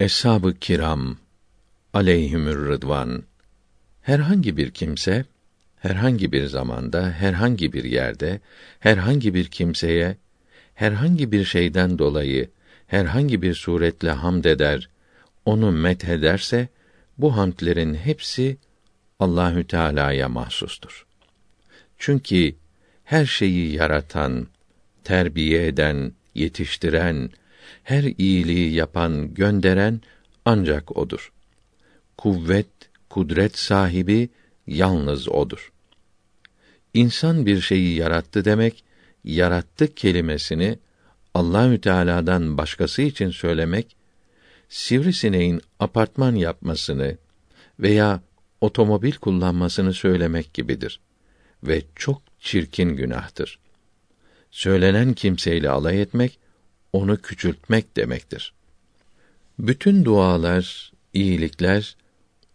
Eshab-ı kiram aleyhimür rıdvan herhangi bir kimse herhangi bir zamanda, herhangi bir yerde, herhangi bir kimseye herhangi bir şeyden dolayı herhangi bir suretle hamd eder, onu methederse bu hamdlerin hepsi Allahü Teala'ya mahsustur. Çünkü her şeyi yaratan, terbiye eden, yetiştiren, her iyiliği yapan, gönderen ancak odur. Kuvvet, kudret sahibi yalnız odur. İnsan bir şeyi yarattı demek, yarattı kelimesini Allahü Teala'dan başkası için söylemek, sivrisineğin apartman yapmasını veya otomobil kullanmasını söylemek gibidir ve çok çirkin günahtır. Söylenen kimseyle alay etmek, onu küçültmek demektir. Bütün dualar, iyilikler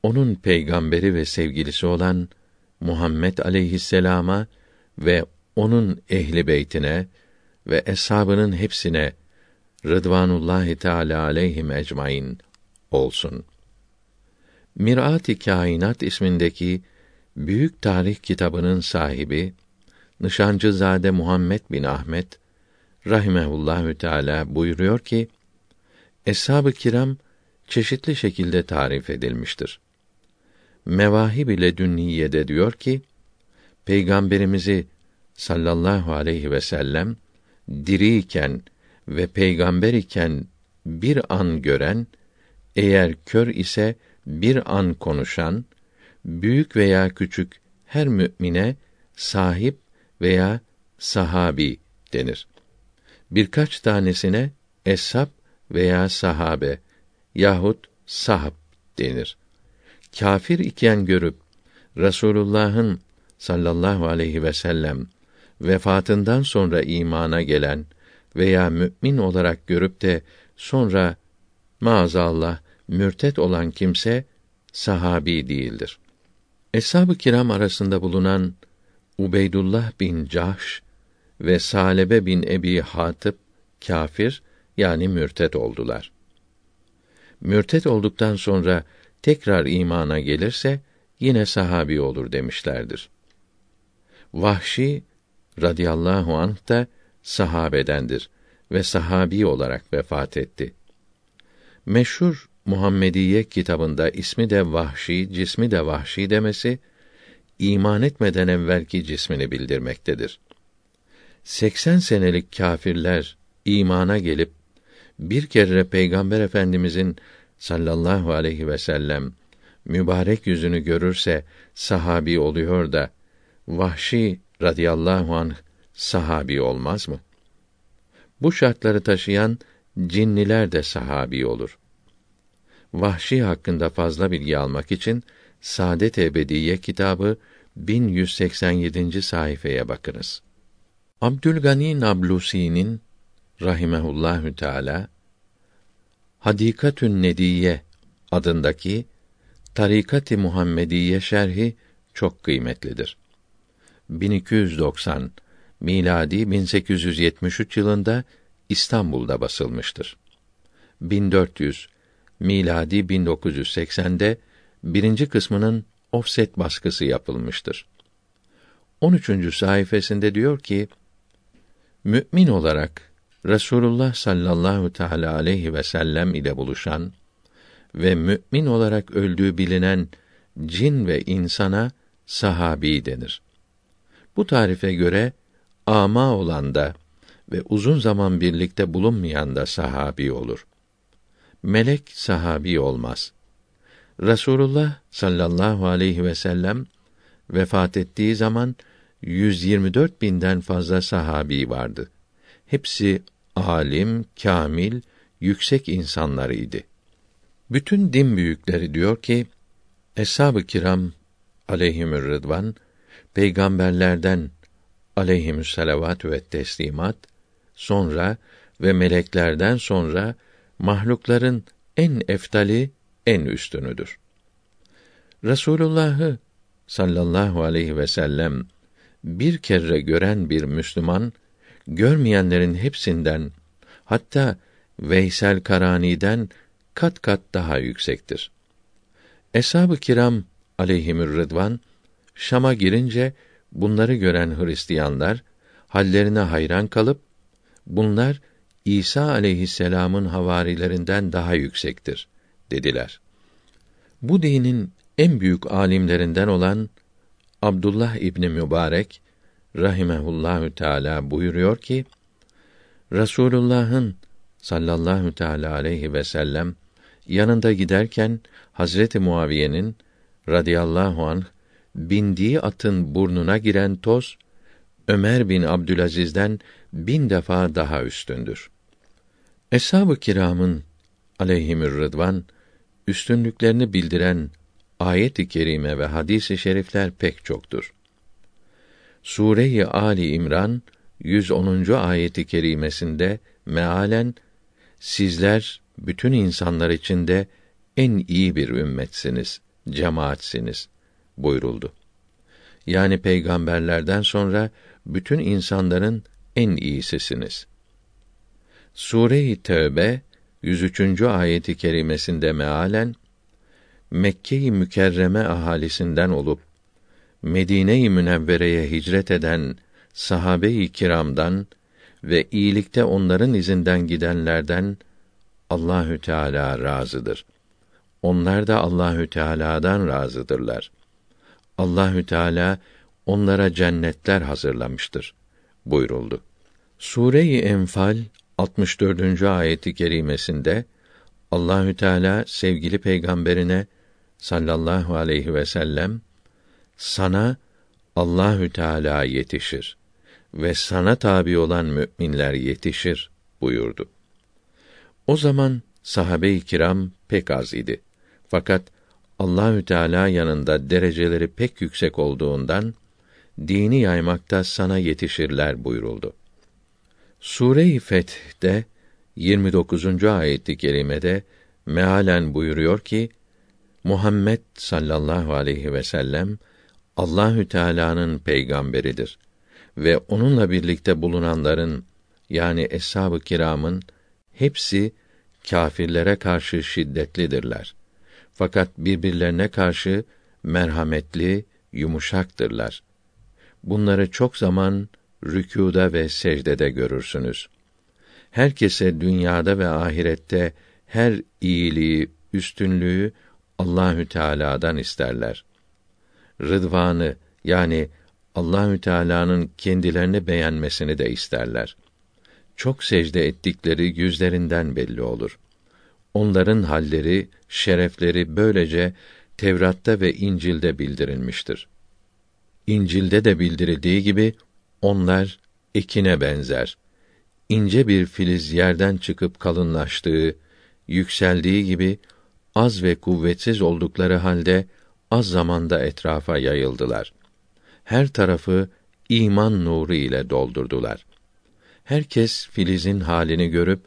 onun peygamberi ve sevgilisi olan Muhammed aleyhisselama ve onun ehli beytine ve eshabının hepsine Rıdvanullahi Teala aleyhim ecmaîn olsun. Mirat-ı Kainat ismindeki büyük tarih kitabının sahibi Nişancızade Muhammed bin Ahmet rahimehullahü teala buyuruyor ki Eshab-ı kiram çeşitli şekilde tarif edilmiştir. Mevahib ile Dünniye'de diyor ki Peygamberimizi sallallahu aleyhi ve sellem diriyken ve peygamber iken bir an gören eğer kör ise bir an konuşan büyük veya küçük her mümine sahip veya sahabi denir. Birkaç tanesine eshab veya sahabe yahut sahab denir. Kafir iken görüp Resulullah'ın sallallahu aleyhi ve sellem vefatından sonra imana gelen veya mümin olarak görüp de sonra maazallah mürtet olan kimse sahabi değildir. Eshab-ı kiram arasında bulunan Ubeydullah bin Cahş ve Salebe bin Ebi Hatip kafir yani mürtet oldular. Mürtet olduktan sonra tekrar imana gelirse yine sahabi olur demişlerdir. Vahşi radıyallahu anh da sahabedendir ve sahabi olarak vefat etti. Meşhur Muhammediye kitabında ismi de Vahşi, cismi de Vahşi demesi iman etmeden evvelki cismini bildirmektedir. 80 senelik kâfirler imana gelip bir kere Peygamber Efendimizin sallallahu aleyhi ve sellem mübarek yüzünü görürse sahabi oluyor da Vahşi radıyallahu anh sahabi olmaz mı? Bu şartları taşıyan cinniler de sahabi olur. Vahşi hakkında fazla bilgi almak için Saadet Ebediye kitabı 1187. sayfaya bakınız. Abdülgani Nablusi'nin rahimehullahü teala Hadikatün Nediye adındaki Tarikat-ı Muhammediye şerhi çok kıymetlidir. 1290 miladi 1873 yılında İstanbul'da basılmıştır. 1400 miladi 1980'de birinci kısmının offset baskısı yapılmıştır. 13. sayfasında diyor ki: Mümin olarak Resulullah sallallahu teala aleyhi ve sellem ile buluşan ve mümin olarak öldüğü bilinen cin ve insana sahabi denir. Bu tarife göre ama olan da ve uzun zaman birlikte bulunmayan da sahabi olur. Melek sahabi olmaz. Resulullah sallallahu aleyhi ve sellem vefat ettiği zaman 124 binden fazla sahabi vardı. Hepsi alim, kamil, yüksek insanlarıydı. Bütün din büyükleri diyor ki, Eshab-ı kiram aleyhimür rıdvan peygamberlerden aleyhimüs salavatü ve teslimat sonra ve meleklerden sonra mahlukların en eftali en üstünüdür. Resulullah'ı sallallahu aleyhi ve sellem bir kere gören bir Müslüman görmeyenlerin hepsinden hatta Veysel Karani'den kat kat daha yüksektir. Eshab-ı kiram aleyhimür rıdvan Şam'a girince bunları gören Hristiyanlar hallerine hayran kalıp bunlar İsa aleyhisselam'ın havarilerinden daha yüksektir dediler. Bu dinin en büyük alimlerinden olan Abdullah İbni Mübarek rahimehullahü teala buyuruyor ki Rasulullah'ın sallallahu teala aleyhi ve sellem yanında giderken Hazreti Muaviye'nin radıyallahu anh bindiği atın burnuna giren toz Ömer bin Abdülaziz'den bin defa daha üstündür. Eshab-ı kiramın aleyhimür rıdvan üstünlüklerini bildiren ayet-i kerime ve hadis-i şerifler pek çoktur. Sure-i Ali İmran 110. ayeti kerimesinde mealen sizler bütün insanlar içinde en iyi bir ümmetsiniz, cemaatsiniz buyuruldu. Yani peygamberlerden sonra bütün insanların en iyisisiniz. Sure-i Tevbe 103. ayeti kerimesinde mealen Mekke-i Mükerreme ahalisinden olup Medine-i Münevvere'ye hicret eden sahabe-i kiramdan ve iyilikte onların izinden gidenlerden Allahü Teala razıdır. Onlar da Allahü Teala'dan razıdırlar. Allahü Teala onlara cennetler hazırlamıştır buyuruldu. Sure-i Enfal 64. ayeti kerimesinde Allahü Teala sevgili peygamberine sallallahu aleyhi ve sellem sana Allahü Teala yetişir ve sana tabi olan müminler yetişir buyurdu. O zaman sahabe-i kiram pek az idi. Fakat Allahü Teala yanında dereceleri pek yüksek olduğundan dini yaymakta sana yetişirler buyuruldu. Sure-i Feth'te 29. ayet-i kerimede mealen buyuruyor ki Muhammed sallallahu aleyhi ve sellem Allahü Teala'nın peygamberidir ve onunla birlikte bulunanların yani eshab-ı kiramın hepsi kâfirlere karşı şiddetlidirler. Fakat birbirlerine karşı merhametli, yumuşaktırlar. Bunları çok zaman rükûda ve secdede görürsünüz. Herkese dünyada ve ahirette her iyiliği, üstünlüğü Allahü Teala'dan isterler. Rıdvanı yani Allahü Teala'nın kendilerini beğenmesini de isterler. Çok secde ettikleri yüzlerinden belli olur. Onların halleri, şerefleri böylece Tevrat'ta ve İncil'de bildirilmiştir. İncil'de de bildirildiği gibi onlar ekine benzer. İnce bir filiz yerden çıkıp kalınlaştığı, yükseldiği gibi az ve kuvvetsiz oldukları halde az zamanda etrafa yayıldılar. Her tarafı iman nuru ile doldurdular. Herkes filizin halini görüp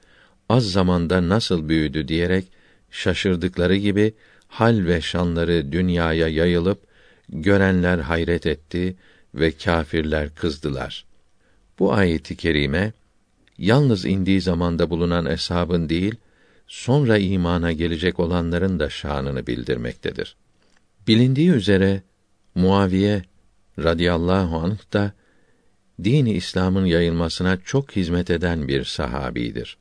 az zamanda nasıl büyüdü diyerek şaşırdıkları gibi hal ve şanları dünyaya yayılıp görenler hayret etti ve kâfirler kızdılar. Bu ayeti kerime yalnız indiği zamanda bulunan eshabın değil, sonra imana gelecek olanların da şanını bildirmektedir. Bilindiği üzere Muaviye radıyallahu anh da dini İslam'ın yayılmasına çok hizmet eden bir sahabidir.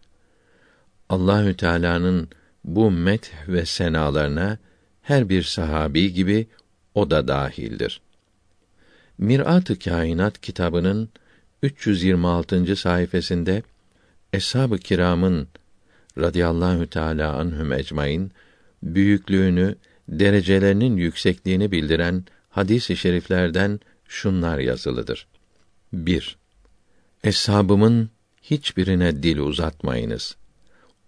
Allahü Teala'nın bu met ve senalarına her bir sahabi gibi o da dahildir. Mirat-ı Kainat kitabının 326. sayfasında Eshab-ı Kiram'ın radıyallahu teala anhum ecmaîn büyüklüğünü, derecelerinin yüksekliğini bildiren hadis-i şeriflerden şunlar yazılıdır. 1. Eshabımın hiçbirine dil uzatmayınız.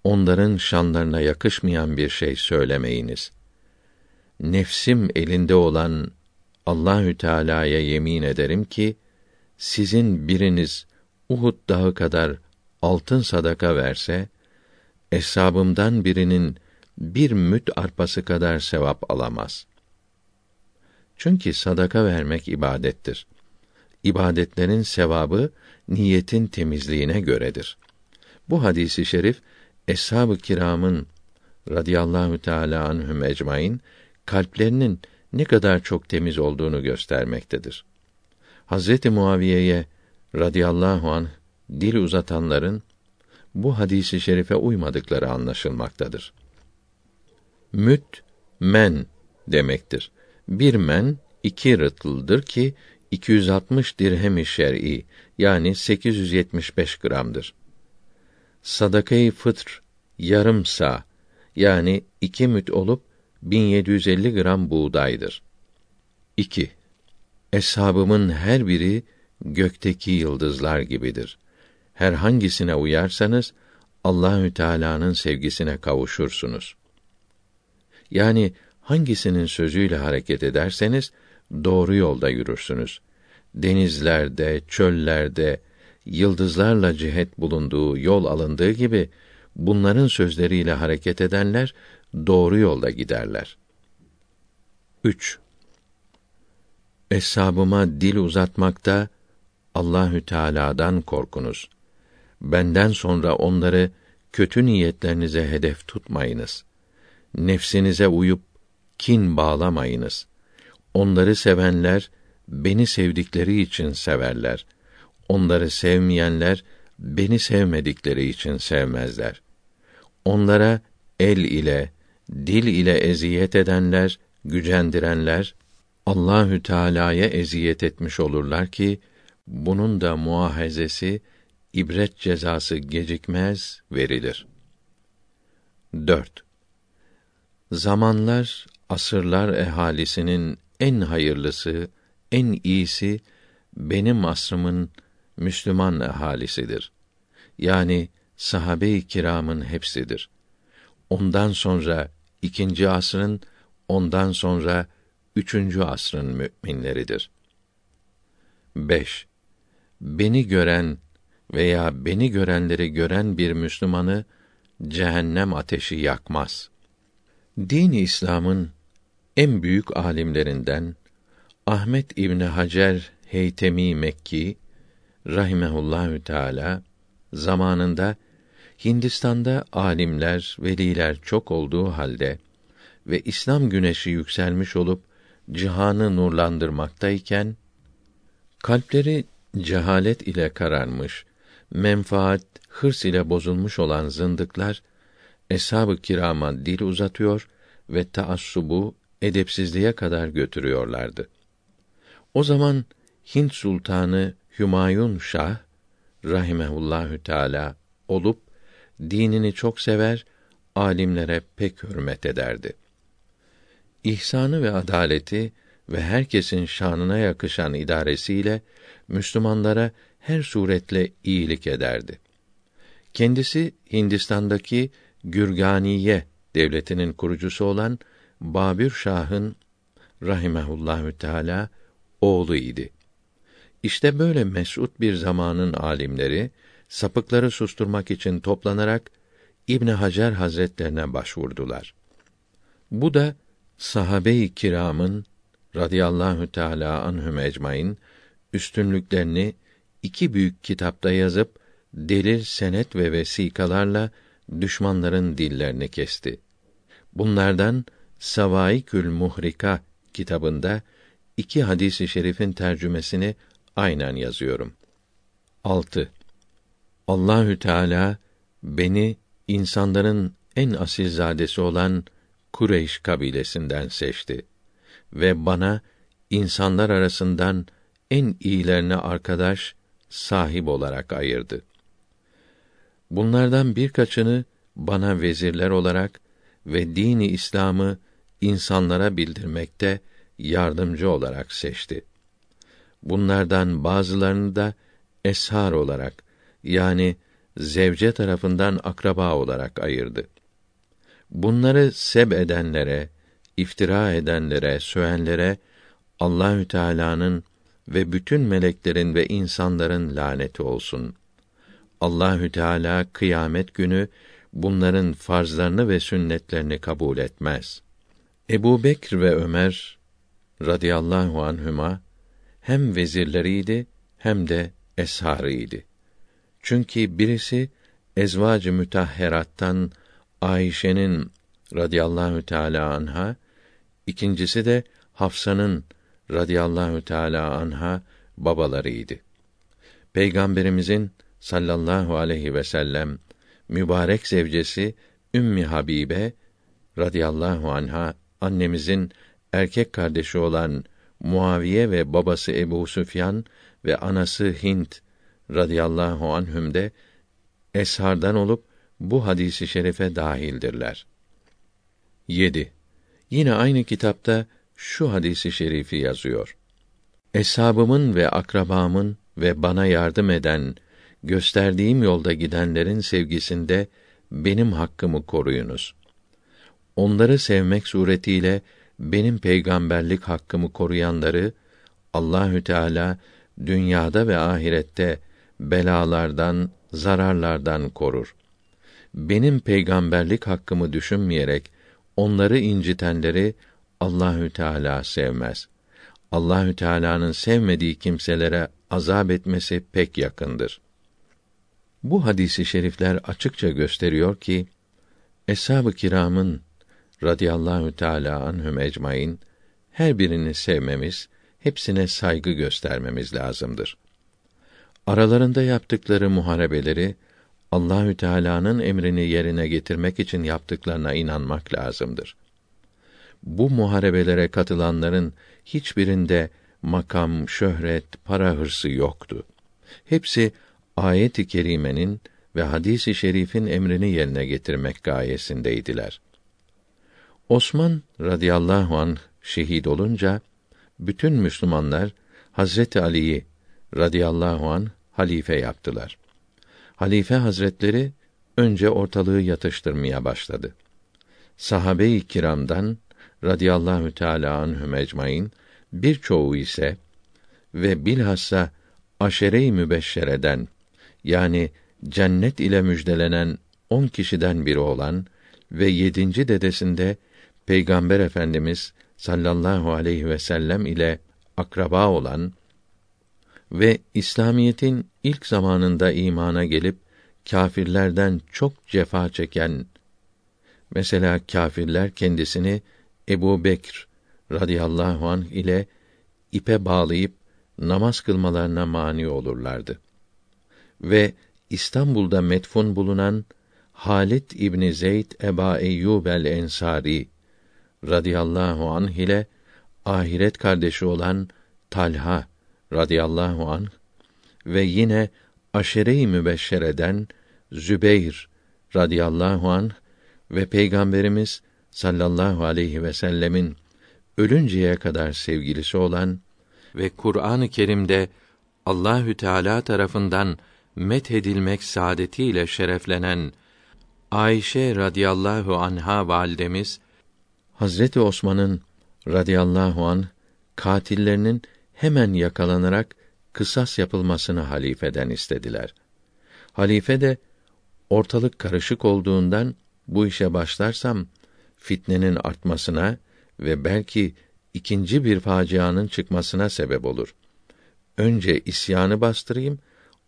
Onların şanlarına yakışmayan bir şey söylemeyiniz. Nefsim elinde olan Allahü Teala'ya yemin ederim ki sizin biriniz Uhud dağı kadar altın sadaka verse eshabımdan birinin bir müt arpası kadar sevap alamaz. Çünkü sadaka vermek ibadettir. İbadetlerin sevabı niyetin temizliğine göredir. Bu hadisi şerif eshab-ı kiramın radıyallahu teala anhum ecmaîn kalplerinin ne kadar çok temiz olduğunu göstermektedir. Hazreti Muaviye'ye radıyallahu anh dil uzatanların bu hadisi şerife uymadıkları anlaşılmaktadır. Müt men demektir. Bir men iki rıtıldır ki 260 dirhem-i şer'i yani 875 gramdır. Sadakayı fıtr yarım sa yani iki müt olup 1750 gram buğdaydır. 2. Eshabımın her biri gökteki yıldızlar gibidir. Herhangisine uyarsanız Allahü Teala'nın sevgisine kavuşursunuz. Yani hangisinin sözüyle hareket ederseniz doğru yolda yürürsünüz. Denizlerde, çöllerde, yıldızlarla cihet bulunduğu, yol alındığı gibi bunların sözleriyle hareket edenler doğru yolda giderler. 3. Eshabıma dil uzatmakta Allahü Teala'dan korkunuz. Benden sonra onları kötü niyetlerinize hedef tutmayınız. Nefsinize uyup kin bağlamayınız. Onları sevenler beni sevdikleri için severler. Onları sevmeyenler beni sevmedikleri için sevmezler. Onlara el ile, dil ile eziyet edenler, gücendirenler Allahü Teala'ya eziyet etmiş olurlar ki bunun da muahezesi ibret cezası gecikmez verilir. 4. Zamanlar, asırlar ehalisinin en hayırlısı, en iyisi benim asrımın Müslüman ehalisidir. Yani sahabe-i kiramın hepsidir. Ondan sonra ikinci asrın, ondan sonra üçüncü asrın müminleridir. 5. Beni gören veya beni görenleri gören bir Müslümanı cehennem ateşi yakmaz. Din-i İslam'ın en büyük alimlerinden Ahmet İbni Hacer Heytemi Mekki rahimehullahü teala zamanında Hindistan'da alimler, veliler çok olduğu halde ve İslam güneşi yükselmiş olup cihanı nurlandırmaktayken kalpleri cehalet ile kararmış, menfaat, hırs ile bozulmuş olan zındıklar eshab-ı kirama dil uzatıyor ve taassubu edepsizliğe kadar götürüyorlardı. O zaman Hint sultanı Hümayun Şah rahimehullahü teala olup dinini çok sever, alimlere pek hürmet ederdi. İhsanı ve adaleti ve herkesin şanına yakışan idaresiyle Müslümanlara her suretle iyilik ederdi. Kendisi Hindistan'daki Gürganiye devletinin kurucusu olan Babür Şah'ın rahimehullahü teala oğlu idi. İşte böyle mesut bir zamanın alimleri sapıkları susturmak için toplanarak İbn Hacer Hazretlerine başvurdular. Bu da sahabe-i kiramın radıyallahu teala anhum ecmaîn üstünlüklerini iki büyük kitapta yazıp delil, senet ve vesikalarla düşmanların dillerini kesti. Bunlardan Savaikül Muhrika kitabında iki hadisi şerifin tercümesini aynen yazıyorum. 6. Allahü Teala beni insanların en asilzadesi olan Kureyş kabilesinden seçti ve bana insanlar arasından en iyilerine arkadaş, sahip olarak ayırdı. Bunlardan birkaçını bana vezirler olarak ve dini İslam'ı insanlara bildirmekte yardımcı olarak seçti. Bunlardan bazılarını da eshar olarak yani zevce tarafından akraba olarak ayırdı. Bunları seb edenlere, iftira edenlere, söyenlere Allahü Teala'nın ve bütün meleklerin ve insanların laneti olsun. Allahü Teala kıyamet günü bunların farzlarını ve sünnetlerini kabul etmez. Ebu Bekr ve Ömer radıyallahu anhüma hem vezirleriydi hem de esharıydı. Çünkü birisi ezvacı mütahherattan Ayşe'nin radıyallahu teala anha, ikincisi de Hafsa'nın radıyallahu teala anha babalarıydı. Peygamberimizin sallallahu aleyhi ve sellem mübarek zevcesi Ümmi Habibe radıyallahu anha annemizin erkek kardeşi olan Muaviye ve babası Ebu Süfyan ve anası Hint radıyallahu anhüm de eshardan olup bu hadisi şerife dahildirler. 7. Yine aynı kitapta şu hadisi şerifi yazıyor. Eshabımın ve akrabamın ve bana yardım eden, gösterdiğim yolda gidenlerin sevgisinde benim hakkımı koruyunuz. Onları sevmek suretiyle benim peygamberlik hakkımı koruyanları Allahü Teala dünyada ve ahirette belalardan, zararlardan korur. Benim peygamberlik hakkımı düşünmeyerek onları incitenleri Allahü Teala sevmez. Allahü Teala'nın sevmediği kimselere azap etmesi pek yakındır. Bu hadisi şerifler açıkça gösteriyor ki eshab-ı kiramın radıyallahu teala anhum ecmaîn her birini sevmemiz, hepsine saygı göstermemiz lazımdır. Aralarında yaptıkları muharebeleri Allahü Teala'nın emrini yerine getirmek için yaptıklarına inanmak lazımdır. Bu muharebelere katılanların hiçbirinde makam, şöhret, para hırsı yoktu. Hepsi ayet-i kerimenin ve hadisi şerifin emrini yerine getirmek gayesindeydiler. Osman radıyallahu an şehit olunca bütün Müslümanlar Hazreti Ali'yi radıyallahu an halife yaptılar. Halife Hazretleri önce ortalığı yatıştırmaya başladı. Sahabe-i kiramdan radıyallahu teala anhum ecmaîn birçoğu ise ve bilhassa aşere-i mübeşşereden yani cennet ile müjdelenen on kişiden biri olan ve yedinci dedesinde Peygamber Efendimiz sallallahu aleyhi ve sellem ile akraba olan ve İslamiyetin ilk zamanında imana gelip kâfirlerden çok cefa çeken mesela kâfirler kendisini Ebu Bekr radıyallahu anh ile ipe bağlayıp namaz kılmalarına mani olurlardı. Ve İstanbul'da metfun bulunan Halit İbni Zeyd Eba Eyyub el Ensari radıyallahu anh ile ahiret kardeşi olan Talha radıyallahu anh ve yine aşere-i mübeşşereden Zübeyr radıyallahu anh ve Peygamberimiz sallallahu aleyhi ve sellemin ölünceye kadar sevgilisi olan ve Kur'an-ı Kerim'de Allahü Teala tarafından methedilmek saadetiyle şereflenen Ayşe radıyallahu anha validemiz Hazreti Osman'ın radıyallahu an katillerinin hemen yakalanarak kısas yapılmasını halifeden istediler. Halife de ortalık karışık olduğundan bu işe başlarsam fitnenin artmasına ve belki ikinci bir facianın çıkmasına sebep olur. Önce isyanı bastırayım,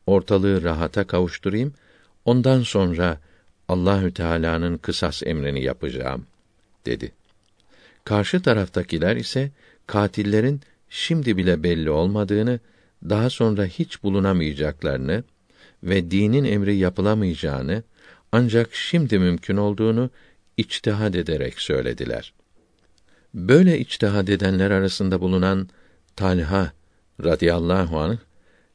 ortalığı rahata kavuşturayım, ondan sonra Allahü Teala'nın kısas emrini yapacağım dedi. Karşı taraftakiler ise katillerin şimdi bile belli olmadığını, daha sonra hiç bulunamayacaklarını ve dinin emri yapılamayacağını ancak şimdi mümkün olduğunu içtihad ederek söylediler. Böyle içtihad edenler arasında bulunan Talha radıyallahu anh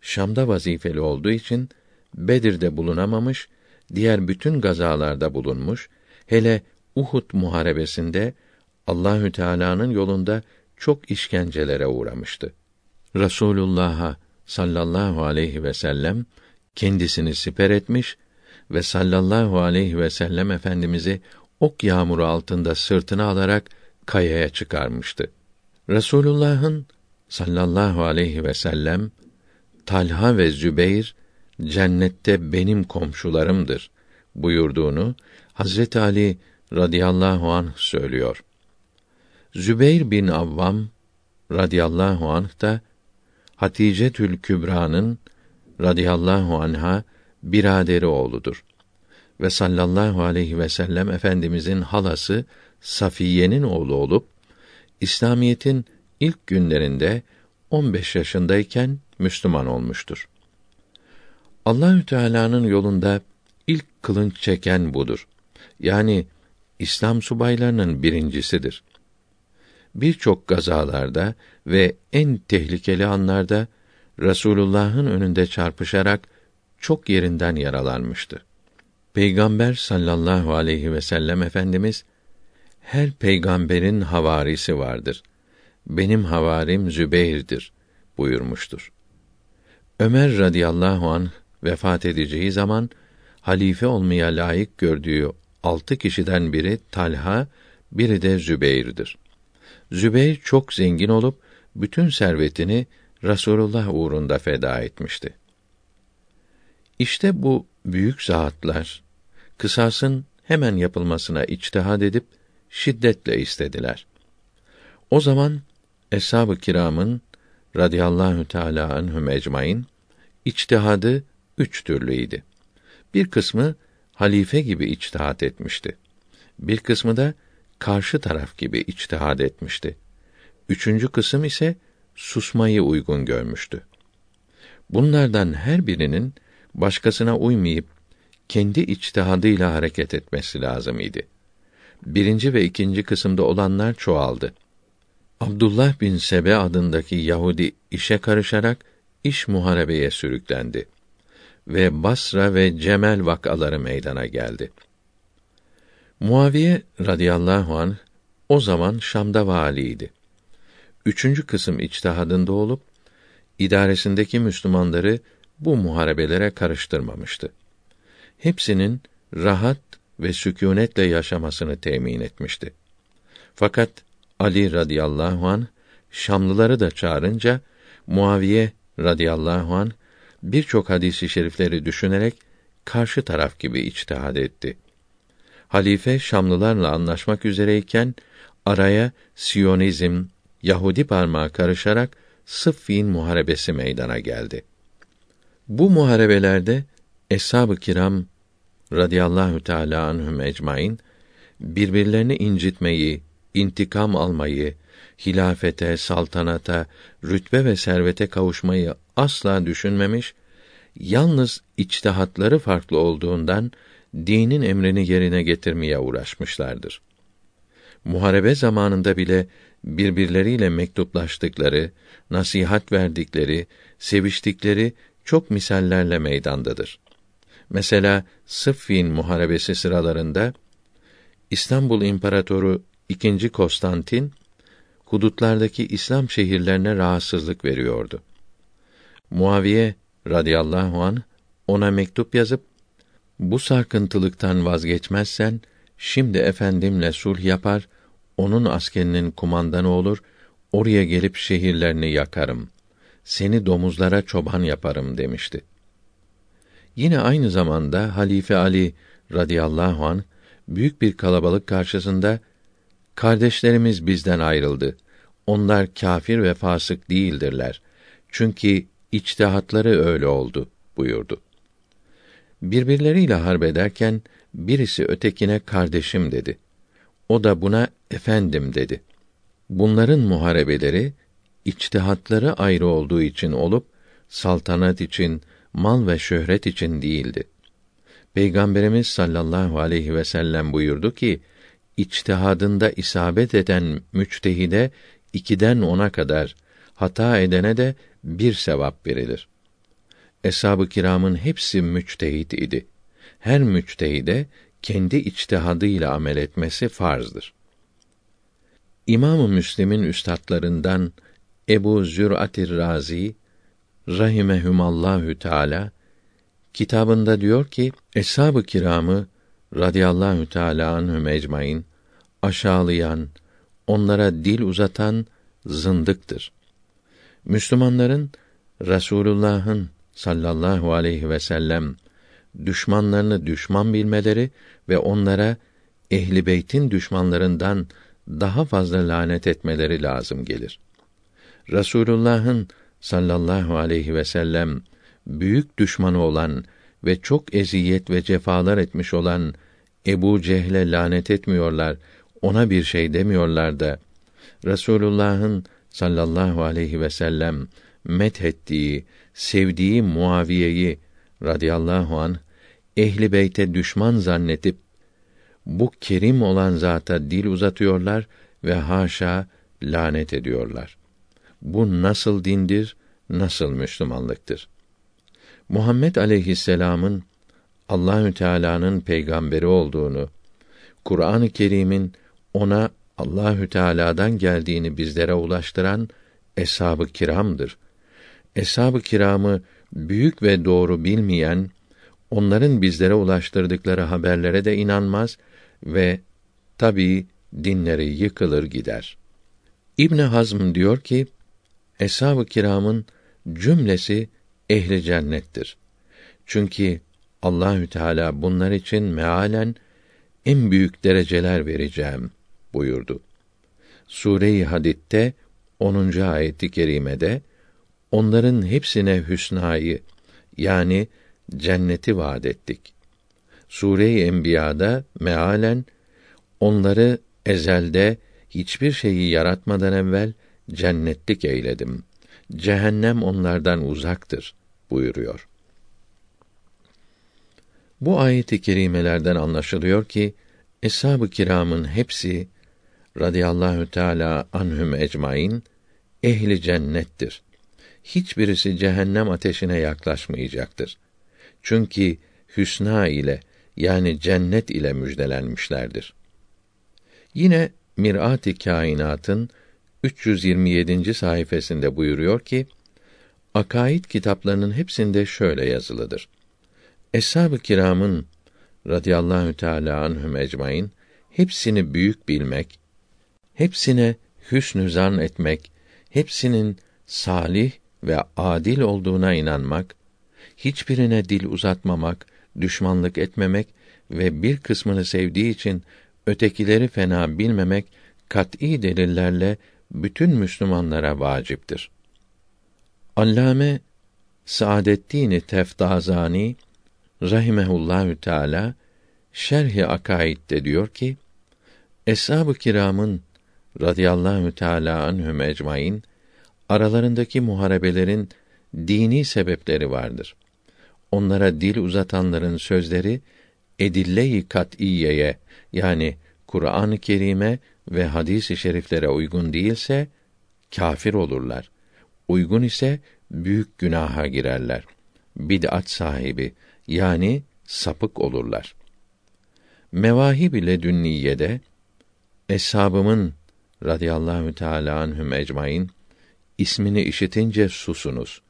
Şam'da vazifeli olduğu için Bedir'de bulunamamış, diğer bütün gazalarda bulunmuş, hele Uhud muharebesinde Allahü Teala'nın yolunda çok işkencelere uğramıştı. Rasulullah'a sallallahu aleyhi ve sellem kendisini siper etmiş ve sallallahu aleyhi ve sellem efendimizi ok yağmuru altında sırtına alarak kayaya çıkarmıştı. Resulullah'ın sallallahu aleyhi ve sellem Talha ve Zübeyr cennette benim komşularımdır buyurduğunu Hazret Ali radıyallahu anh söylüyor. Zübeyr bin Avvam radıyallahu anh da Hatice Tül Kübra'nın radıyallahu anha biraderi oğludur ve sallallahu aleyhi ve sellem efendimizin halası Safiye'nin oğlu olup İslamiyetin ilk günlerinde 15 yaşındayken Müslüman olmuştur. Allahü Teala'nın yolunda ilk kılınç çeken budur. Yani İslam subaylarının birincisidir. Birçok gazalarda ve en tehlikeli anlarda Resulullah'ın önünde çarpışarak çok yerinden yaralanmıştı. Peygamber sallallahu aleyhi ve sellem efendimiz her peygamberin havarisi vardır. Benim havarim Zübeyr'dir buyurmuştur. Ömer radıyallahu an vefat edeceği zaman halife olmaya layık gördüğü altı kişiden biri Talha, biri de Zübeyr'dir. Zübeyr çok zengin olup bütün servetini Rasulullah uğrunda feda etmişti. İşte bu büyük zatlar kısasın hemen yapılmasına içtihad edip şiddetle istediler. O zaman eshab-ı kiramın radıyallahu teala anhum ecmaîn içtihadı üç türlüydi. Bir kısmı halife gibi içtihat etmişti. Bir kısmı da karşı taraf gibi içtihad etmişti. Üçüncü kısım ise susmayı uygun görmüştü. Bunlardan her birinin başkasına uymayıp kendi içtihadıyla hareket etmesi lazım idi. Birinci ve ikinci kısımda olanlar çoğaldı. Abdullah bin Sebe adındaki Yahudi işe karışarak iş muharebeye sürüklendi ve Basra ve Cemel vakaları meydana geldi. Muaviye radıyallahu an o zaman Şam'da valiydi. Üçüncü kısım içtihadında olup idaresindeki Müslümanları bu muharebelere karıştırmamıştı. Hepsinin rahat ve sükûnetle yaşamasını temin etmişti. Fakat Ali radıyallahu an Şamlıları da çağırınca Muaviye radıyallahu an birçok hadisi şerifleri düşünerek karşı taraf gibi içtihad etti. Halife Şamlılarla anlaşmak üzereyken araya Siyonizm, Yahudi parmağı karışarak Sıffin muharebesi meydana geldi. Bu muharebelerde eshab-ı kiram radıyallahu teala anhum ecmaîn birbirlerini incitmeyi, intikam almayı, hilafete, saltanata, rütbe ve servete kavuşmayı asla düşünmemiş, yalnız içtihatları farklı olduğundan dinin emrini yerine getirmeye uğraşmışlardır. Muharebe zamanında bile birbirleriyle mektuplaştıkları, nasihat verdikleri, seviştikleri çok misallerle meydandadır. Mesela Sıffin muharebesi sıralarında İstanbul İmparatoru II. Konstantin hudutlardaki İslam şehirlerine rahatsızlık veriyordu. Muaviye radıyallahu an ona mektup yazıp bu sarkıntılıktan vazgeçmezsen şimdi efendimle sulh yapar, onun askerinin kumandanı olur, oraya gelip şehirlerini yakarım. Seni domuzlara çoban yaparım demişti. Yine aynı zamanda Halife Ali radıyallahu an büyük bir kalabalık karşısında kardeşlerimiz bizden ayrıldı. Onlar kâfir ve fasık değildirler. Çünkü içtihatları öyle oldu buyurdu. Birbirleriyle harp ederken birisi ötekine kardeşim dedi. O da buna efendim dedi. Bunların muharebeleri içtihatları ayrı olduğu için olup saltanat için, mal ve şöhret için değildi. Peygamberimiz sallallahu aleyhi ve sellem buyurdu ki, içtihadında isabet eden müçtehide ikiden ona kadar, hata edene de bir sevap verilir. Eshab-ı kiramın hepsi müçtehit idi. Her müçtehide kendi içtihadıyla amel etmesi farzdır. İmam-ı Müslim'in üstadlarından Ebu Zür'atir Razi rahimehumallahü teala kitabında diyor ki eshab-ı kiramı radıyallahu teala anhum ecmaîn aşağılayan, onlara dil uzatan zındıktır. Müslümanların Resulullah'ın sallallahu aleyhi ve sellem düşmanlarını düşman bilmeleri ve onlara ehli beytin düşmanlarından daha fazla lanet etmeleri lazım gelir. Resulullah'ın sallallahu aleyhi ve sellem büyük düşmanı olan ve çok eziyet ve cefalar etmiş olan Ebu Cehle lanet etmiyorlar, ona bir şey demiyorlar da Resulullah'ın sallallahu aleyhi ve sellem methettiği, sevdiği Muaviye'yi radıyallahu an ehli beyte düşman zannetip bu kerim olan zata dil uzatıyorlar ve haşa lanet ediyorlar. Bu nasıl dindir, nasıl Müslümanlıktır? Muhammed aleyhisselam'ın Allahü Teala'nın peygamberi olduğunu, Kur'an-ı Kerim'in ona Allahü Teala'dan geldiğini bizlere ulaştıran eshab-ı kiramdır. Eshab-ı kiramı büyük ve doğru bilmeyen, onların bizlere ulaştırdıkları haberlere de inanmaz ve tabii dinleri yıkılır gider. İbn Hazm diyor ki, Eshab-ı kiramın cümlesi ehli cennettir. Çünkü Allahü Teala bunlar için mealen en büyük dereceler vereceğim buyurdu. Sure-i Hadid'de 10. ayeti kerimede onların hepsine hüsnayı yani cenneti vaad ettik. Sure-i Enbiya'da mealen onları ezelde hiçbir şeyi yaratmadan evvel cennetlik eyledim. Cehennem onlardan uzaktır buyuruyor. Bu ayet-i kerimelerden anlaşılıyor ki eshab-ı kiramın hepsi radıyallahu teala anhum ecmaîn ehli cennettir. Hiçbirisi cehennem ateşine yaklaşmayacaktır. Çünkü hüsna ile yani cennet ile müjdelenmişlerdir. Yine Mirat-ı Kainat'ın 327. sayfasında buyuruyor ki, akaid kitaplarının hepsinde şöyle yazılıdır. Eshab-ı kiramın radıyallahu teâlâ anhum ecmaîn hepsini büyük bilmek, hepsine hüsnü zan etmek, hepsinin salih ve adil olduğuna inanmak, hiçbirine dil uzatmamak, düşmanlık etmemek ve bir kısmını sevdiği için ötekileri fena bilmemek kat'î delillerle bütün Müslümanlara vaciptir. Allame Saadettin Teftazani rahimehullahü teala Şerh-i Akaid'de diyor ki: Eshab-ı kiramın radıyallahu teala anhum ecmaîn aralarındaki muharebelerin dini sebepleri vardır. Onlara dil uzatanların sözleri edille-i kat'iyeye yani Kur'an-ı Kerim'e ve hadis-i şeriflere uygun değilse kafir olurlar. Uygun ise büyük günaha girerler. Bid'at sahibi yani sapık olurlar. Mevahib ile dünniyede eshabımın radıyallahu teala anhum ecmaîn ismini işitince susunuz.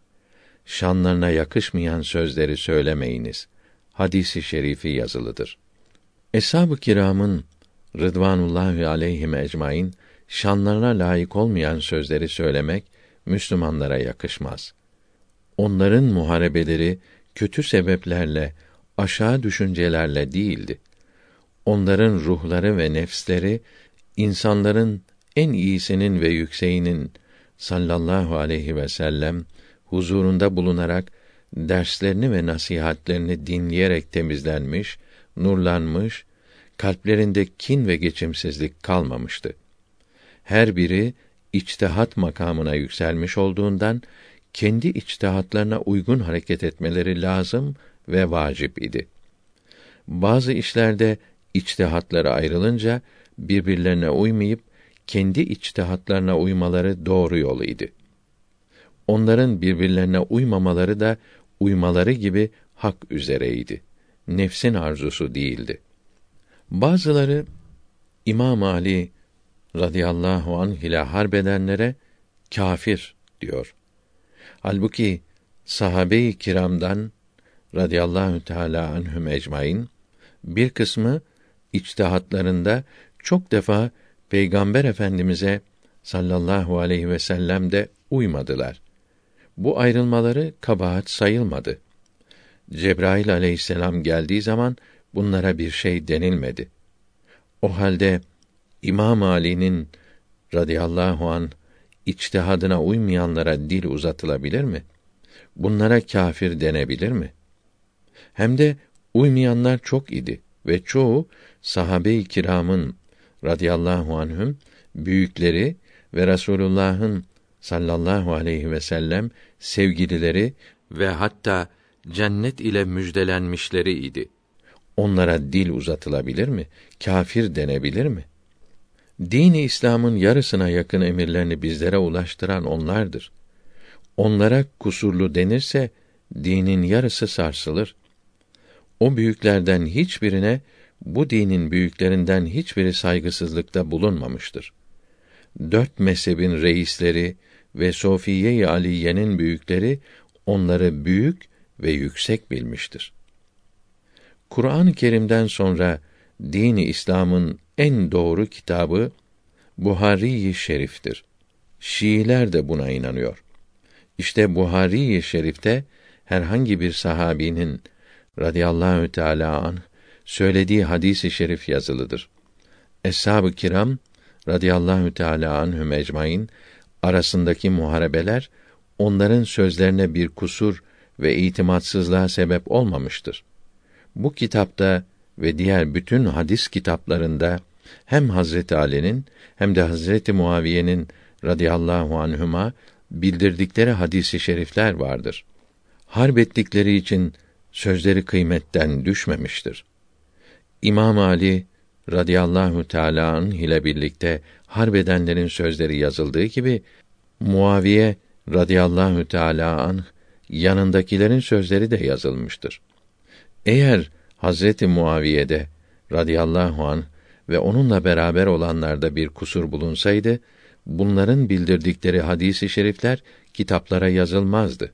Şanlarına yakışmayan sözleri söylemeyiniz. Hadisi şerifi yazılıdır. Eshab-ı kiramın Rıdvanullahi aleyhim ecmaîn şanlarına layık olmayan sözleri söylemek Müslümanlara yakışmaz. Onların muharebeleri kötü sebeplerle, aşağı düşüncelerle değildi. Onların ruhları ve nefsleri insanların en iyisinin ve yükseğinin sallallahu aleyhi ve sellem huzurunda bulunarak derslerini ve nasihatlerini dinleyerek temizlenmiş, nurlanmış, kalplerinde kin ve geçimsizlik kalmamıştı. Her biri içtihat makamına yükselmiş olduğundan kendi içtihatlarına uygun hareket etmeleri lazım ve vacip idi. Bazı işlerde içtihatları ayrılınca birbirlerine uymayıp kendi içtihatlarına uymaları doğru yol idi. Onların birbirlerine uymamaları da uymaları gibi hak üzereydi. Nefsin arzusu değildi. Bazıları İmam Ali radıyallahu anh ile harbedenlere kafir diyor. Halbuki sahabe-i kiramdan radıyallahu teala anhum ecmaîn bir kısmı içtihatlarında çok defa Peygamber Efendimize sallallahu aleyhi ve sellem de uymadılar. Bu ayrılmaları kabahat sayılmadı. Cebrail aleyhisselam geldiği zaman bunlara bir şey denilmedi. O halde İmam Ali'nin radıyallahu an içtihadına uymayanlara dil uzatılabilir mi? Bunlara kafir denebilir mi? Hem de uymayanlar çok idi ve çoğu sahabe-i kiramın radıyallahu anhüm büyükleri ve Resulullah'ın sallallahu aleyhi ve sellem sevgilileri ve hatta cennet ile müjdelenmişleri idi. Onlara dil uzatılabilir mi? Kafir denebilir mi? Dini İslam'ın yarısına yakın emirlerini bizlere ulaştıran onlardır. Onlara kusurlu denirse dinin yarısı sarsılır. O büyüklerden hiçbirine bu dinin büyüklerinden hiçbiri saygısızlıkta bulunmamıştır. Dört mezhebin reisleri ve Sofiye-i Aliye'nin büyükleri onları büyük ve yüksek bilmiştir. Kur'an-ı Kerim'den sonra dini İslam'ın en doğru kitabı Buhari-i Şerif'tir. Şiiler de buna inanıyor. İşte Buhari-i Şerif'te herhangi bir sahabinin radıyallahu teala an söylediği hadisi şerif yazılıdır. Eshab-ı kiram radıyallahu teala anhum ecmaîn arasındaki muharebeler onların sözlerine bir kusur ve itimatsızlığa sebep olmamıştır. Bu kitapta ve diğer bütün hadis kitaplarında hem Hazreti Ali'nin hem de Hazreti Muaviye'nin radıyallahu anhuma bildirdikleri hadisi şerifler vardır. Harp ettikleri için sözleri kıymetten düşmemiştir. İmam Ali radıyallahu anh ile birlikte harp edenlerin sözleri yazıldığı gibi Muaviye radıyallahu teala anh yanındakilerin sözleri de yazılmıştır. Eğer Hazreti Muaviye'de radıyallahu an ve onunla beraber olanlarda bir kusur bulunsaydı, bunların bildirdikleri hadisi şerifler kitaplara yazılmazdı.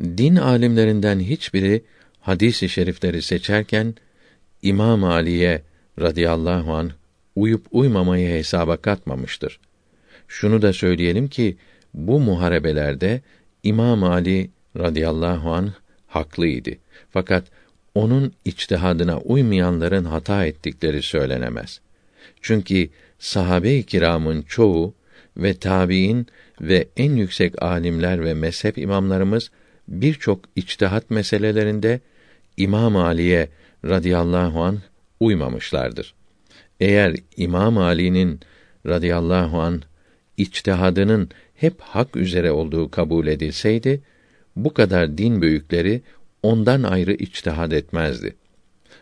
Din alimlerinden hiçbiri hadisi şerifleri seçerken İmam Ali'ye radıyallahu an uyup uymamayı hesaba katmamıştır. Şunu da söyleyelim ki bu muharebelerde İmam Ali radıyallahu an haklıydı. Fakat onun içtihadına uymayanların hata ettikleri söylenemez. Çünkü sahabe-i kiramın çoğu ve tabiin ve en yüksek alimler ve mezhep imamlarımız birçok içtihat meselelerinde İmam Ali'ye radıyallahu an uymamışlardır. Eğer İmam Ali'nin radıyallahu an içtihadının hep hak üzere olduğu kabul edilseydi, bu kadar din büyükleri ondan ayrı içtihad etmezdi.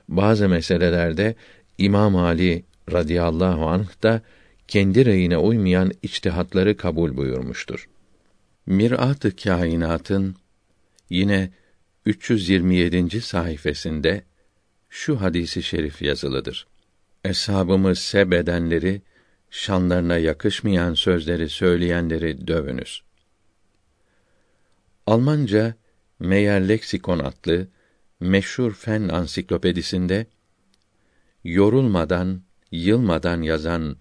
Bazı meselelerde İmam Ali radıyallahu anh da kendi reyine uymayan içtihatları kabul buyurmuştur. Mirat-ı Kainat'ın yine 327. sayfasında şu hadisi şerif yazılıdır. Eshabımız sebedenleri, şanlarına yakışmayan sözleri söyleyenleri dövünüz. Almanca Meyer Leksikon adlı meşhur fen ansiklopedisinde yorulmadan, yılmadan yazan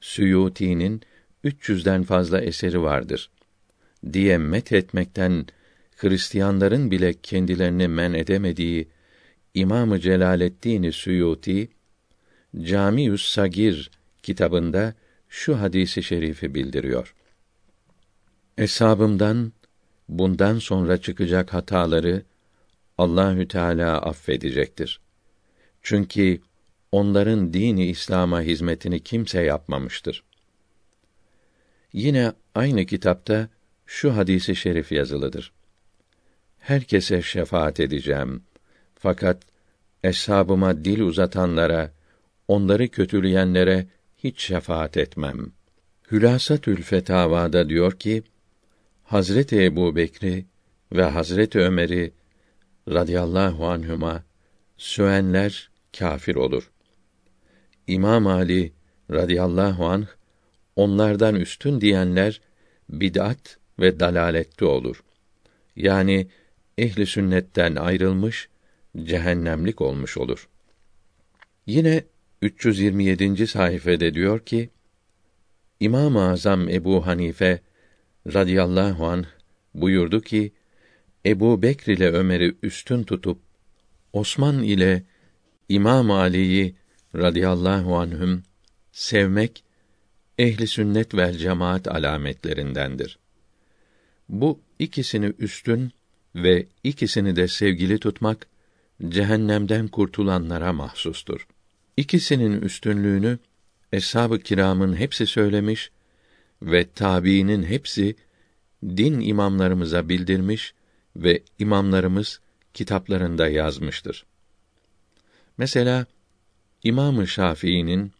Suyuti'nin 300'den fazla eseri vardır diye met etmekten Hristiyanların bile kendilerini men edemediği İmamı Celaleddin Suyuti Camius Sagir kitabında şu hadisi şerifi bildiriyor. Eshabımdan bundan sonra çıkacak hataları Allahü Teala affedecektir. Çünkü onların dini İslam'a hizmetini kimse yapmamıştır. Yine aynı kitapta şu hadisi şerif yazılıdır. Herkese şefaat edeceğim. Fakat eshabıma dil uzatanlara, onları kötüleyenlere hiç şefaat etmem. Hülasatül Fetavada diyor ki, Hazreti Ebu Bekri ve Hazreti Ömer'i radıyallahu anhuma sövenler kafir olur. İmam Ali radıyallahu anh onlardan üstün diyenler bid'at ve dalalette olur. Yani ehli sünnetten ayrılmış, cehennemlik olmuş olur. Yine 327. sayfede diyor ki: İmam-ı Azam Ebu Hanife radıyallahu an buyurdu ki Ebu Bekr ile Ömer'i üstün tutup Osman ile İmam Ali'yi radıyallahu anhüm sevmek ehli sünnet ve cemaat alametlerindendir. Bu ikisini üstün ve ikisini de sevgili tutmak cehennemden kurtulanlara mahsustur. İkisinin üstünlüğünü eshab-ı kiramın hepsi söylemiş ve tabiinin hepsi din imamlarımıza bildirmiş ve imamlarımız kitaplarında yazmıştır. Mesela İmam-ı Şafii'nin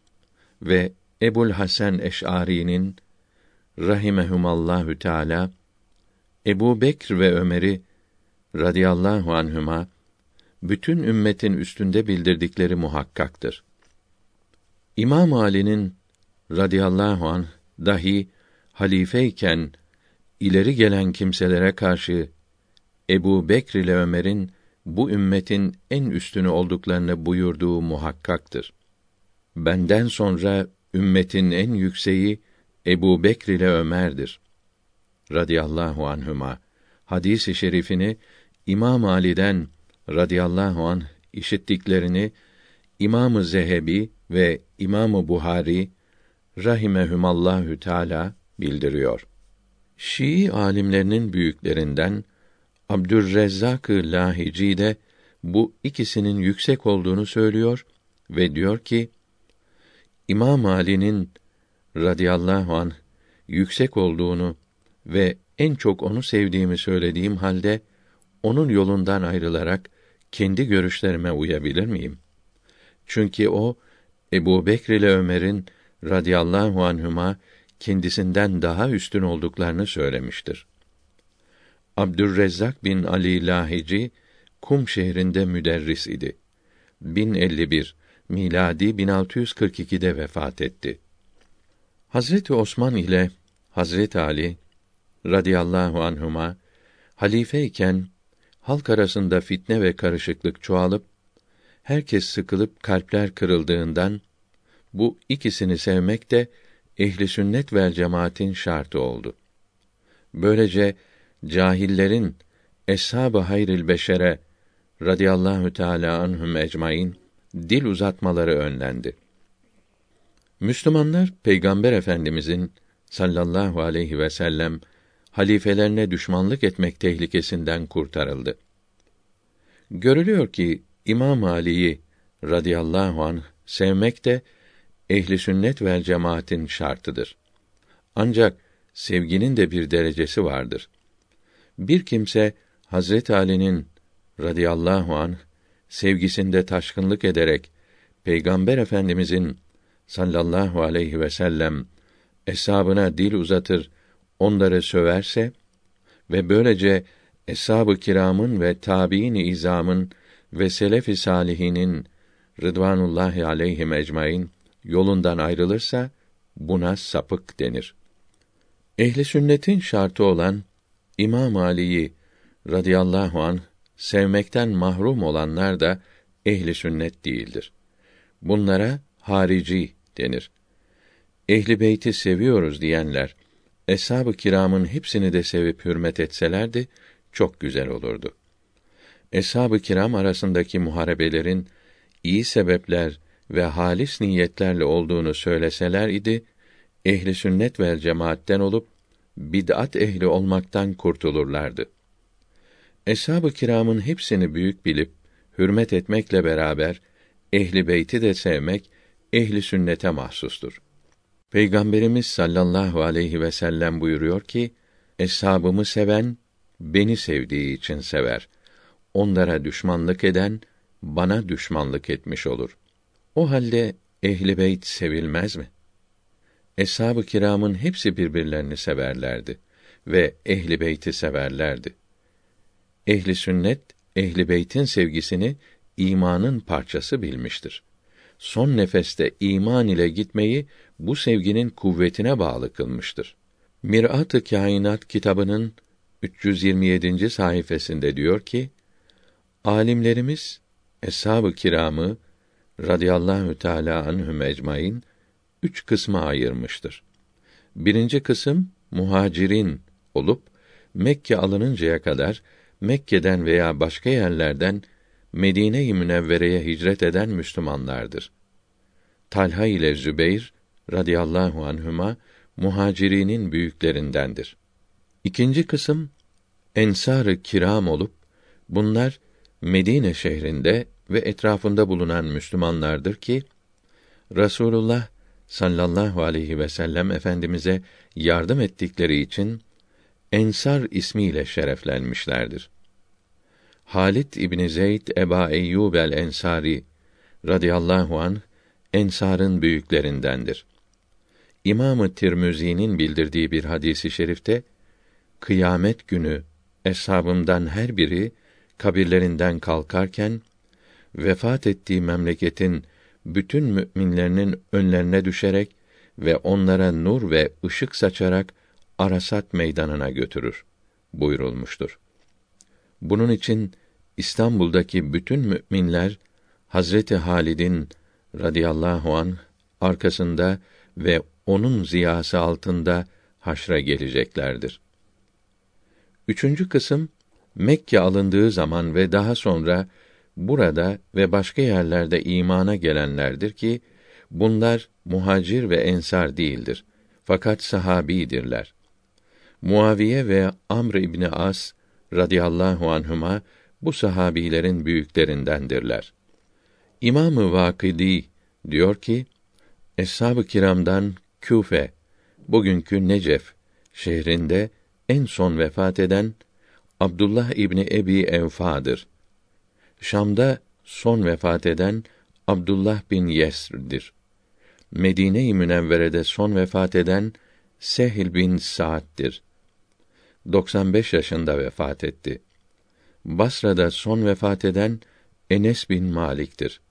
ve Ebul Hasan Eş'ari'nin rahimehumallahü teala Ebu Bekr ve Ömer'i radıyallahu anhüma bütün ümmetin üstünde bildirdikleri muhakkaktır. İmam Ali'nin radıyallahu anh dahi halifeyken ileri gelen kimselere karşı Ebu Bekr ile Ömer'in bu ümmetin en üstünü olduklarını buyurduğu muhakkaktır. Benden sonra ümmetin en yükseği Ebu Bekr ile Ömer'dir. Radiyallahu anhüma. Hadisi şerifini İmam Ali'den radıyallahu anh işittiklerini İmamı Zehebi ve İmamı Buhari rahimehumallahü teala bildiriyor. Şii alimlerinin büyüklerinden Abdürrezzak-ı Lahici de bu ikisinin yüksek olduğunu söylüyor ve diyor ki İmam Ali'nin radıyallahu an yüksek olduğunu ve en çok onu sevdiğimi söylediğim halde onun yolundan ayrılarak kendi görüşlerime uyabilir miyim? Çünkü o Ebu Bekr ile Ömer'in radıyallahu anhuma kendisinden daha üstün olduklarını söylemiştir. Abdürrezzak bin Ali Lahici Kum şehrinde müderris idi. 1051 miladi 1642'de vefat etti. Hazreti Osman ile Hazreti Ali radıyallahu anhuma halifeyken halk arasında fitne ve karışıklık çoğalıp herkes sıkılıp kalpler kırıldığından bu ikisini sevmek de ehli sünnet vel cemaatin şartı oldu. Böylece cahillerin eshab-ı hayril beşere radıyallahu teala anhum ecmaîn dil uzatmaları önlendi. Müslümanlar Peygamber Efendimizin sallallahu aleyhi ve sellem halifelerine düşmanlık etmek tehlikesinden kurtarıldı. Görülüyor ki İmam Ali'yi radıyallahu anh sevmek de ehli sünnet vel cemaatin şartıdır. Ancak sevginin de bir derecesi vardır. Bir kimse Hazret Ali'nin radıyallahu anh sevgisinde taşkınlık ederek Peygamber Efendimizin sallallahu aleyhi ve sellem eshabına dil uzatır, onları söverse ve böylece eshab-ı kiramın ve tabiin izamın ve selef-i salihinin rıdvanullahi aleyhim ecmaîn yolundan ayrılırsa buna sapık denir. Ehli sünnetin şartı olan İmam Ali'yi radıyallahu an sevmekten mahrum olanlar da ehli sünnet değildir. Bunlara harici denir. Ehli beyti seviyoruz diyenler eshab-ı kiramın hepsini de sevip hürmet etselerdi çok güzel olurdu. Eshab-ı kiram arasındaki muharebelerin iyi sebepler ve halis niyetlerle olduğunu söyleseler idi, ehli sünnet vel cemaatten olup bid'at ehli olmaktan kurtulurlardı. Eshab-ı kiramın hepsini büyük bilip hürmet etmekle beraber ehli beyti de sevmek ehli sünnete mahsustur. Peygamberimiz sallallahu aleyhi ve sellem buyuruyor ki: Eshabımı seven beni sevdiği için sever. Onlara düşmanlık eden bana düşmanlık etmiş olur. O halde ehli beyt sevilmez mi? Eshab-ı kiramın hepsi birbirlerini severlerdi ve ehli beyti severlerdi. Ehli sünnet ehli beytin sevgisini imanın parçası bilmiştir. Son nefeste iman ile gitmeyi bu sevginin kuvvetine bağlı kılmıştır. Mirat-ı Kainat kitabının 327. sayfasında diyor ki: Alimlerimiz eshab-ı kiramı radıyallahu teala anhum ecmaîn üç kısma ayırmıştır. Birinci kısım muhacirin olup Mekke alınıncaya kadar Mekke'den veya başka yerlerden Medine-i Münevvere'ye hicret eden Müslümanlardır. Talha ile Zübeyr radıyallahu anhuma muhacirinin büyüklerindendir. İkinci kısım ensar-ı kiram olup bunlar Medine şehrinde ve etrafında bulunan Müslümanlardır ki Rasulullah sallallahu aleyhi ve sellem efendimize yardım ettikleri için Ensar ismiyle şereflenmişlerdir. Halit İbni Zeyd Eba Eyyub el Ensari radıyallahu an Ensar'ın büyüklerindendir. İmamı Tirmizi'nin bildirdiği bir hadisi şerifte kıyamet günü eshabımdan her biri kabirlerinden kalkarken vefat ettiği memleketin bütün müminlerinin önlerine düşerek ve onlara nur ve ışık saçarak Arasat meydanına götürür buyurulmuştur. Bunun için İstanbul'daki bütün müminler Hazreti Halid'in radıyallahu an arkasında ve onun ziyası altında haşra geleceklerdir. Üçüncü kısım Mekke alındığı zaman ve daha sonra burada ve başka yerlerde imana gelenlerdir ki bunlar muhacir ve ensar değildir. Fakat sahabidirler. Muaviye ve Amr İbni As radıyallahu anhuma bu sahabilerin büyüklerindendirler. İmamı Vakidi diyor ki, Eshab-ı Kiram'dan Küfe, bugünkü Necef şehrinde en son vefat eden Abdullah İbni Ebi Evfa'dır. Şam'da son vefat eden Abdullah bin Yesr'dir. Medine-i Münevvere'de son vefat eden Sehil bin Sa'd'dir. 95 yaşında vefat etti. Basra'da son vefat eden Enes bin Malik'tir.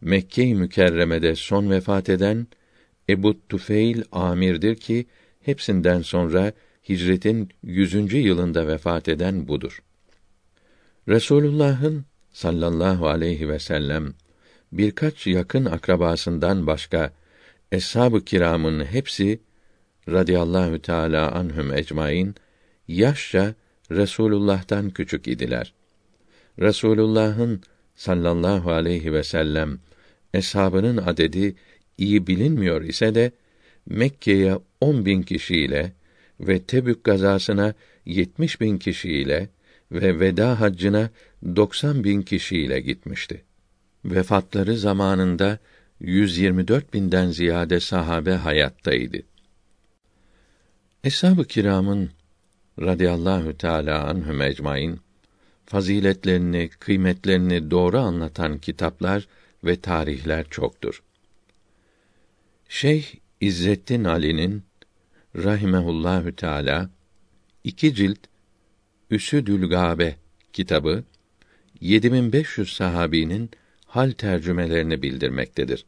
Mekke-i Mükerreme'de son vefat eden Ebu Tufeil Amir'dir ki hepsinden sonra hicretin yüzüncü yılında vefat eden budur. Resulullah'ın sallallahu aleyhi ve sellem birkaç yakın akrabasından başka eshab-ı kiramın hepsi radıyallahu teala anhum ecmaîn yaşça Resulullah'tan küçük idiler. Resulullah'ın sallallahu aleyhi ve sellem eshabının adedi iyi bilinmiyor ise de Mekke'ye on bin kişiyle ve Tebük gazasına yetmiş bin kişiyle ve veda haccına doksan bin kişiyle gitmişti. Vefatları zamanında 124 binden ziyade sahabe hayattaydı. Eshab-ı kiramın radıyallahu teala anhum ecmaîn faziletlerini, kıymetlerini doğru anlatan kitaplar ve tarihler çoktur. Şeyh İzzettin Ali'nin rahimehullahü teala iki cilt Üsüdül Gabe kitabı 7500 sahabinin hal tercümelerini bildirmektedir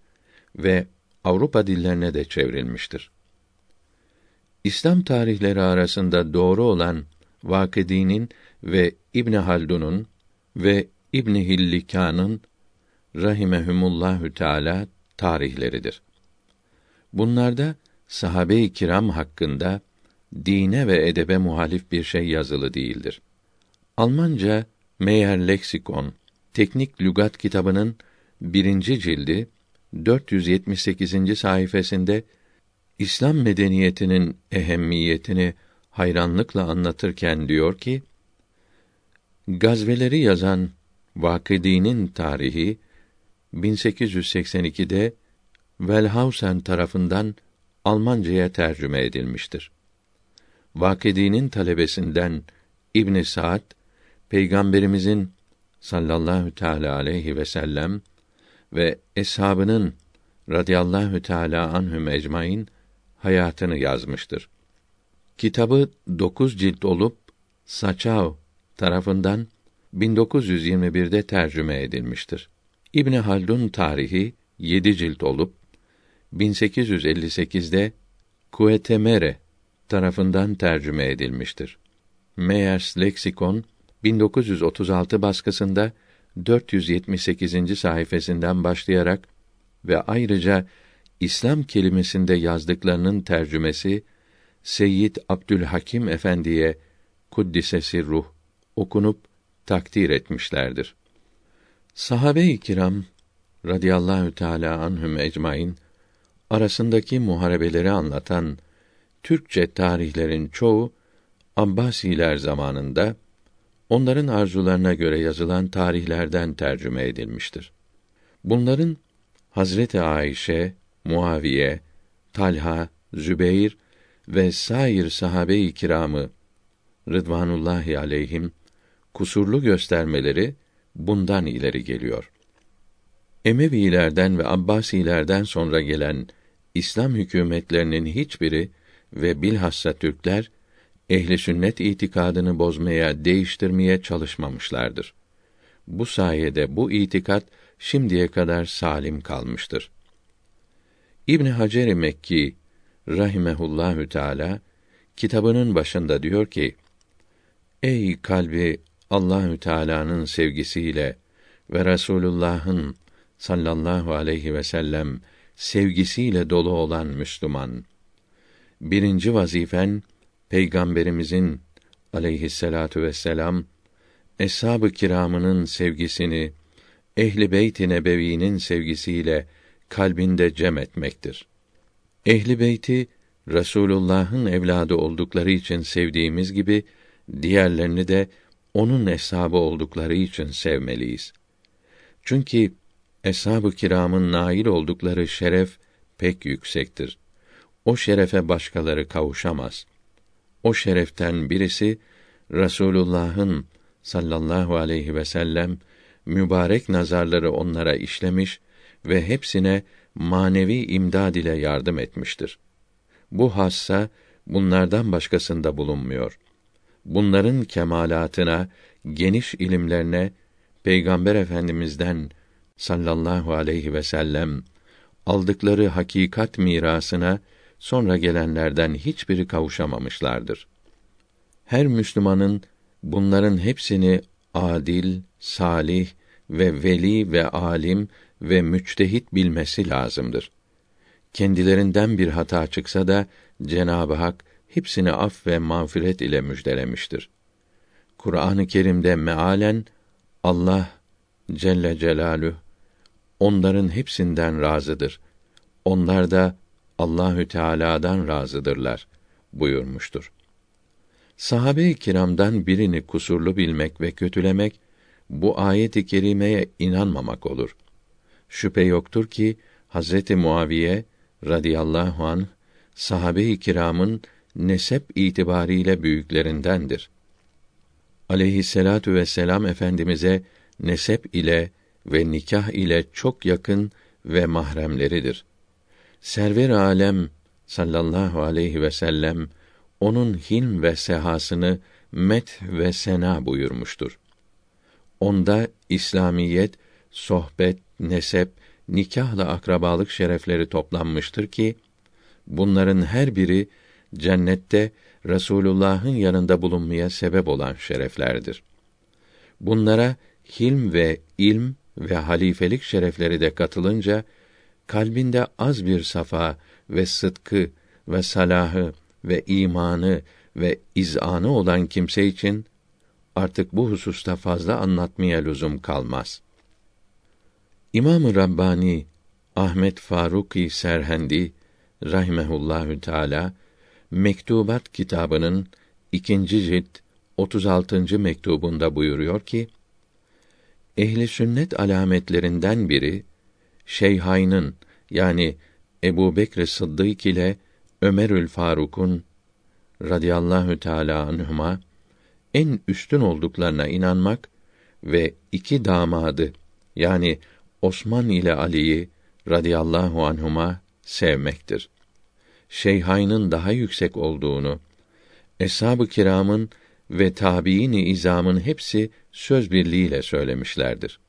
ve Avrupa dillerine de çevrilmiştir. İslam tarihleri arasında doğru olan Vakıdi'nin ve İbn Haldun'un ve İbn Hillikan'ın rahimehumullahü teala tarihleridir. Bunlarda sahabe-i kiram hakkında dine ve edebe muhalif bir şey yazılı değildir. Almanca Meyer Leksikon Teknik Lügat kitabının birinci cildi 478. sayfasında İslam medeniyetinin ehemmiyetini hayranlıkla anlatırken diyor ki: Gazveleri yazan Vakıdi'nin tarihi 1882'de Wellhausen tarafından Almancaya tercüme edilmiştir. Vakıdi'nin talebesinden İbn Saad Peygamberimizin sallallahu teala aleyhi ve sellem ve eshabının radıyallahu teala anhum ecmaîn hayatını yazmıştır. Kitabı dokuz cilt olup Saçav tarafından 1921'de tercüme edilmiştir. İbn Haldun tarihi yedi cilt olup 1858'de Kuetemere tarafından tercüme edilmiştir. Meyers Leksikon 1936 baskısında 478. sayfasından başlayarak ve ayrıca İslam kelimesinde yazdıklarının tercümesi Seyyid Abdülhakim Efendi'ye kuddisesi ruh okunup takdir etmişlerdir. Sahabe-i kiram radıyallahu teala anhum ecmaîn arasındaki muharebeleri anlatan Türkçe tarihlerin çoğu Abbasiler zamanında onların arzularına göre yazılan tarihlerden tercüme edilmiştir. Bunların Hazreti Ayşe, Muaviye, Talha, Zübeyr ve sair sahabe-i kiramı Rıdvanullahi aleyhim kusurlu göstermeleri bundan ileri geliyor. Emevilerden ve Abbasilerden sonra gelen İslam hükümetlerinin hiçbiri ve bilhassa Türkler ehli sünnet itikadını bozmaya, değiştirmeye çalışmamışlardır. Bu sayede bu itikat şimdiye kadar salim kalmıştır. İbn Hacer Mekki rahimehullahü teala kitabının başında diyor ki: Ey kalbi Allahü Teala'nın sevgisiyle ve Resulullah'ın sallallahu aleyhi ve sellem sevgisiyle dolu olan Müslüman. Birinci vazifen Peygamberimizin aleyhisselatu vesselam eshab-ı kiramının sevgisini ehli beyt-i nebevinin sevgisiyle kalbinde cem etmektir. Ehli beyti Resulullah'ın evladı oldukları için sevdiğimiz gibi diğerlerini de onun eshabı oldukları için sevmeliyiz. Çünkü eshab-ı kiramın nail oldukları şeref pek yüksektir. O şerefe başkaları kavuşamaz. O şereften birisi Resulullah'ın sallallahu aleyhi ve sellem mübarek nazarları onlara işlemiş ve hepsine manevi imdad ile yardım etmiştir. Bu hassa bunlardan başkasında bulunmuyor. Bunların kemalatına, geniş ilimlerine Peygamber Efendimizden sallallahu aleyhi ve sellem aldıkları hakikat mirasına sonra gelenlerden hiçbiri kavuşamamışlardır. Her Müslümanın bunların hepsini adil, salih ve veli ve alim ve müçtehit bilmesi lazımdır. Kendilerinden bir hata çıksa da Cenab-ı Hak hepsini af ve mağfiret ile müjdelemiştir. Kur'an-ı Kerim'de mealen Allah Celle Celalü onların hepsinden razıdır. Onlar da Allahü Teala'dan razıdırlar buyurmuştur. Sahabe-i kiramdan birini kusurlu bilmek ve kötülemek bu ayet-i kerimeye inanmamak olur. Şüphe yoktur ki Hazreti Muaviye radıyallahu an sahabe-i kiramın nesep itibariyle büyüklerindendir. Aleyhisselatu vesselam efendimize nesep ile ve nikah ile çok yakın ve mahremleridir. Server alem sallallahu aleyhi ve sellem onun hilm ve sehasını met ve sena buyurmuştur. Onda İslamiyet, sohbet, nesep, nikahla akrabalık şerefleri toplanmıştır ki bunların her biri cennette Resulullah'ın yanında bulunmaya sebep olan şereflerdir. Bunlara hilm ve ilm ve halifelik şerefleri de katılınca kalbinde az bir safa ve sıdkı ve salahı ve imanı ve izanı olan kimse için artık bu hususta fazla anlatmaya lüzum kalmaz. İmam-ı Rabbani Ahmet Faruki Serhendi rahimehullahü teala Mektubat kitabının ikinci cilt 36. mektubunda buyuruyor ki: Ehli sünnet alametlerinden biri Şeyhayn'ın yani Ebu Bekr Sıddık ile Ömerül Faruk'un radıyallahu teala anhuma en üstün olduklarına inanmak ve iki damadı yani Osman ile Ali'yi radıyallahu anhuma sevmektir. Şeyhayn'ın daha yüksek olduğunu, eshab-ı kiramın ve tabiini izamın hepsi söz birliğiyle söylemişlerdir.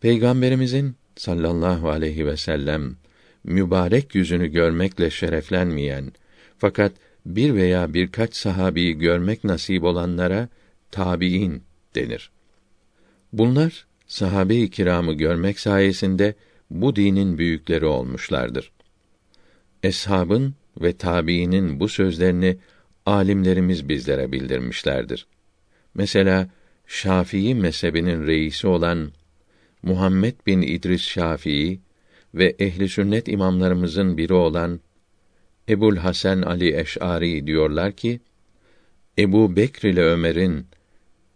Peygamberimizin sallallahu aleyhi ve sellem mübarek yüzünü görmekle şereflenmeyen fakat bir veya birkaç sahabiyi görmek nasip olanlara tabiin denir. Bunlar sahabe-i kiramı görmek sayesinde bu dinin büyükleri olmuşlardır. Eshabın ve tabiinin bu sözlerini alimlerimiz bizlere bildirmişlerdir. Mesela Şafii mezhebinin reisi olan Muhammed bin İdris Şafii ve ehli sünnet imamlarımızın biri olan Ebul Hasan Ali Eş'ari diyorlar ki Ebu Bekr ile Ömer'in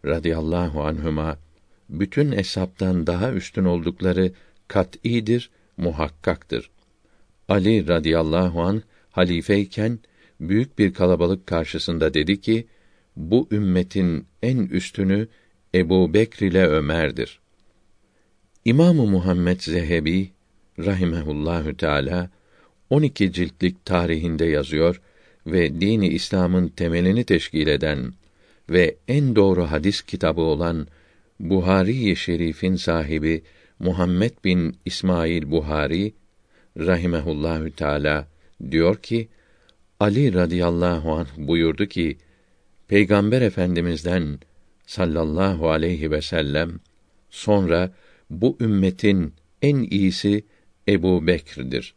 radıyallahu anhuma bütün hesaptan daha üstün oldukları kat'idir, muhakkaktır. Ali radıyallahu an halifeyken büyük bir kalabalık karşısında dedi ki: Bu ümmetin en üstünü Ebu Bekr ile Ömer'dir. İmamı Muhammed Zehebi rahimehullahü teala 12 ciltlik tarihinde yazıyor ve dini İslam'ın temelini teşkil eden ve en doğru hadis kitabı olan Buhari-i Şerif'in sahibi Muhammed bin İsmail Buhari rahimehullahü teala diyor ki Ali radıyallahu anh buyurdu ki Peygamber Efendimizden sallallahu aleyhi ve sellem sonra bu ümmetin en iyisi Ebu Bekir'dir.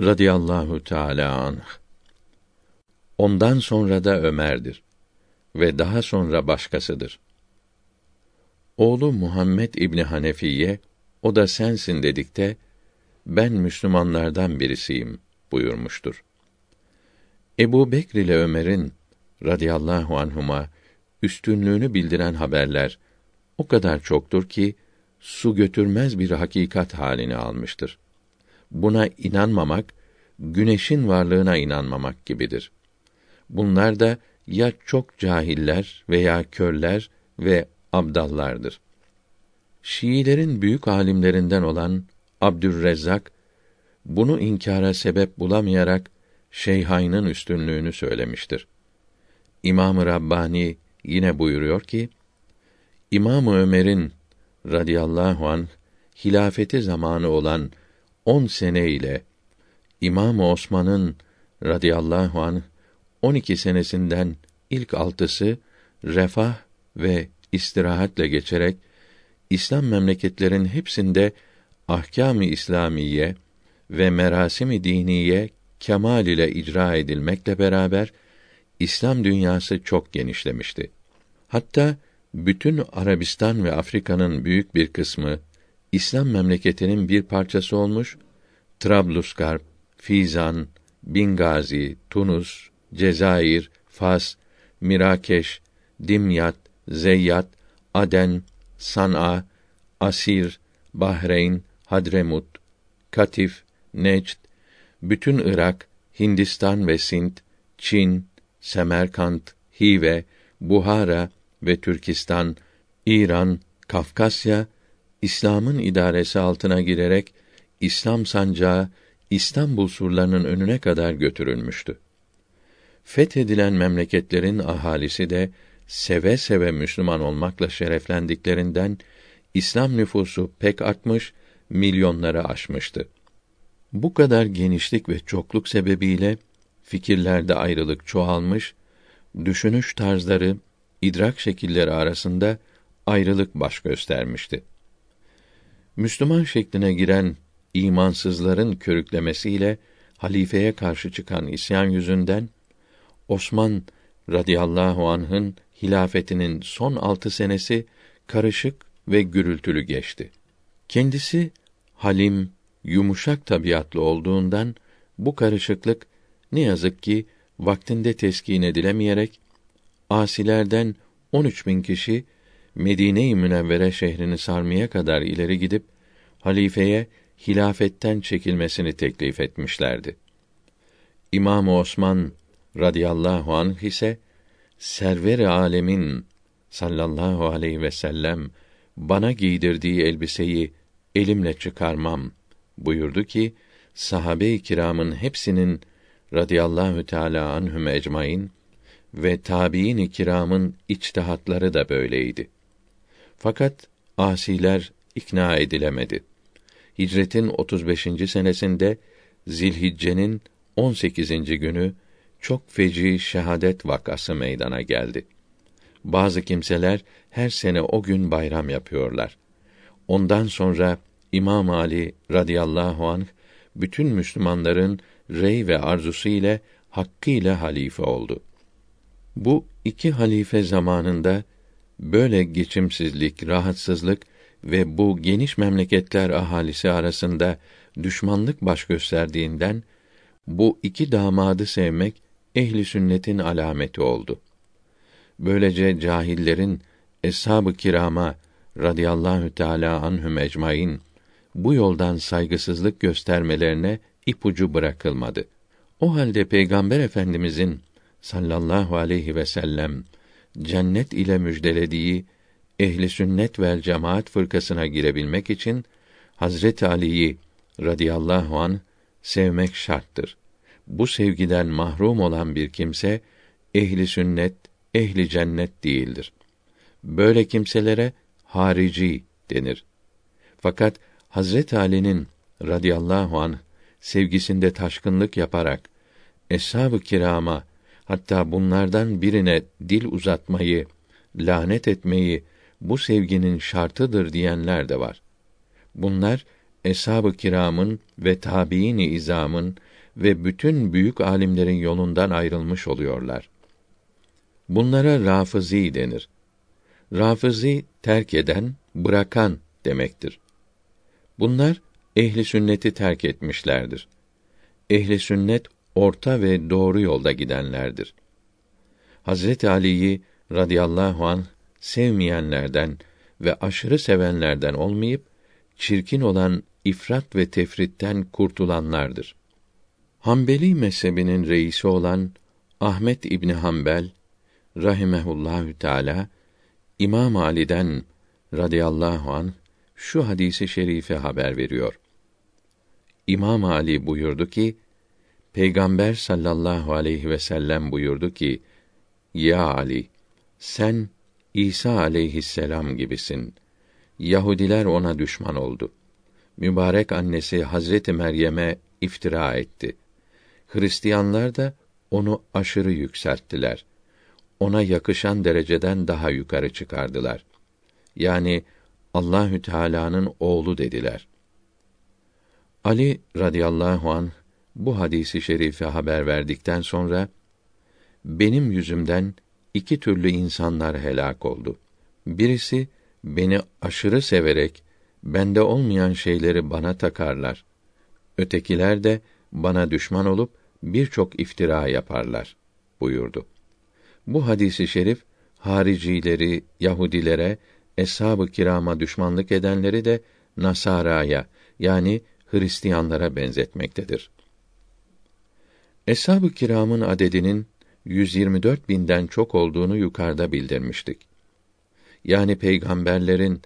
Radıyallahu teâlâ anh. Ondan sonra da Ömer'dir. Ve daha sonra başkasıdır. Oğlu Muhammed İbni Hanefiye, o da sensin dedikte, ben Müslümanlardan birisiyim buyurmuştur. Ebu Bekr ile Ömer'in radıyallahu anhuma üstünlüğünü bildiren haberler o kadar çoktur ki su götürmez bir hakikat halini almıştır. Buna inanmamak güneşin varlığına inanmamak gibidir. Bunlar da ya çok cahiller veya körler ve abdallardır. Şiilerin büyük alimlerinden olan Abdürrezzak bunu inkara sebep bulamayarak Şeyhayn'ın üstünlüğünü söylemiştir. İmam-ı Rabbani yine buyuruyor ki İmam Ömer'in radıyallahu an hilafeti zamanı olan on sene ile İmam Osman'ın radıyallahu an 12 senesinden ilk altısı refah ve istirahatle geçerek İslam memleketlerin hepsinde ahkâm-ı İslamiye ve merasim-i diniye kemal ile icra edilmekle beraber İslam dünyası çok genişlemişti. Hatta bütün Arabistan ve Afrika'nın büyük bir kısmı İslam memleketinin bir parçası olmuş. Trablusgarp, Fizan, Bingazi, Tunus, Cezayir, Fas, Mirakeş, Dimyat, Zeyyat, Aden, San'a, Asir, Bahreyn, Hadremut, Katif, Necd, bütün Irak, Hindistan ve Sint, Çin, Semerkant, Hive, Buhara ve Türkistan, İran, Kafkasya İslam'ın idaresi altına girerek İslam sancağı İstanbul surlarının önüne kadar götürülmüştü. Fethedilen memleketlerin ahalisi de seve seve Müslüman olmakla şereflendiklerinden İslam nüfusu pek artmış, milyonları aşmıştı. Bu kadar genişlik ve çokluk sebebiyle fikirlerde ayrılık çoğalmış, düşünüş tarzları, idrak şekilleri arasında ayrılık baş göstermişti. Müslüman şekline giren imansızların körüklemesiyle halifeye karşı çıkan isyan yüzünden Osman radıyallahu anh'ın hilafetinin son altı senesi karışık ve gürültülü geçti. Kendisi halim, yumuşak tabiatlı olduğundan bu karışıklık ne yazık ki vaktinde teskin edilemeyerek asilerden 13 bin kişi Medine-i Münevvere şehrini sarmaya kadar ileri gidip halifeye hilafetten çekilmesini teklif etmişlerdi. İmam Osman radıyallahu anh ise server-i alemin sallallahu aleyhi ve sellem bana giydirdiği elbiseyi elimle çıkarmam buyurdu ki sahabe-i kiramın hepsinin radıyallahu teala anhum ecmaîn ve tabiin-i kiramın içtihatları da böyleydi. Fakat asiler ikna edilemedi. Hicretin 35. senesinde Zilhicce'nin 18. günü çok feci şehadet vakası meydana geldi. Bazı kimseler her sene o gün bayram yapıyorlar. Ondan sonra İmam Ali radıyallahu anh bütün Müslümanların rey ve arzusu ile hakkıyla halife oldu. Bu iki halife zamanında böyle geçimsizlik, rahatsızlık ve bu geniş memleketler ahalisi arasında düşmanlık baş gösterdiğinden bu iki damadı sevmek ehli sünnetin alameti oldu. Böylece cahillerin eshab-ı kirama radıyallahu teala anhum ecmaîn bu yoldan saygısızlık göstermelerine ipucu bırakılmadı. O halde Peygamber Efendimizin sallallahu aleyhi ve sellem cennet ile müjdelediği ehli sünnet vel cemaat fırkasına girebilmek için Hazret Ali'yi radıyallahu an sevmek şarttır. Bu sevgiden mahrum olan bir kimse ehli sünnet, ehli cennet değildir. Böyle kimselere harici denir. Fakat Hazret Ali'nin radıyallahu an sevgisinde taşkınlık yaparak eshab-ı kirama hatta bunlardan birine dil uzatmayı, lanet etmeyi bu sevginin şartıdır diyenler de var. Bunlar eshab-ı kiramın ve tabiini izamın ve bütün büyük alimlerin yolundan ayrılmış oluyorlar. Bunlara rafızi denir. Rafızi terk eden, bırakan demektir. Bunlar ehli sünneti terk etmişlerdir. Ehli sünnet orta ve doğru yolda gidenlerdir. Hazret Ali'yi radıyallahu an sevmeyenlerden ve aşırı sevenlerden olmayıp çirkin olan ifrat ve tefritten kurtulanlardır. Hanbeli mezhebinin reisi olan Ahmet İbni Hanbel rahimehullahü teala İmam Ali'den radıyallahu an şu hadisi şerifi haber veriyor. İmam Ali buyurdu ki Peygamber sallallahu aleyhi ve sellem buyurdu ki Ya Ali sen İsa aleyhisselam gibisin. Yahudiler ona düşman oldu. Mübarek annesi Hazreti Meryem'e iftira etti. Hristiyanlar da onu aşırı yükselttiler. Ona yakışan dereceden daha yukarı çıkardılar. Yani Allahü Teala'nın oğlu dediler. Ali radıyallahu an bu hadisi şerifi haber verdikten sonra benim yüzümden iki türlü insanlar helak oldu. Birisi beni aşırı severek bende olmayan şeyleri bana takarlar. Ötekiler de bana düşman olup birçok iftira yaparlar buyurdu. Bu hadisi şerif haricileri, Yahudilere, eshab-ı kirama düşmanlık edenleri de Nasara'ya yani Hristiyanlara benzetmektedir. Eshab-ı kiramın adedinin 124 binden çok olduğunu yukarıda bildirmiştik. Yani peygamberlerin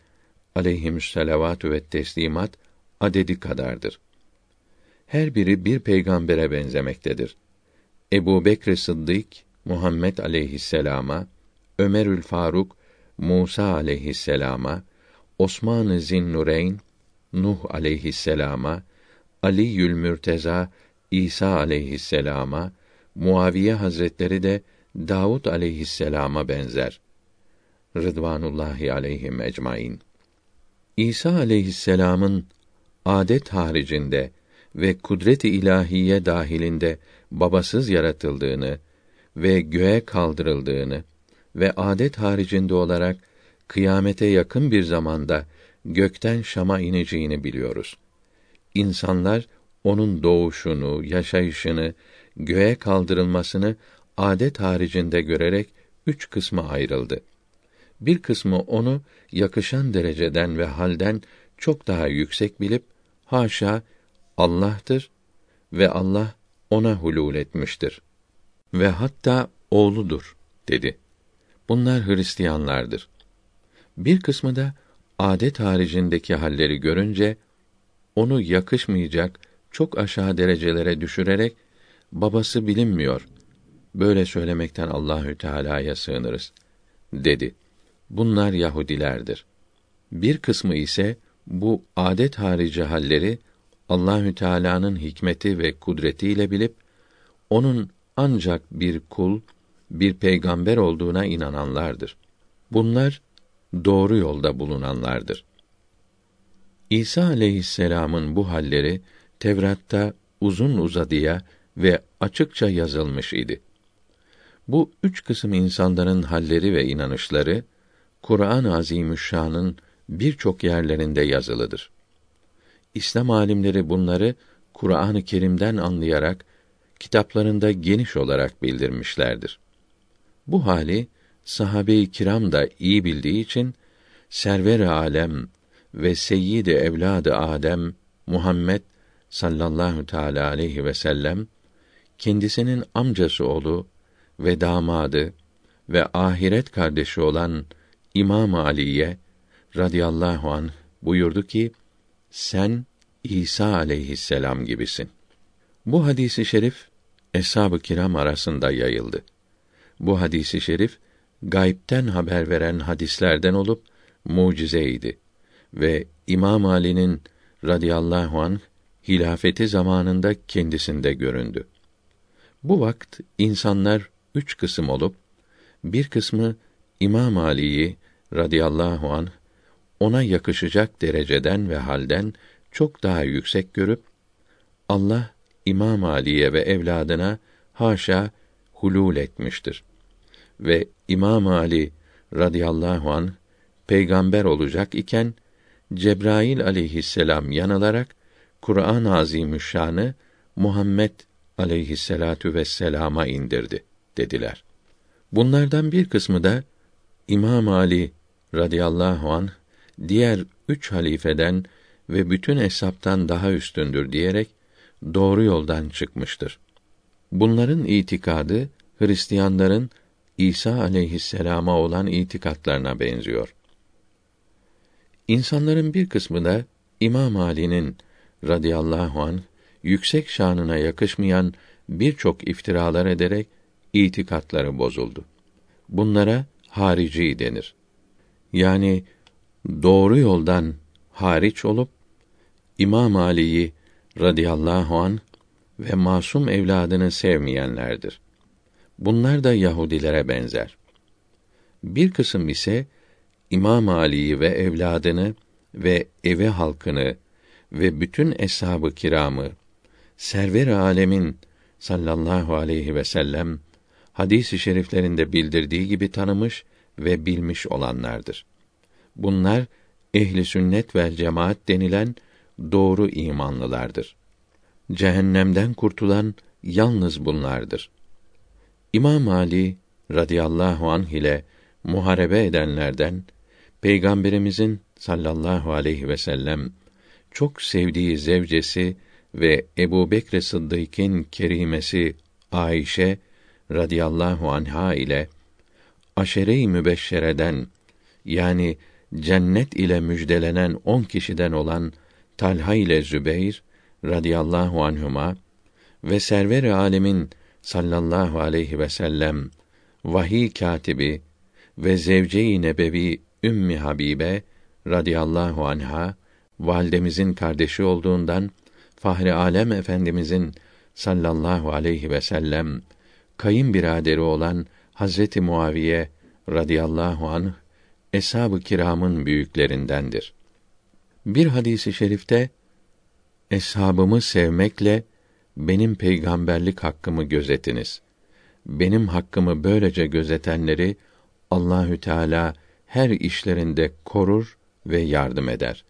aleyhimüsselavatü ve teslimat adedi kadardır. Her biri bir peygambere benzemektedir. Ebu Bekr Sıddık, Muhammed aleyhisselama, Ömerül Faruk, Musa aleyhisselama, Osman-ı Zinnureyn, Nuh aleyhisselama, Ali Yülmürteza, İsa aleyhisselama, Muaviye Hazretleri de Davud aleyhisselama benzer. Rıdvanullahi aleyhim ecmaîn. İsa aleyhisselamın adet haricinde ve kudret-i ilahiye dahilinde babasız yaratıldığını ve göğe kaldırıldığını ve adet haricinde olarak kıyamete yakın bir zamanda gökten Şam'a ineceğini biliyoruz. İnsanlar onun doğuşunu, yaşayışını, göğe kaldırılmasını adet haricinde görerek üç kısma ayrıldı. Bir kısmı onu yakışan dereceden ve halden çok daha yüksek bilip haşa Allah'tır ve Allah ona hulul etmiştir ve hatta oğludur dedi. Bunlar Hristiyanlardır. Bir kısmı da adet haricindeki halleri görünce onu yakışmayacak çok aşağı derecelere düşürerek babası bilinmiyor. Böyle söylemekten Allahü Teala'ya sığınırız dedi. Bunlar Yahudilerdir. Bir kısmı ise bu adet harici halleri Allahü Teala'nın hikmeti ve kudretiyle bilip onun ancak bir kul, bir peygamber olduğuna inananlardır. Bunlar doğru yolda bulunanlardır. İsa aleyhisselam'ın bu halleri Tevrat'ta uzun uzadıya ve açıkça yazılmış idi. Bu üç kısım insanların halleri ve inanışları Kur'an-ı Azimüşşan'ın birçok yerlerinde yazılıdır. İslam alimleri bunları Kur'an-ı Kerim'den anlayarak kitaplarında geniş olarak bildirmişlerdir. Bu hali sahabe-i kiram da iyi bildiği için server alem ve seyyid evladı Adem Muhammed sallallahu teala aleyhi ve sellem kendisinin amcası oğlu ve damadı ve ahiret kardeşi olan İmam Ali'ye radıyallahu an buyurdu ki sen İsa aleyhisselam gibisin. Bu hadisi şerif eshab-ı kiram arasında yayıldı. Bu hadisi şerif gaybten haber veren hadislerden olup mucizeydi ve İmam Ali'nin radıyallahu anh hilafeti zamanında kendisinde göründü. Bu vakt insanlar üç kısım olup bir kısmı İmam Ali'yi radıyallahu anh ona yakışacak dereceden ve halden çok daha yüksek görüp Allah İmam Ali'ye ve evladına haşa hulul etmiştir. Ve İmam Ali radıyallahu an peygamber olacak iken Cebrail aleyhisselam yanılarak Kur'an-ı Azimüşşan'ı Muhammed aleyhisselatu vesselama indirdi dediler. Bunlardan bir kısmı da İmam Ali radıyallahu an diğer üç halifeden ve bütün hesaptan daha üstündür diyerek doğru yoldan çıkmıştır. Bunların itikadı Hristiyanların İsa aleyhisselama olan itikatlarına benziyor. İnsanların bir kısmı da İmam Ali'nin radıyallahu an yüksek şanına yakışmayan birçok iftiralar ederek itikatları bozuldu. Bunlara harici denir. Yani doğru yoldan hariç olup İmam Ali'yi radıyallahu an ve masum evladını sevmeyenlerdir. Bunlar da Yahudilere benzer. Bir kısım ise İmam Ali'yi ve evladını ve evi halkını ve bütün eshab-ı kiramı server alemin sallallahu aleyhi ve sellem hadis-i şeriflerinde bildirdiği gibi tanımış ve bilmiş olanlardır. Bunlar ehli sünnet vel cemaat denilen doğru imanlılardır. Cehennemden kurtulan yalnız bunlardır. İmam Ali radıyallahu anh ile muharebe edenlerden Peygamberimizin sallallahu aleyhi ve sellem çok sevdiği zevcesi ve Ebu Bekr Sıddık'ın kerimesi Ayşe radıyallahu anha ile aşere-i mübeşşereden yani cennet ile müjdelenen on kişiden olan Talha ile Zübeyr radıyallahu anhuma ve server alemin sallallahu aleyhi ve sellem vahiy katibi ve zevce-i nebevi Ümmi Habibe radıyallahu anha validemizin kardeşi olduğundan Fahri Alem Efendimizin sallallahu aleyhi ve sellem kayınbiraderi olan Hazreti Muaviye radıyallahu anh eshab-ı kiramın büyüklerindendir. Bir hadisi şerifte eshabımı sevmekle benim peygamberlik hakkımı gözetiniz. Benim hakkımı böylece gözetenleri Allahü Teala her işlerinde korur ve yardım eder.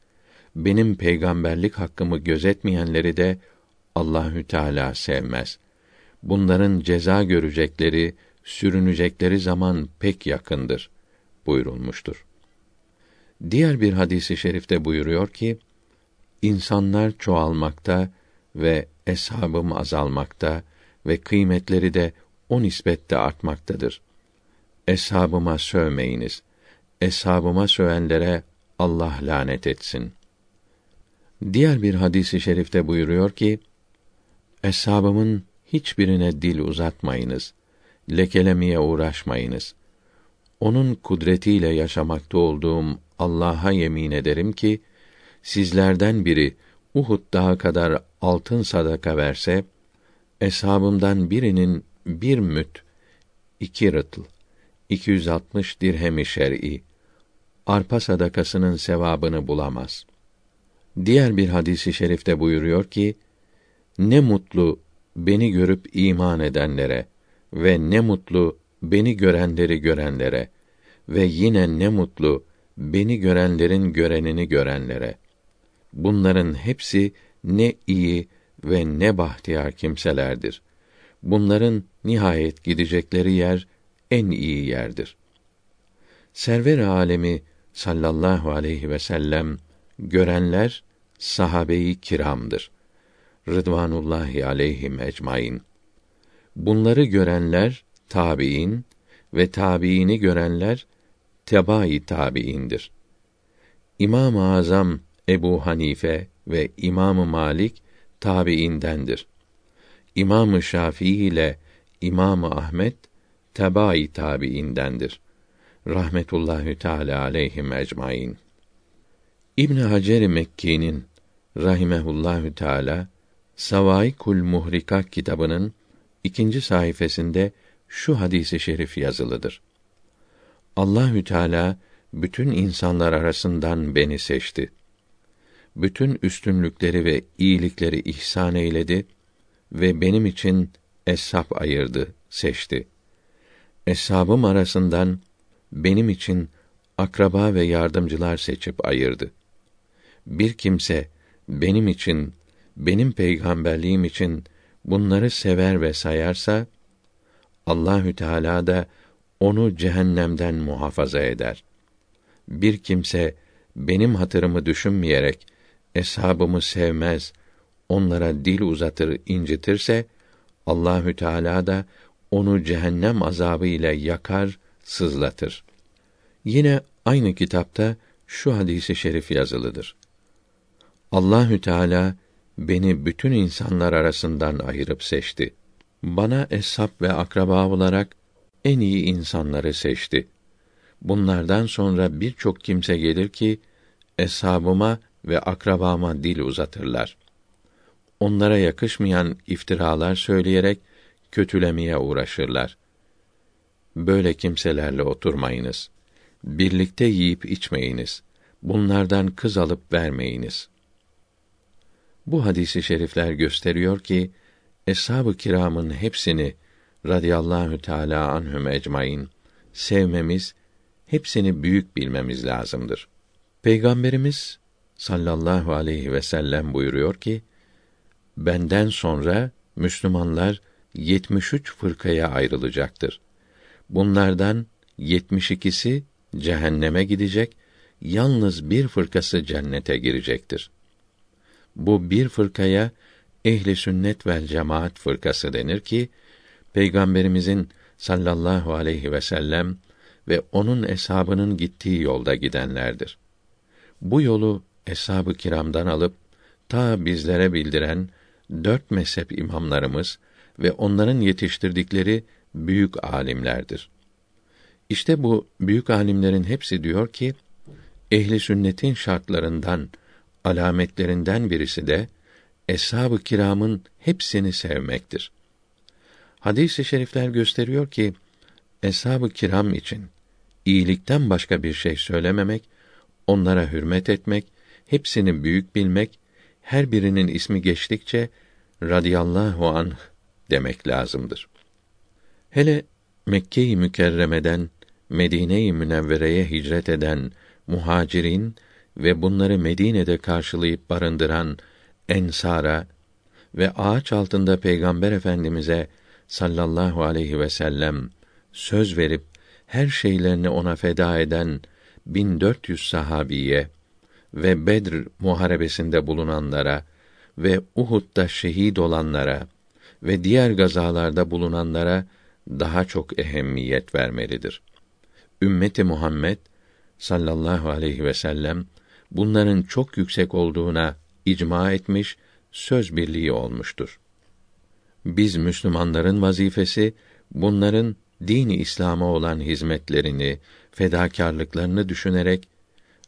Benim peygamberlik hakkımı gözetmeyenleri de Allahü Teala sevmez. Bunların ceza görecekleri, sürünecekleri zaman pek yakındır buyurulmuştur. Diğer bir hadisi şerifte buyuruyor ki: İnsanlar çoğalmakta ve eshabım azalmakta ve kıymetleri de o nispette artmaktadır. Eshabıma sövmeyiniz. Eshabıma sövenlere Allah lanet etsin. Diğer bir hadisi şerifte buyuruyor ki: Eshabımın hiçbirine dil uzatmayınız. Lekelemeye uğraşmayınız. Onun kudretiyle yaşamakta olduğum Allah'a yemin ederim ki sizlerden biri Uhud dağı kadar altın sadaka verse, eshabımdan birinin bir müt, iki rıtl, 260 dirhem-i şer'i, arpa sadakasının sevabını bulamaz. Diğer bir hadisi şerifte buyuruyor ki, ne mutlu beni görüp iman edenlere ve ne mutlu beni görenleri görenlere ve yine ne mutlu beni görenlerin görenini görenlere. Bunların hepsi ne iyi ve ne bahtiyar kimselerdir. Bunların nihayet gidecekleri yer en iyi yerdir. Server alemi sallallahu aleyhi ve sellem görenler sahabeyi kiramdır. Rıdvanullahi aleyhim ecmaîn. Bunları görenler tabiin ve tabiini görenler tebai tabiindir. İmam-ı Azam Ebu Hanife ve İmam-ı Malik tabiindendir. İmam-ı Şafii ile İmam-ı Ahmet tebai tabiindendir. Rahmetullahi Teala aleyhim ecmaîn. İbn Hacer Mekki'nin rahimehullahü teala Savaikul Muhrika kitabının ikinci sayfasında şu hadisi şerif yazılıdır. Allahü Teala bütün insanlar arasından beni seçti. Bütün üstünlükleri ve iyilikleri ihsan eyledi ve benim için eshab ayırdı, seçti. Eshabım arasından benim için akraba ve yardımcılar seçip ayırdı. Bir kimse benim için, benim peygamberliğim için bunları sever ve sayarsa Allahü Teala da onu cehennemden muhafaza eder. Bir kimse benim hatırımı düşünmeyerek eshabımı sevmez, onlara dil uzatır, incitirse Allahü Teala da onu cehennem azabı ile yakar, sızlatır. Yine aynı kitapta şu hadisi şerif yazılıdır. Allahü Teala beni bütün insanlar arasından ayırıp seçti. Bana eshab ve akraba olarak en iyi insanları seçti. Bunlardan sonra birçok kimse gelir ki eshabıma ve akrabama dil uzatırlar. Onlara yakışmayan iftiralar söyleyerek kötülemeye uğraşırlar. Böyle kimselerle oturmayınız. Birlikte yiyip içmeyiniz. Bunlardan kız alıp vermeyiniz. Bu hadisi şerifler gösteriyor ki eshab-ı kiramın hepsini radıyallahu teala anhum ecmaîn sevmemiz, hepsini büyük bilmemiz lazımdır. Peygamberimiz sallallahu aleyhi ve sellem buyuruyor ki: Benden sonra Müslümanlar 73 fırkaya ayrılacaktır. Bunlardan 72'si cehenneme gidecek, yalnız bir fırkası cennete girecektir. Bu bir fırkaya ehli sünnet vel cemaat fırkası denir ki Peygamberimizin sallallahu aleyhi ve sellem ve onun eshabının gittiği yolda gidenlerdir. Bu yolu eshab-ı kiramdan alıp ta bizlere bildiren dört mezhep imamlarımız ve onların yetiştirdikleri büyük alimlerdir. İşte bu büyük alimlerin hepsi diyor ki ehli sünnetin şartlarından, alametlerinden birisi de eshab-ı kiramın hepsini sevmektir. Hadis-i şerifler gösteriyor ki eshab-ı kiram için iyilikten başka bir şey söylememek, onlara hürmet etmek, hepsini büyük bilmek, her birinin ismi geçtikçe radıyallahu anh demek lazımdır. Hele Mekke-i Mükerreme'den Medine-i Münevvere'ye hicret eden muhacirin ve bunları Medine'de karşılayıp barındıran ensara ve ağaç altında Peygamber Efendimize sallallahu aleyhi ve sellem söz verip her şeylerini ona feda eden 1400 sahabiye ve Bedr muharebesinde bulunanlara ve Uhud'da şehit olanlara ve diğer gazalarda bulunanlara daha çok ehemmiyet vermelidir. Ümmeti Muhammed sallallahu aleyhi ve sellem bunların çok yüksek olduğuna icma etmiş, söz birliği olmuştur. Biz Müslümanların vazifesi bunların dini İslam'a olan hizmetlerini, fedakarlıklarını düşünerek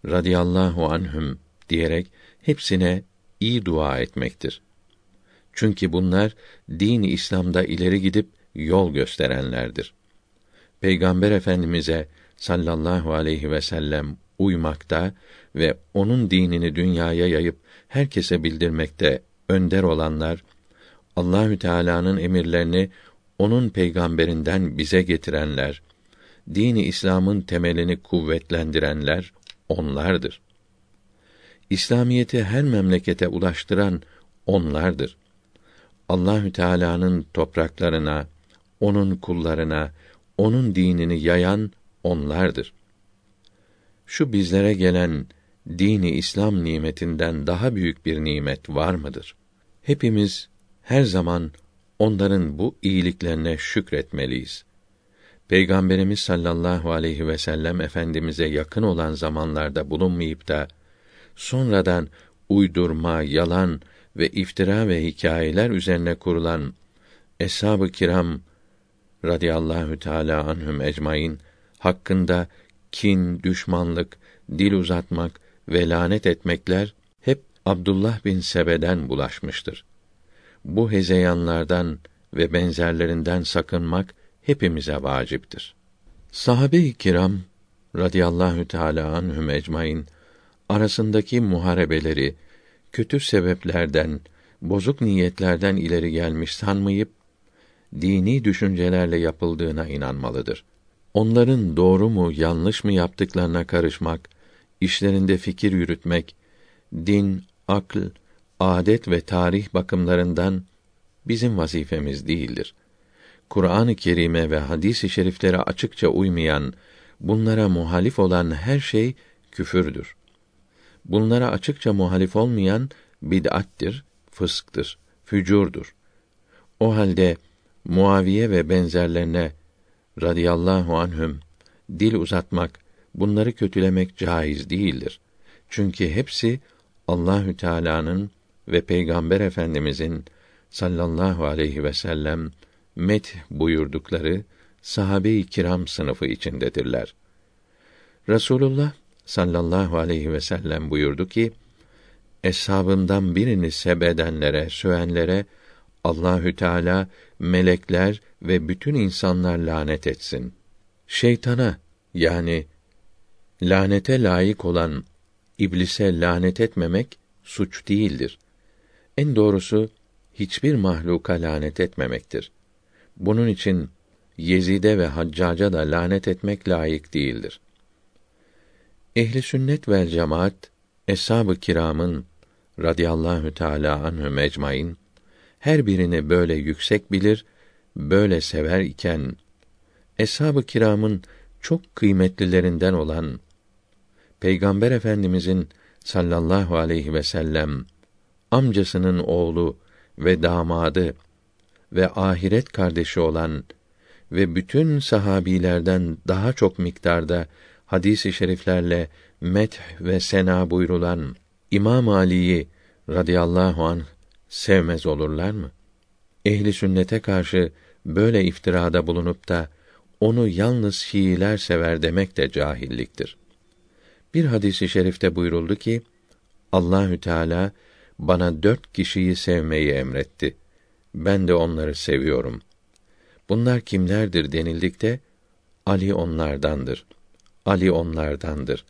radıyallahu anhüm diyerek hepsine iyi dua etmektir. Çünkü bunlar dini İslam'da ileri gidip yol gösterenlerdir. Peygamber Efendimize sallallahu aleyhi ve sellem uymakta ve onun dinini dünyaya yayıp herkese bildirmekte önder olanlar Allahü Teala'nın emirlerini onun peygamberinden bize getirenler, dini İslam'ın temelini kuvvetlendirenler onlardır. İslamiyeti her memlekete ulaştıran onlardır. Allahü Teala'nın topraklarına, onun kullarına, onun dinini yayan onlardır. Şu bizlere gelen dini İslam nimetinden daha büyük bir nimet var mıdır? Hepimiz her zaman onların bu iyiliklerine şükretmeliyiz. Peygamberimiz sallallahu aleyhi ve sellem efendimize yakın olan zamanlarda bulunmayıp da sonradan uydurma, yalan ve iftira ve hikayeler üzerine kurulan eshab-ı kiram radıyallahu teala anhum ecmaîn hakkında kin, düşmanlık, dil uzatmak ve lanet etmekler hep Abdullah bin Sebe'den bulaşmıştır. Bu hezeyanlardan ve benzerlerinden sakınmak hepimize vaciptir. Sahabe-i kiram radıyallahu teala anhum ecmaîn arasındaki muharebeleri kötü sebeplerden, bozuk niyetlerden ileri gelmiş sanmayıp dini düşüncelerle yapıldığına inanmalıdır. Onların doğru mu, yanlış mı yaptıklarına karışmak, işlerinde fikir yürütmek, din, akl, adet ve tarih bakımlarından bizim vazifemiz değildir. Kur'an-ı Kerim'e ve hadis-i şeriflere açıkça uymayan, bunlara muhalif olan her şey küfürdür. Bunlara açıkça muhalif olmayan bid'attir, fısktır, fücurdur. O halde Muaviye ve benzerlerine radıyallahu anhüm dil uzatmak, bunları kötülemek caiz değildir. Çünkü hepsi Allahü Teala'nın ve Peygamber Efendimizin sallallahu aleyhi ve sellem met buyurdukları sahabe-i kiram sınıfı içindedirler. Resulullah sallallahu aleyhi ve sellem buyurdu ki: Eshabımdan birini sebedenlere, sövenlere Allahü Teala melekler ve bütün insanlar lanet etsin. Şeytana yani lanete layık olan iblise lanet etmemek suç değildir. En doğrusu hiçbir mahluka lanet etmemektir. Bunun için Yezide ve Haccaca da lanet etmek layık değildir. Ehli sünnet vel cemaat eshab-ı kiramın radıyallahu teala anhü mecmain her birini böyle yüksek bilir, böyle sever iken eshab-ı kiramın çok kıymetlilerinden olan Peygamber Efendimizin sallallahu aleyhi ve sellem amcasının oğlu ve damadı ve ahiret kardeşi olan ve bütün sahabilerden daha çok miktarda hadis-i şeriflerle meth ve sena buyrulan İmam Ali'yi radıyallahu an sevmez olurlar mı? Ehli sünnete karşı böyle iftirada bulunup da onu yalnız Şiiler sever demek de cahilliktir. Bir hadisi şerifte buyuruldu ki Allahü Teala bana dört kişiyi sevmeyi emretti. Ben de onları seviyorum. Bunlar kimlerdir denildikte Ali onlardandır. Ali onlardandır.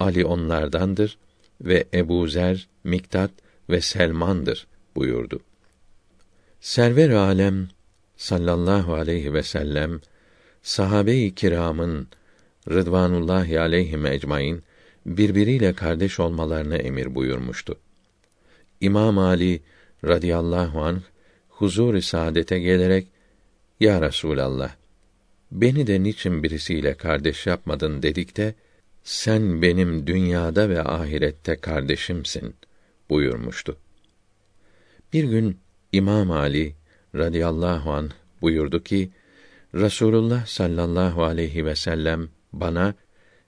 Ali onlardandır ve Ebu Zer, Miktat ve Selman'dır buyurdu. Server alem sallallahu aleyhi ve sellem sahabe-i kiramın Rıdvanullahi aleyhim ecmaîn birbiriyle kardeş olmalarını emir buyurmuştu. İmam Ali radıyallahu anh huzur-i saadete gelerek Ya Resulallah beni de niçin birisiyle kardeş yapmadın dedikte sen benim dünyada ve ahirette kardeşimsin buyurmuştu. Bir gün İmam Ali radıyallahu an buyurdu ki Rasulullah sallallahu aleyhi ve sellem bana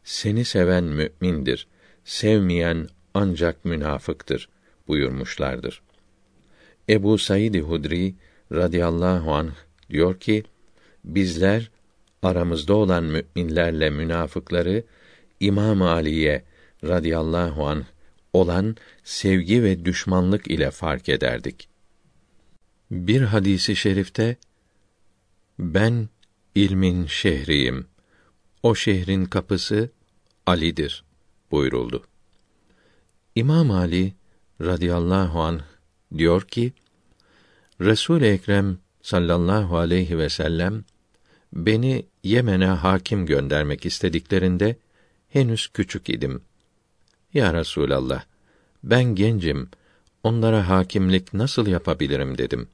seni seven mümindir, sevmeyen ancak münafıktır buyurmuşlardır. Ebu Said Hudri radıyallahu anh diyor ki bizler aramızda olan müminlerle münafıkları İmam Ali'ye radıyallahu an olan sevgi ve düşmanlık ile fark ederdik. Bir hadisi şerifte ben ilmin şehriyim. O şehrin kapısı Ali'dir buyuruldu. İmam Ali radıyallahu an diyor ki Resul Ekrem sallallahu aleyhi ve sellem beni Yemen'e hakim göndermek istediklerinde henüz küçük idim. Ya Resulallah, ben gencim, onlara hakimlik nasıl yapabilirim dedim.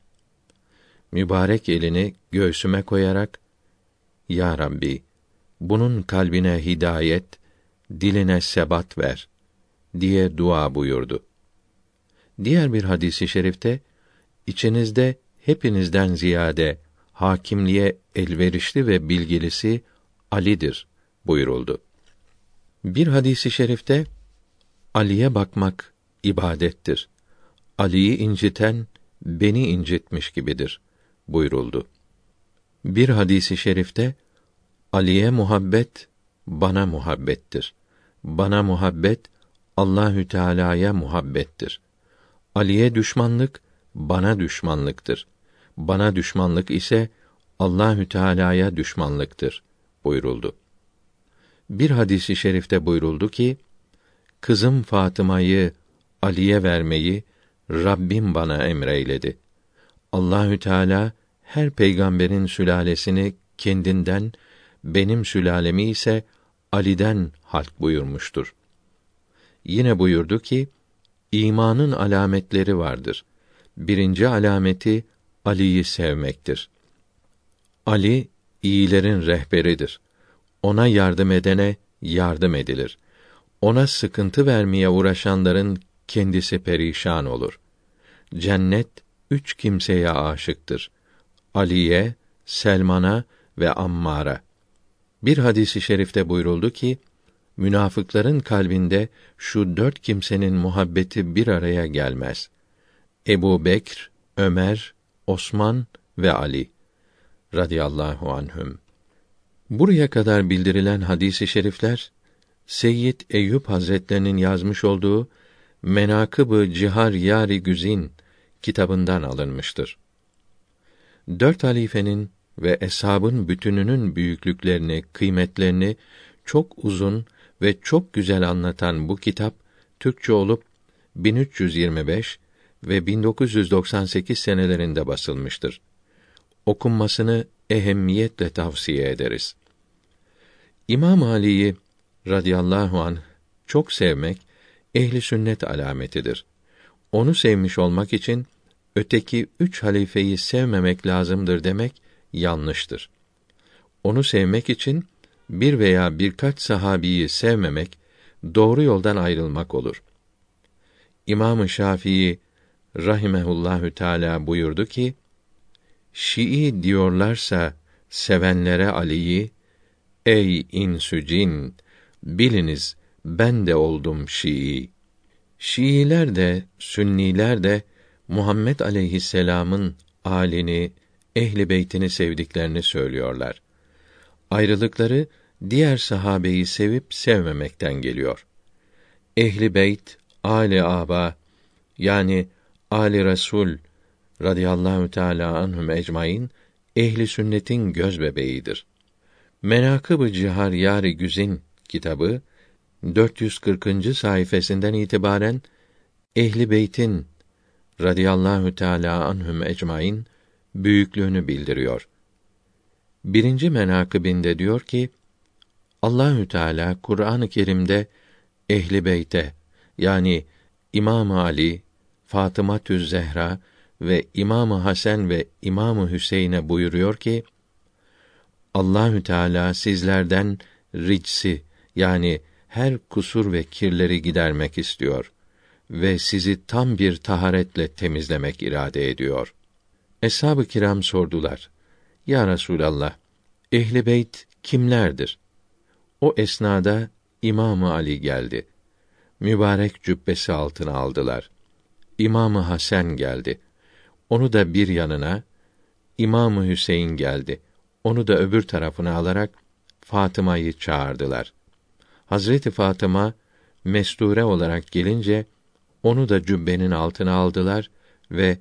Mübarek elini göğsüme koyarak, Ya Rabbi, bunun kalbine hidayet, diline sebat ver diye dua buyurdu. Diğer bir hadisi şerifte içinizde hepinizden ziyade hakimliğe elverişli ve bilgilisi Ali'dir buyuruldu. Bir hadisi şerifte Ali'ye bakmak ibadettir. Ali'yi inciten beni incitmiş gibidir buyuruldu. Bir hadisi şerifte Ali'ye muhabbet bana muhabbettir. Bana muhabbet Allahü Teala'ya muhabbettir. Ali'ye düşmanlık bana düşmanlıktır. Bana düşmanlık ise Allahü Teala'ya düşmanlıktır buyuruldu. Bir hadisi şerifte buyuruldu ki kızım Fatıma'yı Ali'ye vermeyi Rabbim bana emreyledi. Allahü Teala her peygamberin sülalesini kendinden, benim sülalemi ise Ali'den halk buyurmuştur. Yine buyurdu ki, imanın alametleri vardır. Birinci alameti Ali'yi sevmektir. Ali iyilerin rehberidir. Ona yardım edene yardım edilir. Ona sıkıntı vermeye uğraşanların kendisi perişan olur. Cennet üç kimseye aşıktır. Aliye, Selman'a ve Ammar'a. Bir hadisi şerifte buyuruldu ki, münafıkların kalbinde şu dört kimsenin muhabbeti bir araya gelmez. Ebu Bekr, Ömer, Osman ve Ali radıyallahu anhüm. Buraya kadar bildirilen hadisi şerifler Seyyid Eyüp Hazretlerinin yazmış olduğu Menakıb-ı Cihar Yari Güzin kitabından alınmıştır. Dört halifenin ve eshabın bütününün büyüklüklerini, kıymetlerini çok uzun ve çok güzel anlatan bu kitap Türkçe olup 1325 ve 1998 senelerinde basılmıştır. Okunmasını ehemmiyetle tavsiye ederiz. İmam Ali'yi radıyallahu an çok sevmek ehli sünnet alametidir. Onu sevmiş olmak için öteki üç halifeyi sevmemek lazımdır demek yanlıştır. Onu sevmek için bir veya birkaç sahabiyi sevmemek doğru yoldan ayrılmak olur. İmam-ı Şafii rahimehullahü teala buyurdu ki: Şii diyorlarsa sevenlere Ali'yi ey insü cin biliniz ben de oldum Şii. Şiiler de Sünniler de Muhammed aleyhisselam'ın alini, ehli beytini sevdiklerini söylüyorlar. Ayrılıkları diğer sahabeyi sevip sevmemekten geliyor. Ehli beyt, âli aba yani âli Resul radıyallahu teala anhum ecmaîn ehli sünnetin göz bebeğidir. Menakıb-ı Cihar Yari Güzin kitabı 440. sayfasından itibaren Ehli Beyt'in radıyallahu teala anhum ecmaîn büyüklüğünü bildiriyor. Birinci menakibinde diyor ki Allahü Teala Kur'an-ı Kerim'de Ehli Beyt'e yani İmam Ali, Fatıma Tüz Zehra ve İmamı Hasan ve İmamı Hüseyin'e buyuruyor ki Allahü Teala sizlerden ricsi yani her kusur ve kirleri gidermek istiyor ve sizi tam bir taharetle temizlemek irade ediyor. Eshab-ı kiram sordular. Ya Resulallah, ehli beyt kimlerdir? O esnada İmamı Ali geldi. Mübarek cübbesi altına aldılar. İmamı Hasan geldi. Onu da bir yanına, İmamı Hüseyin geldi. Onu da öbür tarafına alarak Fatıma'yı çağırdılar. Hazreti Fatıma mesture olarak gelince onu da cübbenin altına aldılar ve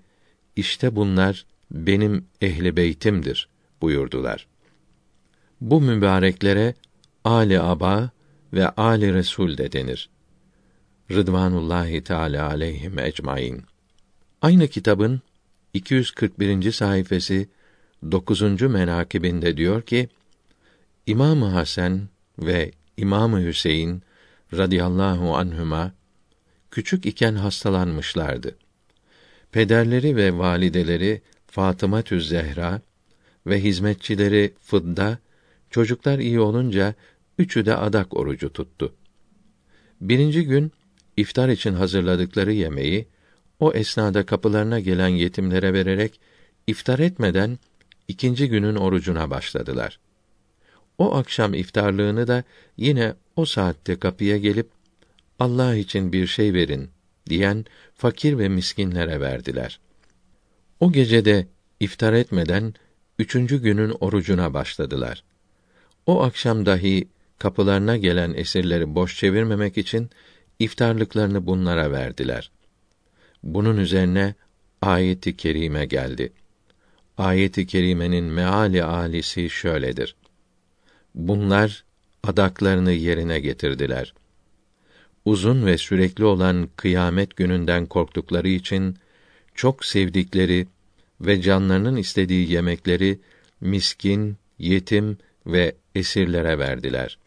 işte bunlar benim ehli beytimdir buyurdular. Bu mübareklere Ali Aba ve Ali Resul de denir. Rıdvanullahi Teala aleyhim ecmaîn. Aynı kitabın 241. sayfası 9. menakibinde diyor ki: İmam Hasan ve İmam Hüseyin radıyallahu anhuma küçük iken hastalanmışlardı. Pederleri ve valideleri Fatıma Tüz Zehra ve hizmetçileri Fıdda çocuklar iyi olunca üçü de adak orucu tuttu. Birinci gün iftar için hazırladıkları yemeği o esnada kapılarına gelen yetimlere vererek iftar etmeden ikinci günün orucuna başladılar. O akşam iftarlığını da yine o saatte kapıya gelip Allah için bir şey verin diyen fakir ve miskinlere verdiler. O gecede iftar etmeden üçüncü günün orucuna başladılar. O akşam dahi kapılarına gelen esirleri boş çevirmemek için iftarlıklarını bunlara verdiler. Bunun üzerine ayeti kerime geldi. Ayeti kerimenin meali alisi şöyledir. Bunlar adaklarını yerine getirdiler. Uzun ve sürekli olan kıyamet gününden korktukları için çok sevdikleri ve canlarının istediği yemekleri miskin, yetim ve esirlere verdiler.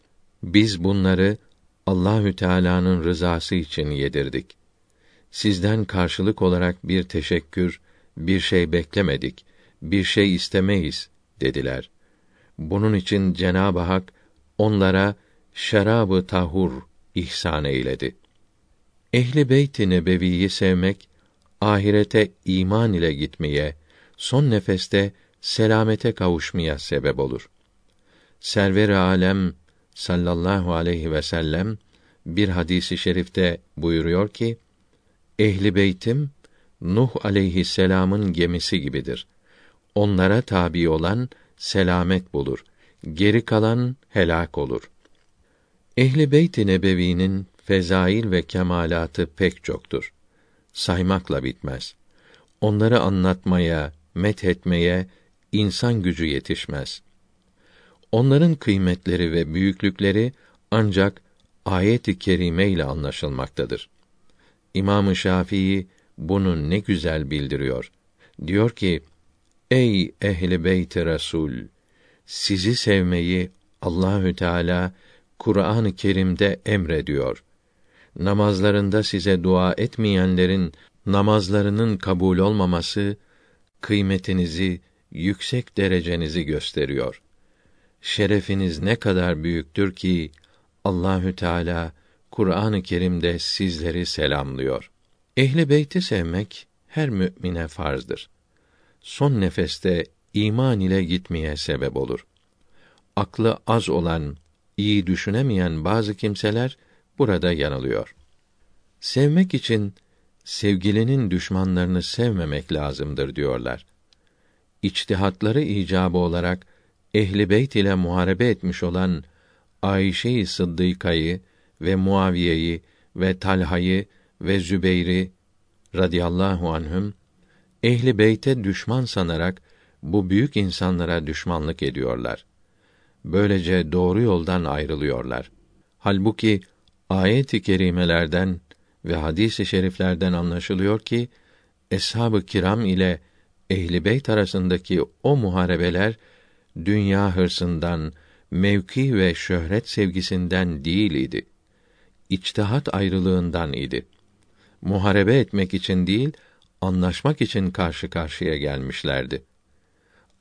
Biz bunları Allahü Teala'nın rızası için yedirdik. Sizden karşılık olarak bir teşekkür, bir şey beklemedik, bir şey istemeyiz dediler. Bunun için Cenab-ı Hak onlara şarabı tahur ihsan eyledi. Ehli beyt-i nebeviyi sevmek ahirete iman ile gitmeye, son nefeste selamete kavuşmaya sebep olur. Server-i alem sallallahu aleyhi ve sellem bir hadisi şerifte buyuruyor ki: Ehli beytim Nuh aleyhisselam'ın gemisi gibidir. Onlara tabi olan selamet bulur. Geri kalan helak olur. Ehli Beyt-i Nebevi'nin fezail ve kemalatı pek çoktur. Saymakla bitmez. Onları anlatmaya, met etmeye insan gücü yetişmez. Onların kıymetleri ve büyüklükleri ancak ayet-i kerime ile anlaşılmaktadır. İmam-ı Şafii bunu ne güzel bildiriyor. Diyor ki: Ey ehli beyt Resul, sizi sevmeyi Allahü Teala Kur'an-ı Kerim'de emrediyor. Namazlarında size dua etmeyenlerin namazlarının kabul olmaması kıymetinizi, yüksek derecenizi gösteriyor. Şerefiniz ne kadar büyüktür ki Allahü Teala Kur'an-ı Kerim'de sizleri selamlıyor. Ehli beyti sevmek her mümine farzdır. Son nefeste iman ile gitmeye sebep olur. Aklı az olan, iyi düşünemeyen bazı kimseler burada yanılıyor. Sevmek için sevgilinin düşmanlarını sevmemek lazımdır diyorlar. İçtihatları icabı olarak ehli beyt ile muharebe etmiş olan Ayşe-i Sıddıka'yı ve Muaviye'yi ve Talha'yı ve Zübeyr'i radıyallahu anhüm ehli beyte düşman sanarak bu büyük insanlara düşmanlık ediyorlar. Böylece doğru yoldan ayrılıyorlar. Halbuki ayet-i kerimelerden ve hadis-i şeriflerden anlaşılıyor ki eshab-ı kiram ile ehli beyt arasındaki o muharebeler dünya hırsından, mevki ve şöhret sevgisinden değil idi. İçtihat ayrılığından idi. Muharebe etmek için değil, anlaşmak için karşı karşıya gelmişlerdi.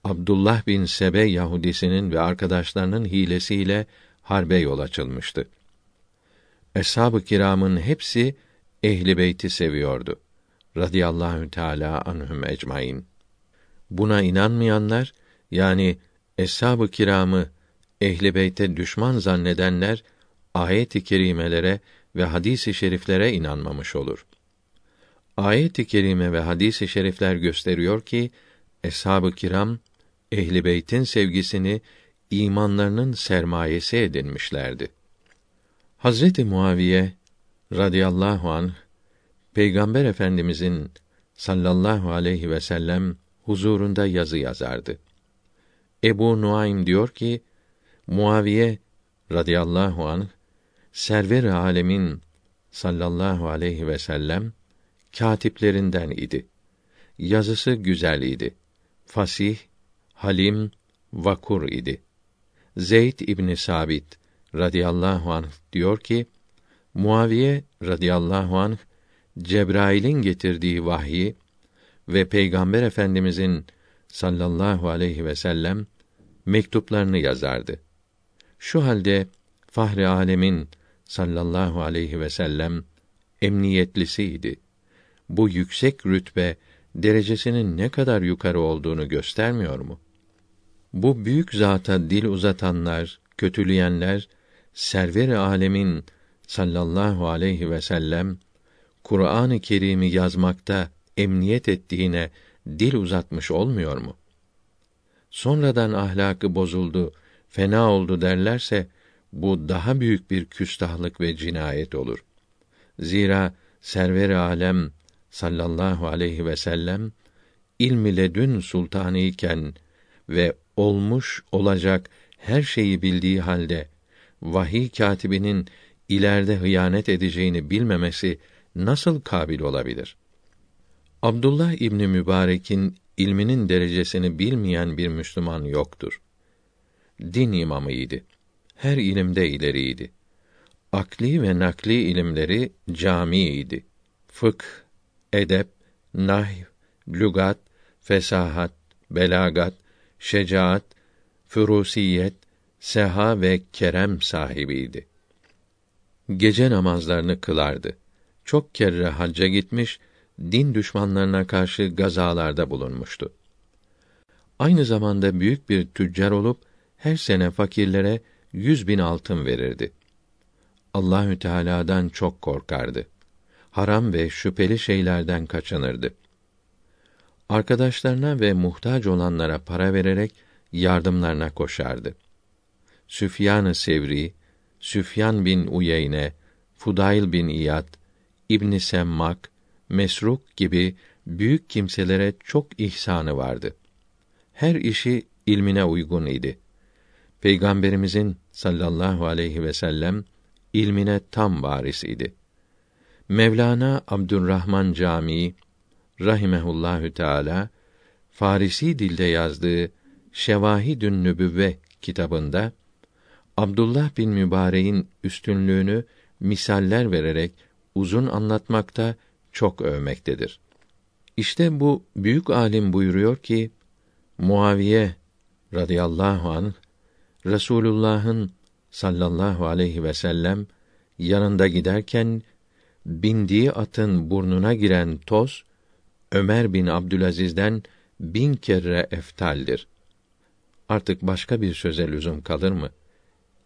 Abdullah bin Sebe Yahudisinin ve arkadaşlarının hilesiyle harbe yol açılmıştı. Eshab-ı kiramın hepsi ehli beyti seviyordu. Radiyallahu teala anhum ecmaîn. Buna inanmayanlar yani eshab-ı kiramı ehli beyte düşman zannedenler ayet-i kerimelere ve hadis-i şeriflere inanmamış olur. Ayet-i kerime ve hadis-i şerifler gösteriyor ki eshab-ı kiram ehli beytin sevgisini imanlarının sermayesi edinmişlerdi. Hazreti Muaviye radıyallahu an Peygamber Efendimizin sallallahu aleyhi ve sellem huzurunda yazı yazardı. Ebu Nuaym diyor ki Muaviye radıyallahu anh server alemin sallallahu aleyhi ve sellem katiplerinden idi. Yazısı güzel idi. Fasih, halim, vakur idi. Zeyd İbni Sabit radıyallahu anh diyor ki Muaviye radıyallahu anh Cebrail'in getirdiği vahyi ve Peygamber Efendimizin sallallahu aleyhi ve sellem mektuplarını yazardı. Şu halde Fahri Alemin sallallahu aleyhi ve sellem emniyetlisiydi. Bu yüksek rütbe derecesinin ne kadar yukarı olduğunu göstermiyor mu? Bu büyük zata dil uzatanlar, kötüleyenler server-i alemin sallallahu aleyhi ve sellem Kur'an-ı Kerim'i yazmakta emniyet ettiğine dil uzatmış olmuyor mu? Sonradan ahlakı bozuldu, fena oldu derlerse bu daha büyük bir küstahlık ve cinayet olur. Zira server-i alem sallallahu aleyhi ve sellem ilmi ledün sultanı iken ve olmuş olacak her şeyi bildiği halde vahiy katibinin ileride hıyanet edeceğini bilmemesi nasıl kabil olabilir? Abdullah İbni Mübarek'in ilminin derecesini bilmeyen bir Müslüman yoktur. Din imamıydı. Her ilimde ileriydi. Akli ve nakli ilimleri camiydi. Fıkh, edep, nahv, lügat, fesahat, belagat, şecaat, furusiyet, seha ve kerem sahibiydi. Gece namazlarını kılardı. Çok kere hacca gitmiş, din düşmanlarına karşı gazalarda bulunmuştu. Aynı zamanda büyük bir tüccar olup her sene fakirlere yüz bin altın verirdi. Allahü Teala'dan çok korkardı. Haram ve şüpheli şeylerden kaçınırdı. Arkadaşlarına ve muhtaç olanlara para vererek yardımlarına koşardı. Süfyan-ı Sevri, Süfyan bin Uyeyne, Fudayl bin İyad, İbn Semmak, Mesruk gibi büyük kimselere çok ihsanı vardı. Her işi ilmine uygun idi. Peygamberimizin sallallahu aleyhi ve sellem ilmine tam varis idi. Mevlana Abdurrahman Camii rahimehullahü teala Farisi dilde yazdığı Şevahidün Nübüvve kitabında Abdullah bin Mübarek'in üstünlüğünü misaller vererek uzun anlatmakta çok övmektedir. İşte bu büyük alim buyuruyor ki Muaviye radıyallahu an Resulullah'ın sallallahu aleyhi ve sellem yanında giderken bindiği atın burnuna giren toz Ömer bin Abdülaziz'den bin kere eftaldir. Artık başka bir söze lüzum kalır mı?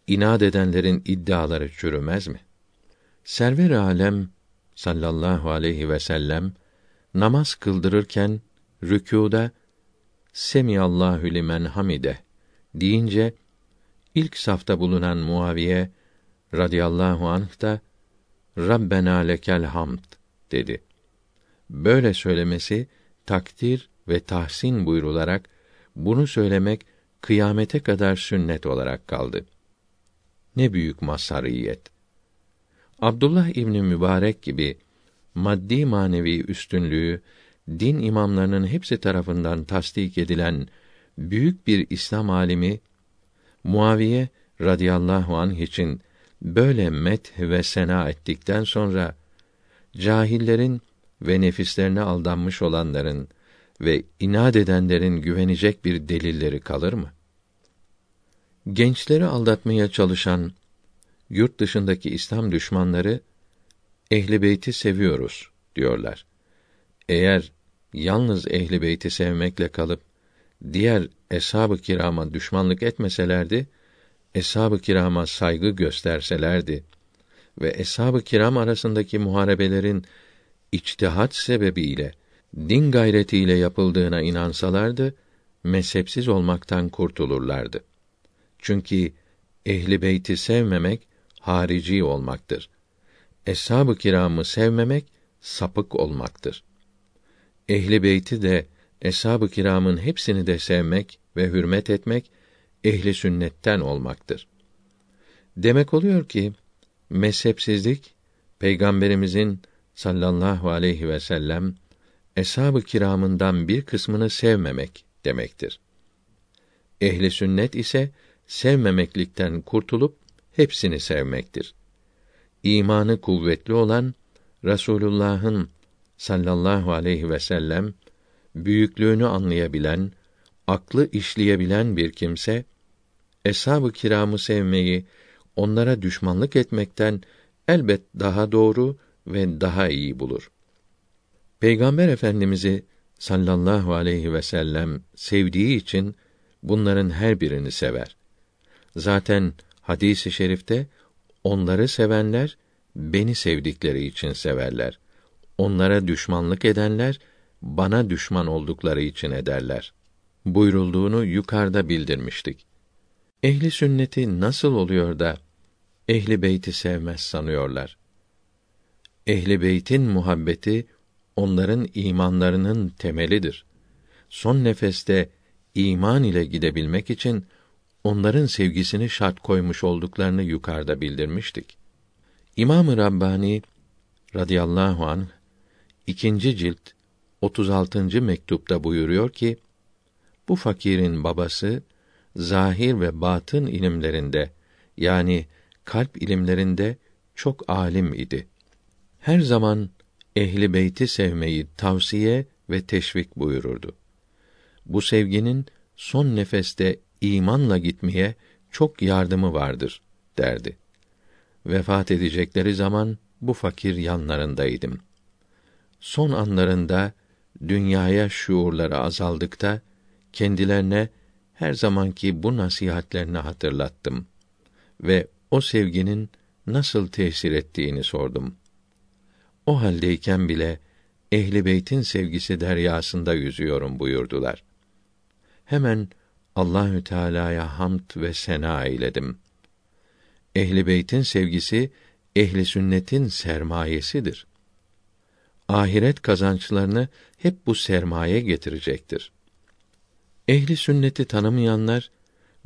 İnat edenlerin iddiaları çürümez mi? Server alem sallallahu aleyhi ve sellem namaz kıldırırken rükûda Semiyallahu limen hamide deyince ilk safta bulunan Muaviye radıyallahu anh da Rabbena lekel hamd dedi. Böyle söylemesi takdir ve tahsin buyrularak bunu söylemek kıyamete kadar sünnet olarak kaldı. Ne büyük mazhariyet. Abdullah İbni Mübarek gibi maddi manevi üstünlüğü din imamlarının hepsi tarafından tasdik edilen büyük bir İslam alimi Muaviye radıyallahu anh için böyle met ve sena ettikten sonra cahillerin ve nefislerine aldanmış olanların ve inat edenlerin güvenecek bir delilleri kalır mı? Gençleri aldatmaya çalışan yurt dışındaki İslam düşmanları ehli beyti seviyoruz diyorlar. Eğer yalnız ehli beyti sevmekle kalıp diğer eshab-ı kirama düşmanlık etmeselerdi, eshab-ı kirama saygı gösterselerdi ve eshab-ı kiram arasındaki muharebelerin içtihat sebebiyle din gayretiyle yapıldığına inansalardı, mezhepsiz olmaktan kurtulurlardı. Çünkü ehli beyti sevmemek harici olmaktır. Eshab-ı kiramı sevmemek sapık olmaktır. Ehli beyti de eshab-ı kiramın hepsini de sevmek ve hürmet etmek ehli sünnetten olmaktır. Demek oluyor ki mezhepsizlik peygamberimizin sallallahu aleyhi ve sellem eshab-ı kiramından bir kısmını sevmemek demektir. Ehli sünnet ise sevmemeklikten kurtulup hepsini sevmektir. İmanı kuvvetli olan Rasulullah'ın sallallahu aleyhi ve sellem büyüklüğünü anlayabilen, aklı işleyebilen bir kimse eshab-ı kiramı sevmeyi, onlara düşmanlık etmekten elbet daha doğru ve daha iyi bulur. Peygamber Efendimizi sallallahu aleyhi ve sellem sevdiği için bunların her birini sever. Zaten hadisi i şerifte onları sevenler beni sevdikleri için severler. Onlara düşmanlık edenler bana düşman oldukları için ederler. Buyurulduğunu yukarıda bildirmiştik. Ehli sünneti nasıl oluyor da ehli beyti sevmez sanıyorlar? Ehli beytin muhabbeti onların imanlarının temelidir. Son nefeste iman ile gidebilmek için onların sevgisini şart koymuş olduklarını yukarıda bildirmiştik. İmam-ı Rabbani radıyallahu anh ikinci cilt 36. mektupta buyuruyor ki bu fakirin babası zahir ve batın ilimlerinde yani kalp ilimlerinde çok alim idi. Her zaman ehli beyti sevmeyi tavsiye ve teşvik buyururdu. Bu sevginin son nefeste imanla gitmeye çok yardımı vardır derdi. Vefat edecekleri zaman bu fakir yanlarındaydım. Son anlarında dünyaya şuurları azaldıkta kendilerine her zamanki bu nasihatlerini hatırlattım ve o sevginin nasıl tesir ettiğini sordum. O haldeyken bile ehli beytin sevgisi deryasında yüzüyorum buyurdular. Hemen Allahü Teala'ya hamd ve sena eyledim. Ehli beytin sevgisi ehli sünnetin sermayesidir. Ahiret kazançlarını hep bu sermaye getirecektir. Ehli sünneti tanımayanlar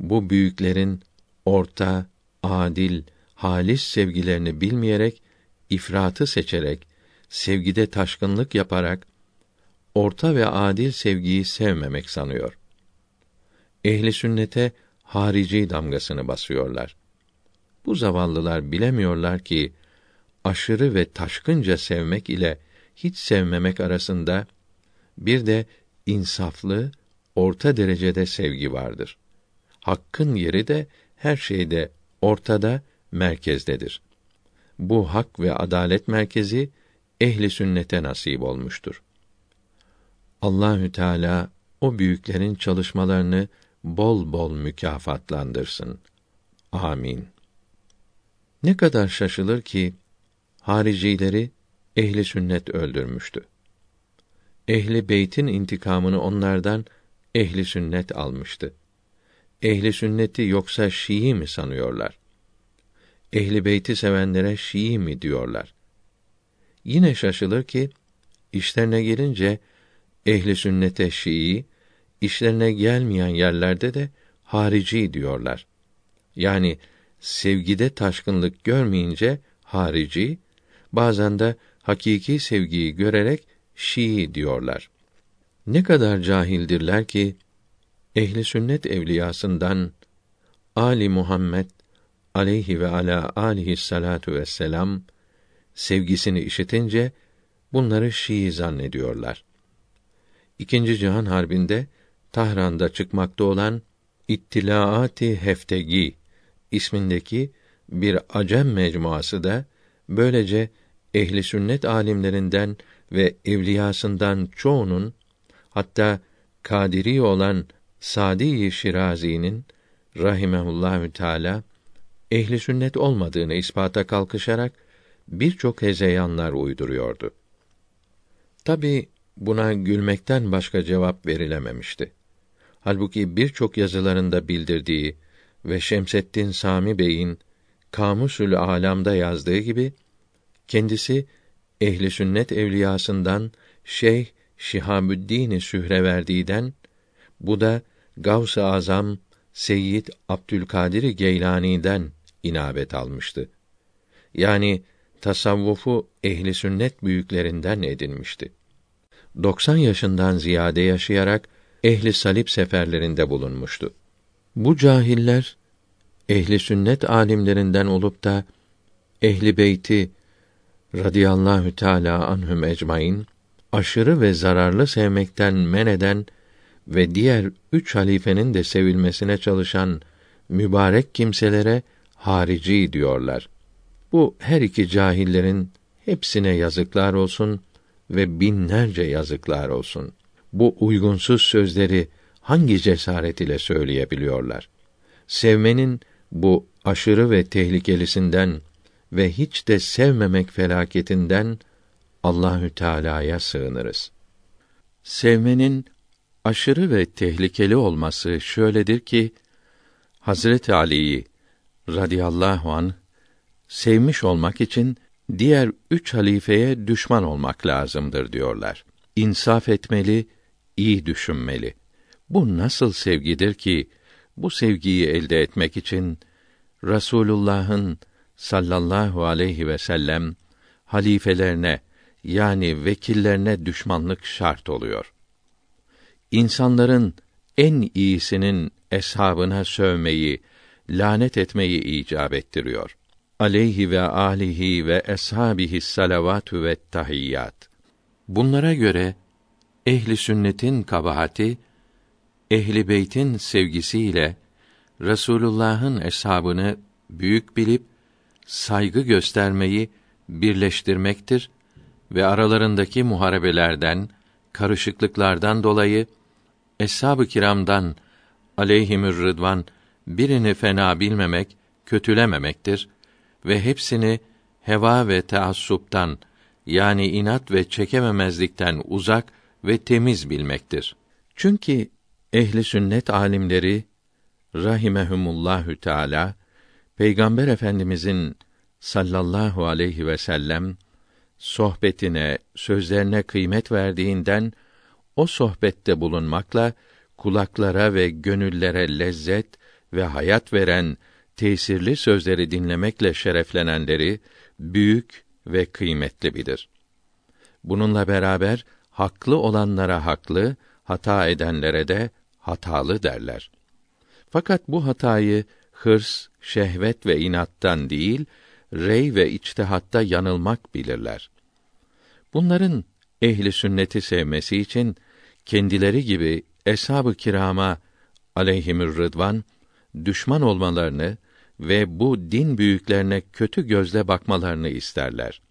bu büyüklerin orta, adil, halis sevgilerini bilmeyerek ifratı seçerek sevgide taşkınlık yaparak orta ve adil sevgiyi sevmemek sanıyor. Ehli sünnete harici damgasını basıyorlar. Bu zavallılar bilemiyorlar ki aşırı ve taşkınca sevmek ile hiç sevmemek arasında bir de insaflı, orta derecede sevgi vardır. Hakkın yeri de her şeyde ortada, merkezdedir. Bu hak ve adalet merkezi ehli sünnete nasip olmuştur. Allahü Teala o büyüklerin çalışmalarını bol bol mükafatlandırsın. Amin. Ne kadar şaşılır ki haricileri ehli sünnet öldürmüştü. Ehli beytin intikamını onlardan ehli sünnet almıştı. Ehli sünneti yoksa Şii mi sanıyorlar? Ehli beyti sevenlere Şii mi diyorlar? Yine şaşılır ki işlerine gelince ehli sünnete Şii, işlerine gelmeyen yerlerde de harici diyorlar. Yani sevgide taşkınlık görmeyince harici, bazen de hakiki sevgiyi görerek Şii diyorlar. Ne kadar cahildirler ki ehli sünnet evliyasından Ali Muhammed aleyhi ve ala alihi salatu vesselam sevgisini işitince bunları Şii zannediyorlar. İkinci Cihan Harbi'nde Tahran'da çıkmakta olan İttilaati Heftegi ismindeki bir acem mecmuası da böylece ehli sünnet alimlerinden ve evliyasından çoğunun hatta kadiri olan Sadi Şirazi'nin rahimehullahü teala ehli sünnet olmadığını ispata kalkışarak birçok hezeyanlar uyduruyordu. Tabi buna gülmekten başka cevap verilememişti. Halbuki birçok yazılarında bildirdiği ve Şemseddin Sami Bey'in Kamusül Alam'da yazdığı gibi kendisi ehli sünnet evliyasından Şeyh Şihabüddin Sühreverdi'den bu da Gavs-ı Azam Seyyid Abdülkadir Geylani'den inabet almıştı. Yani tasavvufu ehli sünnet büyüklerinden edinmişti. 90 yaşından ziyade yaşayarak ehli salip seferlerinde bulunmuştu. Bu cahiller ehli sünnet alimlerinden olup da ehli beyti radıyallahu teala anhum ecmaîn aşırı ve zararlı sevmekten men eden ve diğer üç halifenin de sevilmesine çalışan mübarek kimselere harici diyorlar. Bu her iki cahillerin hepsine yazıklar olsun ve binlerce yazıklar olsun. Bu uygunsuz sözleri hangi cesaret ile söyleyebiliyorlar? Sevmenin bu aşırı ve tehlikelisinden ve hiç de sevmemek felaketinden Allahü Teala'ya sığınırız. Sevmenin aşırı ve tehlikeli olması şöyledir ki Hazret Ali'yi radıyallahu an sevmiş olmak için diğer üç halifeye düşman olmak lazımdır diyorlar. İnsaf etmeli, iyi düşünmeli. Bu nasıl sevgidir ki bu sevgiyi elde etmek için Rasulullah'ın sallallahu aleyhi ve sellem halifelerine yani vekillerine düşmanlık şart oluyor. İnsanların en iyisinin eshabına sövmeyi, lanet etmeyi icap ettiriyor. Aleyhi ve alihi ve eshabihi salavatü ve tahiyyat. Bunlara göre ehli sünnetin kabahati ehli beytin sevgisiyle Resulullah'ın eshabını büyük bilip saygı göstermeyi birleştirmektir ve aralarındaki muharebelerden, karışıklıklardan dolayı eshab-ı kiramdan aleyhimür rıdvan birini fena bilmemek, kötülememektir ve hepsini heva ve taassuptan yani inat ve çekememezlikten uzak ve temiz bilmektir. Çünkü ehli sünnet alimleri rahimehumullahü teala Peygamber Efendimizin sallallahu aleyhi ve sellem sohbetine, sözlerine kıymet verdiğinden o sohbette bulunmakla kulaklara ve gönüllere lezzet ve hayat veren tesirli sözleri dinlemekle şereflenenleri büyük ve kıymetli bilir. Bununla beraber haklı olanlara haklı, hata edenlere de hatalı derler. Fakat bu hatayı hırs, şehvet ve inattan değil, rey ve içtihatta yanılmak bilirler. Bunların ehli sünneti sevmesi için kendileri gibi eshab-ı kirama aleyhimür rıdvan düşman olmalarını ve bu din büyüklerine kötü gözle bakmalarını isterler.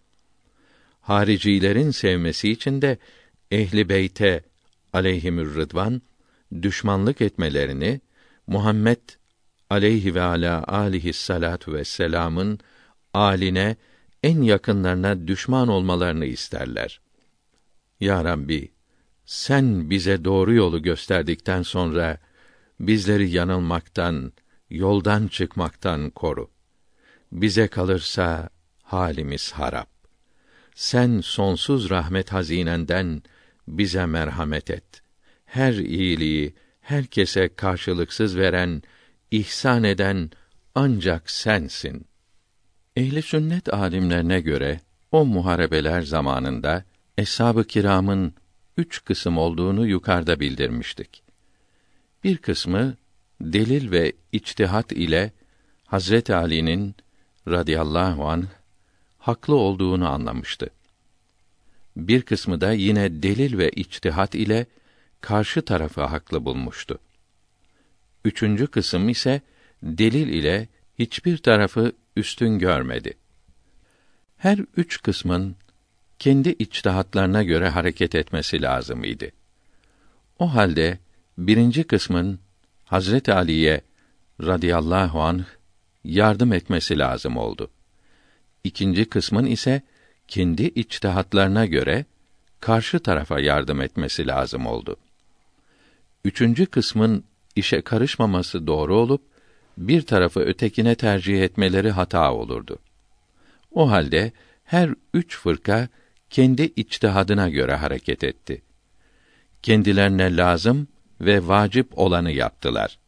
Haricilerin sevmesi için de ehli beyte aleyhimür rıdvan düşmanlık etmelerini Muhammed aleyhi ve ala alihi salatu ve selamın aline en yakınlarına düşman olmalarını isterler. Ya Rabbi, sen bize doğru yolu gösterdikten sonra bizleri yanılmaktan, yoldan çıkmaktan koru. Bize kalırsa halimiz harap. Sen sonsuz rahmet hazinenden bize merhamet et. Her iyiliği herkese karşılıksız veren, ihsan eden ancak sensin. Ehli sünnet alimlerine göre o muharebeler zamanında eshab-ı kiramın üç kısım olduğunu yukarıda bildirmiştik. Bir kısmı delil ve içtihat ile Hazret Ali'nin radıyallahu an haklı olduğunu anlamıştı. Bir kısmı da yine delil ve içtihat ile karşı tarafı haklı bulmuştu. Üçüncü kısım ise delil ile hiçbir tarafı üstün görmedi. Her üç kısmın kendi içtihatlarına göre hareket etmesi lazım idi. O halde birinci kısmın Hazret Ali'ye radıyallahu anh yardım etmesi lazım oldu. İkinci kısmın ise kendi içtihatlarına göre karşı tarafa yardım etmesi lazım oldu. Üçüncü kısmın işe karışmaması doğru olup bir tarafı ötekine tercih etmeleri hata olurdu. O halde her üç fırka kendi içtihadına göre hareket etti. Kendilerine lazım ve vacip olanı yaptılar.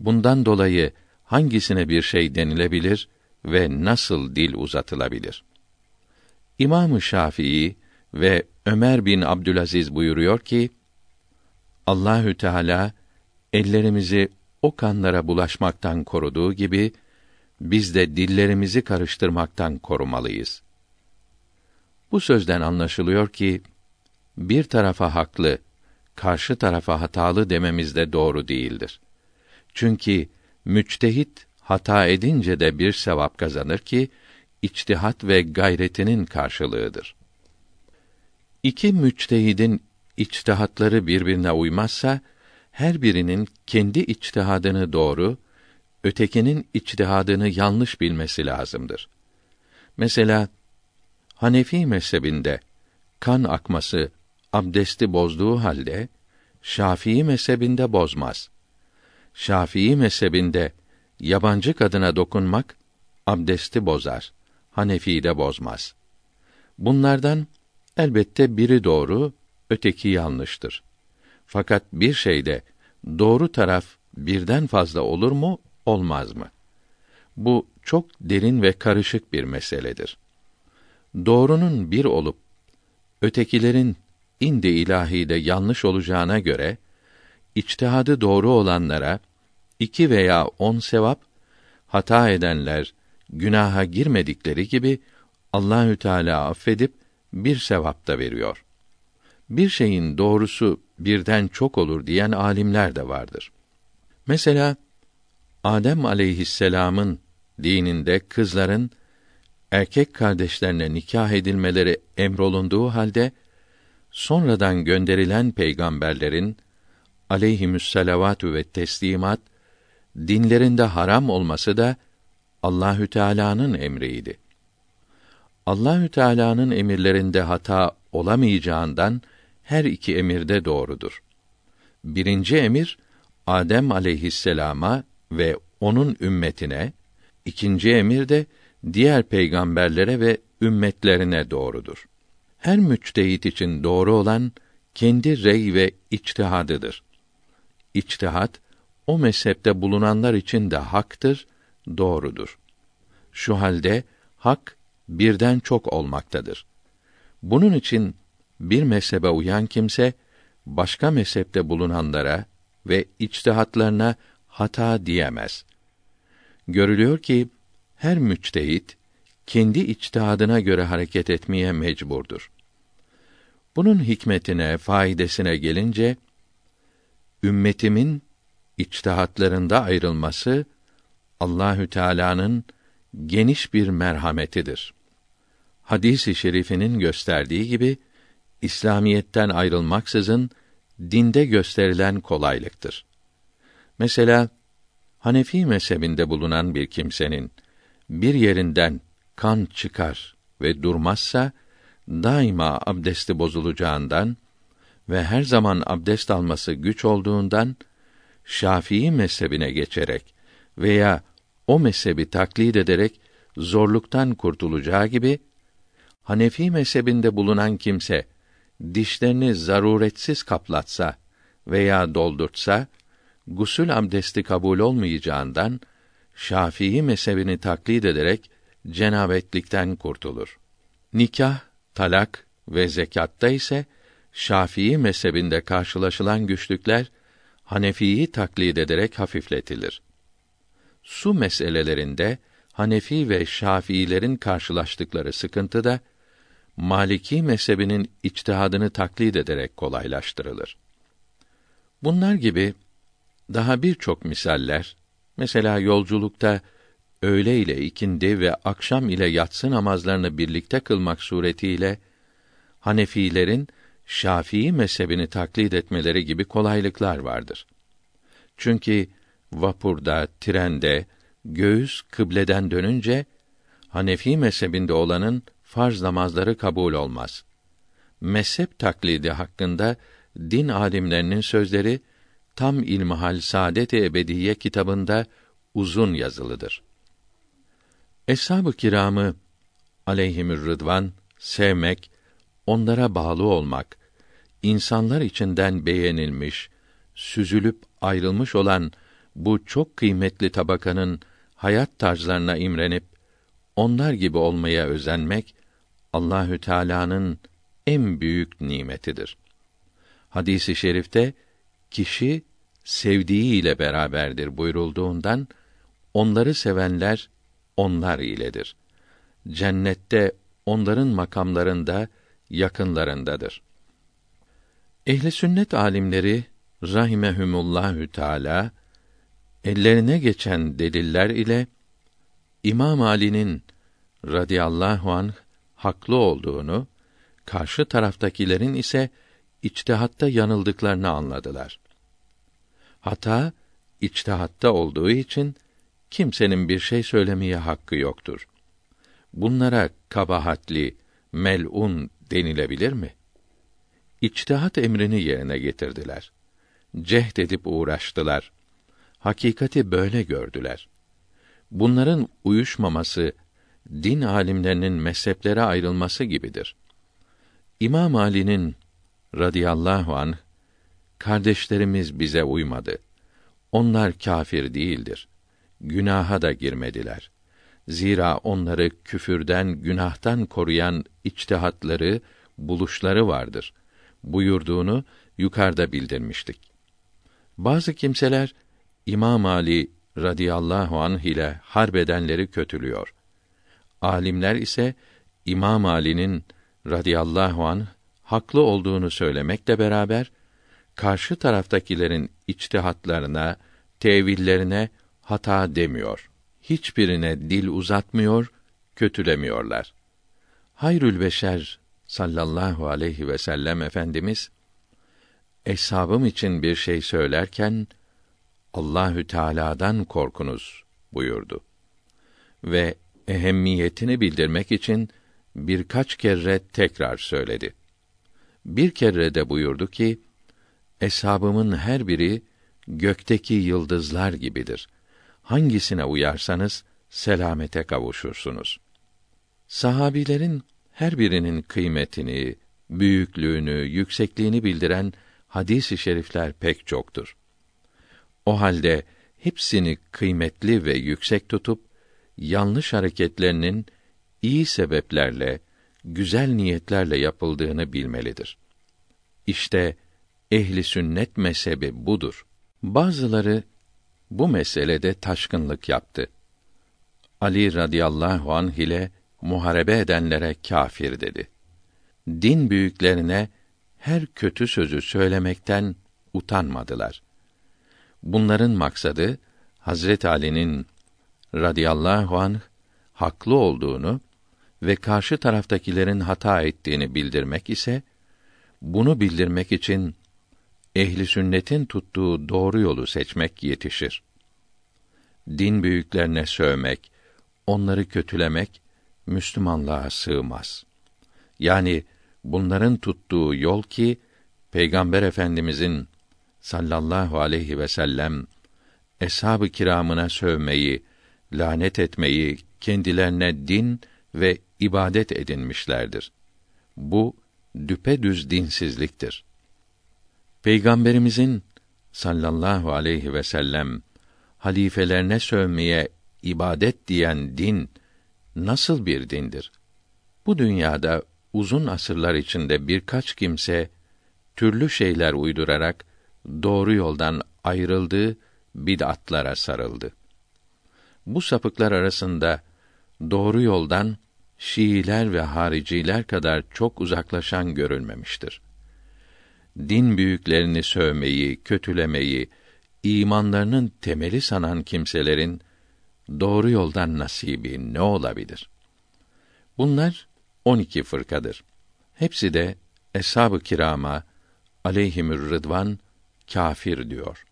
Bundan dolayı hangisine bir şey denilebilir ve nasıl dil uzatılabilir? İmam-ı Şafii ve Ömer bin Abdülaziz buyuruyor ki Allahü Teala ellerimizi o kanlara bulaşmaktan koruduğu gibi biz de dillerimizi karıştırmaktan korumalıyız. Bu sözden anlaşılıyor ki bir tarafa haklı, karşı tarafa hatalı dememiz de doğru değildir. Çünkü müçtehit hata edince de bir sevap kazanır ki içtihat ve gayretinin karşılığıdır. İki müçtehidin içtihatları birbirine uymazsa her birinin kendi içtihadını doğru, ötekinin içtihadını yanlış bilmesi lazımdır. Mesela Hanefi mezhebinde kan akması abdesti bozduğu halde Şafii mezhebinde bozmaz. Şafii mezhebinde yabancı kadına dokunmak abdesti bozar. Hanefi'de bozmaz. Bunlardan elbette biri doğru, öteki yanlıştır. Fakat bir şeyde doğru taraf birden fazla olur mu, olmaz mı? Bu çok derin ve karışık bir meseledir. Doğrunun bir olup ötekilerin indi ilahide yanlış olacağına göre içtihadı doğru olanlara iki veya on sevap, hata edenler günaha girmedikleri gibi Allahü Teala affedip bir sevap da veriyor. Bir şeyin doğrusu birden çok olur diyen alimler de vardır. Mesela Adem aleyhisselam'ın dininde kızların erkek kardeşlerine nikah edilmeleri emrolunduğu halde sonradan gönderilen peygamberlerin aleyhimüsselavatü ve teslimat dinlerinde haram olması da Allahü Teala'nın emriydi. Allahü Teala'nın emirlerinde hata olamayacağından her iki emirde doğrudur. Birinci emir Adem aleyhisselama ve onun ümmetine, ikinci emir de diğer peygamberlere ve ümmetlerine doğrudur. Her müçtehit için doğru olan kendi rey ve içtihadıdır. İçtihat o mezhepte bulunanlar için de haktır, doğrudur. Şu halde hak birden çok olmaktadır. Bunun için bir mezhebe uyan kimse başka mezhepte bulunanlara ve içtihatlarına hata diyemez. Görülüyor ki her müçtehit kendi içtihadına göre hareket etmeye mecburdur. Bunun hikmetine, faydasına gelince ümmetimin içtihatlarında ayrılması Allahü Teala'nın geniş bir merhametidir. Hadisi şerifinin gösterdiği gibi İslamiyetten ayrılmaksızın dinde gösterilen kolaylıktır. Mesela Hanefi mezhebinde bulunan bir kimsenin bir yerinden kan çıkar ve durmazsa daima abdesti bozulacağından ve her zaman abdest alması güç olduğundan Şafii mezhebine geçerek veya o mezhebi taklit ederek zorluktan kurtulacağı gibi Hanefi mezhebinde bulunan kimse dişlerini zaruretsiz kaplatsa veya doldurtsa gusül abdesti kabul olmayacağından Şafii mezhebini taklit ederek cenabetlikten kurtulur. Nikah, talak ve zekatta ise Şafii mezhebinde karşılaşılan güçlükler Hanefi'yi taklit ederek hafifletilir. Su meselelerinde Hanefi ve Şafiilerin karşılaştıkları sıkıntı da Maliki mezhebinin içtihadını taklit ederek kolaylaştırılır. Bunlar gibi daha birçok misaller, mesela yolculukta öğle ile ikindi ve akşam ile yatsı namazlarını birlikte kılmak suretiyle Hanefilerin Şafii mezhebini taklit etmeleri gibi kolaylıklar vardır. Çünkü vapurda, trende, göğüs kıbleden dönünce Hanefi mezhebinde olanın farz namazları kabul olmaz. Mezhep taklidi hakkında din alimlerinin sözleri tam ilmihal saadet-i ebediye kitabında uzun yazılıdır. Eshab-ı kiramı aleyhimür rıdvan sevmek, onlara bağlı olmak, insanlar içinden beğenilmiş, süzülüp ayrılmış olan bu çok kıymetli tabakanın hayat tarzlarına imrenip onlar gibi olmaya özenmek Allahü Teala'nın en büyük nimetidir. Hadisi şerifte kişi sevdiği ile beraberdir buyurulduğundan onları sevenler onlar iledir. Cennette onların makamlarında yakınlarındadır. Ehli sünnet alimleri rahimehumullahü teala ellerine geçen deliller ile İmam Ali'nin radıyallahu anh haklı olduğunu, karşı taraftakilerin ise içtihatta yanıldıklarını anladılar. Hata içtihatta olduğu için kimsenin bir şey söylemeye hakkı yoktur. Bunlara kabahatli, melun denilebilir mi? İçtihat emrini yerine getirdiler. Cehd edip uğraştılar. Hakikati böyle gördüler. Bunların uyuşmaması din alimlerinin mezheplere ayrılması gibidir. İmam Ali'nin radıyallahu anh kardeşlerimiz bize uymadı. Onlar kâfir değildir. Günaha da girmediler. Zira onları küfürden, günahtan koruyan içtihatları, buluşları vardır. Buyurduğunu yukarıda bildirmiştik. Bazı kimseler İmam Ali radıyallahu anh ile harbedenleri kötülüyor. Alimler ise İmam Ali'nin radıyallahu anh haklı olduğunu söylemekle beraber karşı taraftakilerin içtihatlarına, tevillerine hata demiyor. Hiçbirine dil uzatmıyor, kötülemiyorlar. Hayrül Beşer sallallahu aleyhi ve sellem efendimiz eshabım için bir şey söylerken Allahü Teala'dan korkunuz buyurdu. Ve ehemmiyetini bildirmek için birkaç kere tekrar söyledi. Bir kere de buyurdu ki, Eshabımın her biri gökteki yıldızlar gibidir. Hangisine uyarsanız selamete kavuşursunuz. Sahabilerin her birinin kıymetini, büyüklüğünü, yüksekliğini bildiren hadis-i şerifler pek çoktur. O halde hepsini kıymetli ve yüksek tutup yanlış hareketlerinin iyi sebeplerle, güzel niyetlerle yapıldığını bilmelidir. İşte ehli sünnet mezhebi budur. Bazıları bu meselede taşkınlık yaptı. Ali radıyallahu anh ile muharebe edenlere kâfir dedi. Din büyüklerine her kötü sözü söylemekten utanmadılar. Bunların maksadı Hazret Ali'nin radıyallahu anh haklı olduğunu ve karşı taraftakilerin hata ettiğini bildirmek ise bunu bildirmek için ehli sünnetin tuttuğu doğru yolu seçmek yetişir. Din büyüklerine sövmek, onları kötülemek Müslümanlığa sığmaz. Yani bunların tuttuğu yol ki Peygamber Efendimizin sallallahu aleyhi ve sellem eshab-ı kiramına sövmeyi, lanet etmeyi kendilerine din ve ibadet edinmişlerdir. Bu düpedüz dinsizliktir. Peygamberimizin sallallahu aleyhi ve sellem halifelerine sövmeye ibadet diyen din nasıl bir dindir? Bu dünyada uzun asırlar içinde birkaç kimse türlü şeyler uydurarak doğru yoldan ayrıldı, bid'atlara sarıldı. Bu sapıklar arasında doğru yoldan Şiiler ve hariciler kadar çok uzaklaşan görülmemiştir. Din büyüklerini sövmeyi, kötülemeyi, imanlarının temeli sanan kimselerin doğru yoldan nasibi ne olabilir? Bunlar on iki fırkadır. Hepsi de eshab-ı kirama aleyhimür rıdvan kâfir diyor.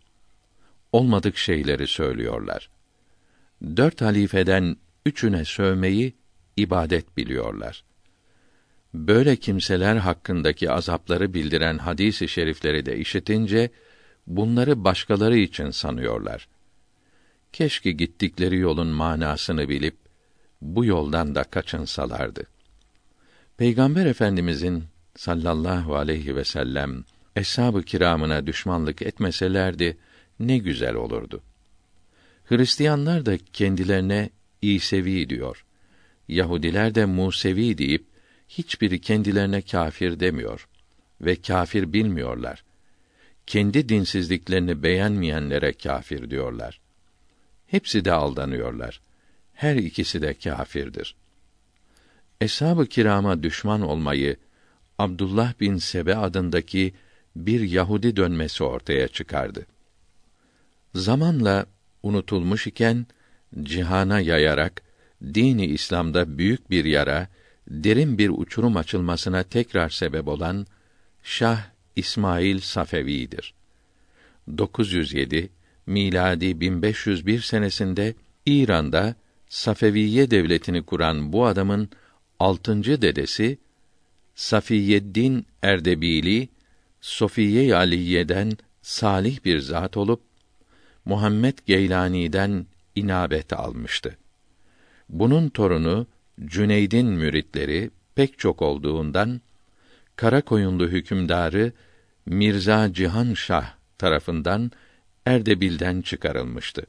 Olmadık şeyleri söylüyorlar. Dört halifeden üçüne sövmeyi ibadet biliyorlar. Böyle kimseler hakkındaki azapları bildiren hadis-i şerifleri de işitince bunları başkaları için sanıyorlar. Keşke gittikleri yolun manasını bilip bu yoldan da kaçınsalardı. Peygamber Efendimizin sallallahu aleyhi ve sellem eshab-ı kiramına düşmanlık etmeselerdi ne güzel olurdu. Hristiyanlar da kendilerine İsevi diyor. Yahudiler de Musevi deyip hiçbiri kendilerine kâfir demiyor ve kâfir bilmiyorlar. Kendi dinsizliklerini beğenmeyenlere kâfir diyorlar. Hepsi de aldanıyorlar. Her ikisi de kâfirdir. Eshab-ı kirama düşman olmayı Abdullah bin Sebe adındaki bir Yahudi dönmesi ortaya çıkardı. Zamanla unutulmuş iken cihana yayarak dini İslam'da büyük bir yara, derin bir uçurum açılmasına tekrar sebep olan Şah İsmail Safevi'dir. 907 miladi 1501 senesinde İran'da Safeviye devletini kuran bu adamın altıncı dedesi Safiyeddin Erdebili Sofiye Aliye'den salih bir zat olup Muhammed Geylani'den inabet almıştı. Bunun torunu Cüneyd'in müritleri pek çok olduğundan Karakoyunlu hükümdarı Mirza Cihan Şah tarafından Erdebil'den çıkarılmıştı.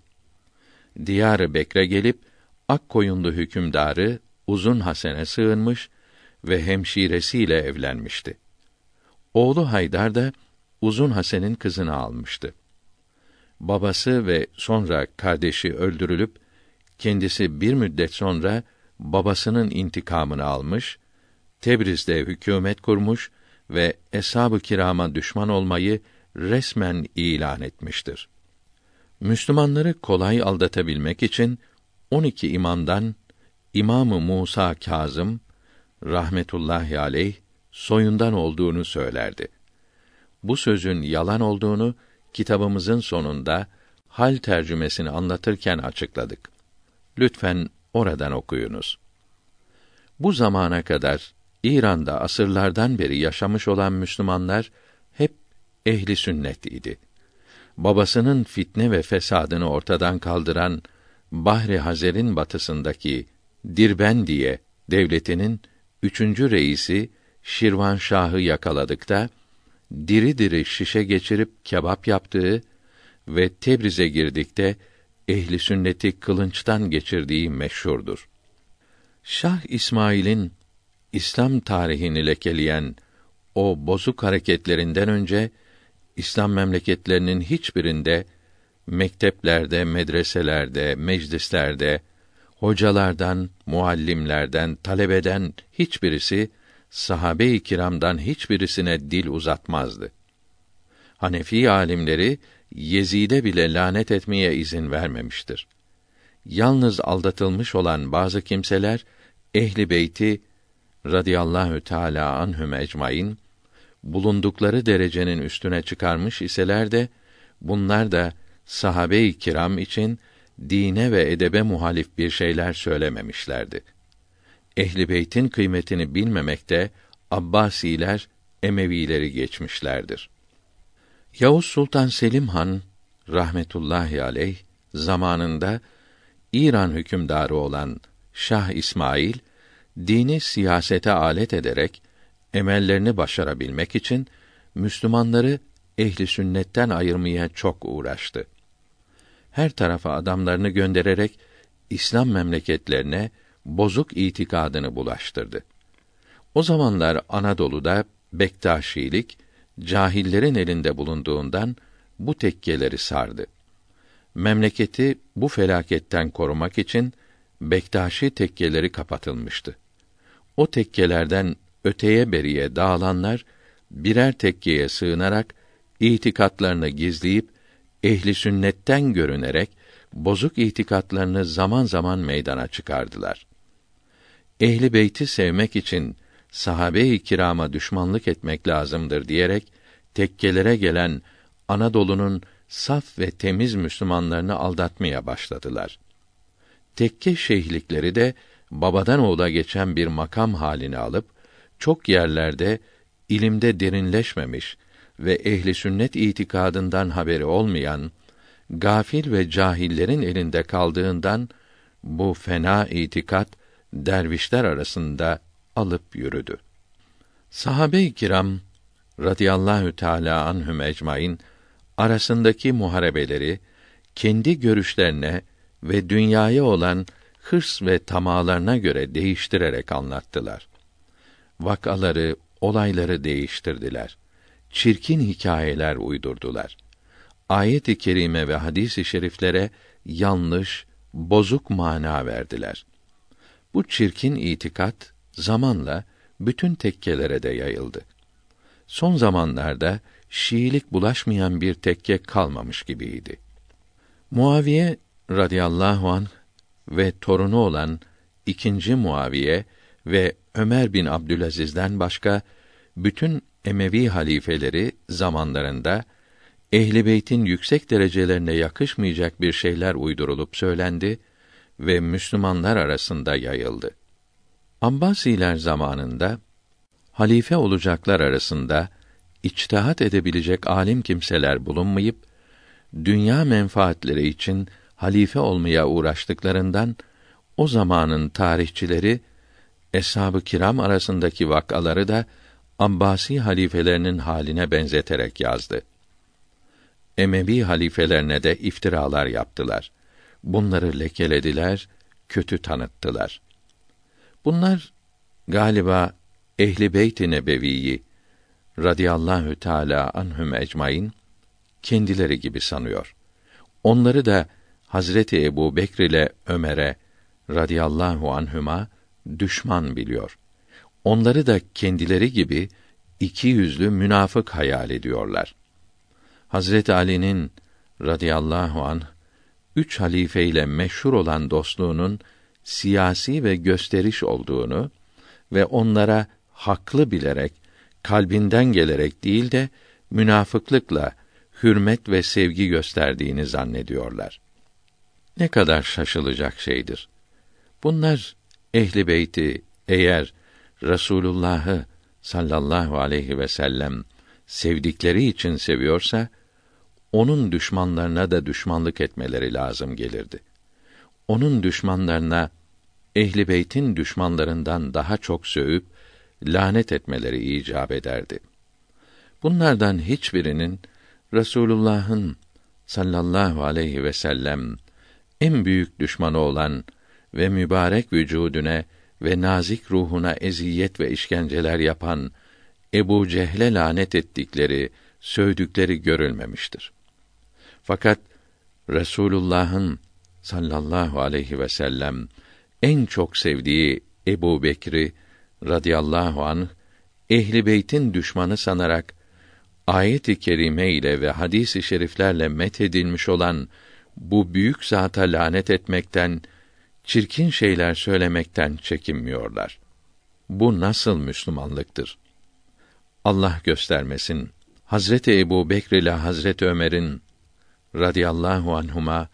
Diyar Bekre gelip Akkoyunlu hükümdarı Uzun Hasen'e sığınmış ve hemşiresiyle evlenmişti. Oğlu Haydar da Uzun Hasen'in kızını almıştı. Babası ve sonra kardeşi öldürülüp kendisi bir müddet sonra babasının intikamını almış, Tebriz'de hükümet kurmuş ve eshab-ı kirama düşman olmayı resmen ilan etmiştir. Müslümanları kolay aldatabilmek için 12 imamdan İmamı Musa Kazım rahmetullahi aleyh soyundan olduğunu söylerdi. Bu sözün yalan olduğunu kitabımızın sonunda hal tercümesini anlatırken açıkladık. Lütfen oradan okuyunuz. Bu zamana kadar İran'da asırlardan beri yaşamış olan Müslümanlar hep ehli sünnet idi. Babasının fitne ve fesadını ortadan kaldıran Bahri Hazer'in batısındaki Dirbendiye devletinin üçüncü reisi Şirvanşah'ı yakaladıkta diri diri şişe geçirip kebap yaptığı ve Tebriz'e girdikte ehli sünneti kılınçtan geçirdiği meşhurdur. Şah İsmail'in İslam tarihini lekeleyen o bozuk hareketlerinden önce İslam memleketlerinin hiçbirinde mekteplerde, medreselerde, meclislerde hocalardan, muallimlerden, talebeden hiçbirisi sahabe-i kiramdan hiçbirisine dil uzatmazdı. Hanefi alimleri Yezid'e bile lanet etmeye izin vermemiştir. Yalnız aldatılmış olan bazı kimseler ehli beyti radıyallahu teala anhum ecmaîn bulundukları derecenin üstüne çıkarmış iseler de bunlar da sahabe-i kiram için dine ve edebe muhalif bir şeyler söylememişlerdi. Ehli beytin kıymetini bilmemekte Abbasiler Emevileri geçmişlerdir. Yavuz Sultan Selim Han rahmetullahi aleyh zamanında İran hükümdarı olan Şah İsmail dini siyasete alet ederek emellerini başarabilmek için Müslümanları ehli sünnetten ayırmaya çok uğraştı. Her tarafa adamlarını göndererek İslam memleketlerine bozuk itikadını bulaştırdı. O zamanlar Anadolu'da Bektaşilik cahillerin elinde bulunduğundan bu tekkeleri sardı. Memleketi bu felaketten korumak için Bektaşi tekkeleri kapatılmıştı. O tekkelerden öteye beriye dağılanlar birer tekkeye sığınarak itikatlarını gizleyip ehli sünnetten görünerek bozuk itikatlarını zaman zaman meydana çıkardılar. Ehli beyti sevmek için sahabe-i kirama düşmanlık etmek lazımdır diyerek tekkelere gelen Anadolu'nun saf ve temiz Müslümanlarını aldatmaya başladılar. Tekke şeyhlikleri de babadan oğula geçen bir makam halini alıp çok yerlerde ilimde derinleşmemiş ve ehli sünnet itikadından haberi olmayan gafil ve cahillerin elinde kaldığından bu fena itikat dervişler arasında alıp yürüdü. Sahabe-i kiram radıyallahu teala anhum ecmaîn arasındaki muharebeleri kendi görüşlerine ve dünyaya olan hırs ve tamalarına göre değiştirerek anlattılar. Vakaları, olayları değiştirdiler. Çirkin hikayeler uydurdular. Ayet-i kerime ve hadis-i şeriflere yanlış, bozuk mana verdiler. Bu çirkin itikat zamanla bütün tekkelere de yayıldı. Son zamanlarda Şiilik bulaşmayan bir tekke kalmamış gibiydi. Muaviye radıyallahu an ve torunu olan ikinci Muaviye ve Ömer bin Abdülaziz'den başka bütün Emevi halifeleri zamanlarında Ehli Beyt'in yüksek derecelerine yakışmayacak bir şeyler uydurulup söylendi ve Müslümanlar arasında yayıldı. Abbasiler zamanında halife olacaklar arasında içtihat edebilecek alim kimseler bulunmayıp dünya menfaatleri için halife olmaya uğraştıklarından o zamanın tarihçileri eshab-ı kiram arasındaki vakaları da Abbasi halifelerinin haline benzeterek yazdı. Emevi halifelerine de iftiralar yaptılar. Bunları lekelediler, kötü tanıttılar. Bunlar galiba Ehli Beyt-i Nebeviyi radıyallahu teala anhum ecmaîn kendileri gibi sanıyor. Onları da Hazreti Ebu Bekr ile Ömer'e radıyallahu anhuma düşman biliyor. Onları da kendileri gibi iki yüzlü münafık hayal ediyorlar. Hazreti Ali'nin radıyallahu an üç halife ile meşhur olan dostluğunun siyasi ve gösteriş olduğunu ve onlara haklı bilerek kalbinden gelerek değil de münafıklıkla hürmet ve sevgi gösterdiğini zannediyorlar. Ne kadar şaşılacak şeydir. Bunlar ehli beyti eğer Resulullah'ı sallallahu aleyhi ve sellem sevdikleri için seviyorsa onun düşmanlarına da düşmanlık etmeleri lazım gelirdi. Onun düşmanlarına ehli beytin düşmanlarından daha çok sövüp lanet etmeleri icap ederdi. Bunlardan hiçbirinin Resulullah'ın sallallahu aleyhi ve sellem en büyük düşmanı olan ve mübarek vücudune ve nazik ruhuna eziyet ve işkenceler yapan Ebu Cehle lanet ettikleri, sövdükleri görülmemiştir. Fakat Resulullah'ın sallallahu aleyhi ve sellem en çok sevdiği Ebu Bekri radıyallahu anh ehli beytin düşmanı sanarak ayet-i kerime ile ve hadis-i şeriflerle met edilmiş olan bu büyük zata lanet etmekten, çirkin şeyler söylemekten çekinmiyorlar. Bu nasıl Müslümanlıktır? Allah göstermesin. Hazreti Ebu Bekr ile Hazreti Ömer'in radıyallahu anhuma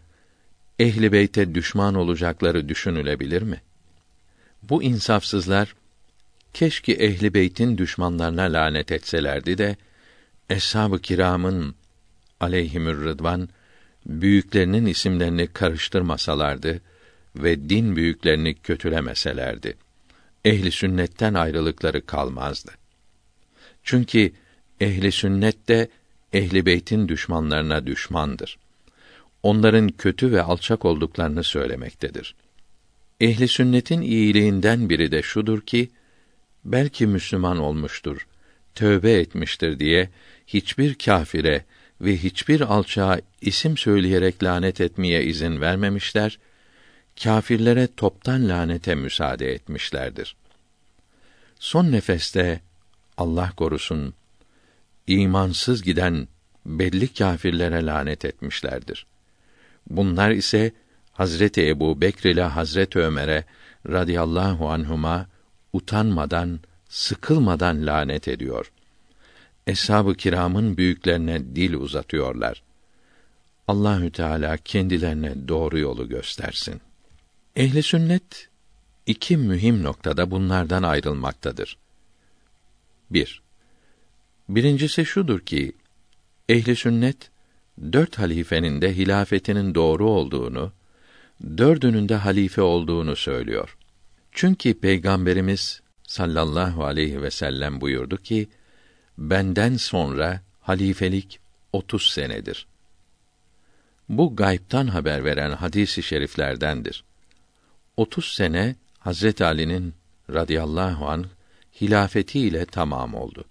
ehli beyte düşman olacakları düşünülebilir mi? Bu insafsızlar keşke ehli beytin düşmanlarına lanet etselerdi de eshab-ı kiramın aleyhimür rıdvan büyüklerinin isimlerini karıştırmasalardı ve din büyüklerini kötülemeselerdi. Ehli sünnetten ayrılıkları kalmazdı. Çünkü ehli sünnet de ehli beytin düşmanlarına düşmandır. Onların kötü ve alçak olduklarını söylemektedir. Ehli sünnetin iyiliğinden biri de şudur ki belki Müslüman olmuştur, tövbe etmiştir diye hiçbir kâfire ve hiçbir alçağa isim söyleyerek lanet etmeye izin vermemişler, kâfirlere toptan lanete müsaade etmişlerdir. Son nefeste Allah korusun imansız giden belli kâfirlere lanet etmişlerdir. Bunlar ise Hazreti Ebu Bekr ile Hazreti Ömer'e radıyallahu anhuma utanmadan, sıkılmadan lanet ediyor. Eshab-ı kiramın büyüklerine dil uzatıyorlar. Allahü Teala kendilerine doğru yolu göstersin. Ehli sünnet iki mühim noktada bunlardan ayrılmaktadır. 1. Birincisi şudur ki ehli sünnet dört halifenin de hilafetinin doğru olduğunu, dördünün de halife olduğunu söylüyor. Çünkü Peygamberimiz sallallahu aleyhi ve sellem buyurdu ki, benden sonra halifelik otuz senedir. Bu gaybtan haber veren hadisi şeriflerdendir. Otuz sene Hazret Ali'nin radıyallahu an hilafetiyle tamam oldu.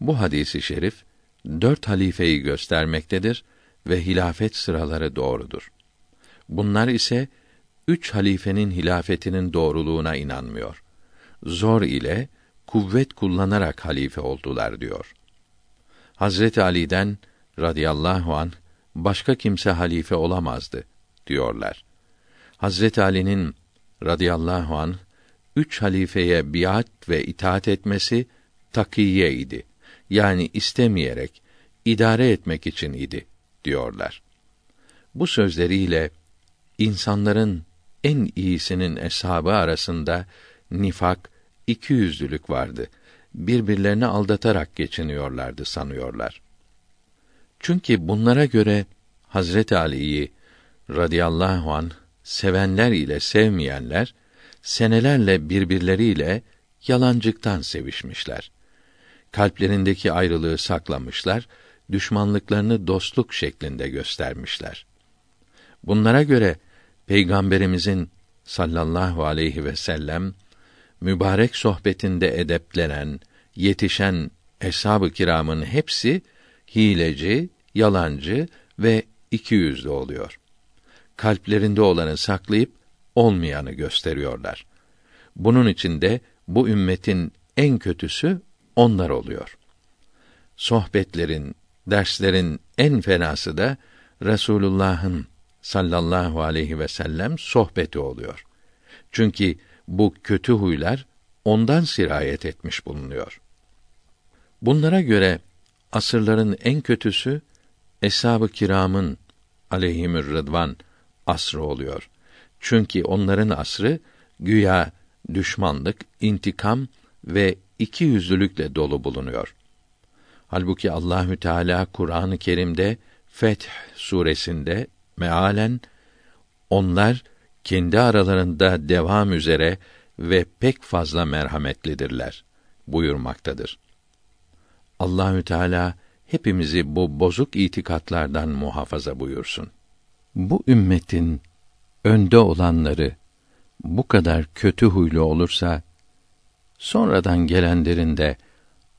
Bu hadisi şerif dört halifeyi göstermektedir ve hilafet sıraları doğrudur. Bunlar ise üç halifenin hilafetinin doğruluğuna inanmıyor. Zor ile kuvvet kullanarak halife oldular diyor. Hazreti Ali'den radıyallahu an başka kimse halife olamazdı diyorlar. Hazret Ali'nin radıyallahu an üç halifeye biat ve itaat etmesi takiye idi. Yani istemeyerek, idare etmek için idi diyorlar. Bu sözleriyle insanların en iyisinin eshabı arasında nifak, ikiyüzlülük vardı. Birbirlerini aldatarak geçiniyorlardı sanıyorlar. Çünkü bunlara göre Hazret Ali'yi radıyallahu an sevenler ile sevmeyenler senelerle birbirleriyle yalancıktan sevişmişler. Kalplerindeki ayrılığı saklamışlar, düşmanlıklarını dostluk şeklinde göstermişler. Bunlara göre Peygamberimizin sallallahu aleyhi ve sellem mübarek sohbetinde edeplenen, yetişen eshab-ı kiramın hepsi hileci, yalancı ve iki yüzlü oluyor. Kalplerinde olanı saklayıp olmayanı gösteriyorlar. Bunun için de bu ümmetin en kötüsü onlar oluyor. Sohbetlerin, derslerin en fenası da Resulullah'ın sallallahu aleyhi ve sellem sohbeti oluyor. Çünkü bu kötü huylar ondan sirayet etmiş bulunuyor. Bunlara göre asırların en kötüsü eshab-ı kiramın aleyhimür rıdvan asrı oluyor. Çünkü onların asrı güya düşmanlık, intikam ve iki yüzlülükle dolu bulunuyor. Halbuki Allahü Teala Kur'an-ı Kerim'de Feth suresinde mealen onlar kendi aralarında devam üzere ve pek fazla merhametlidirler buyurmaktadır. Allahü Teala hepimizi bu bozuk itikatlardan muhafaza buyursun. Bu ümmetin önde olanları bu kadar kötü huylu olursa sonradan gelenlerinde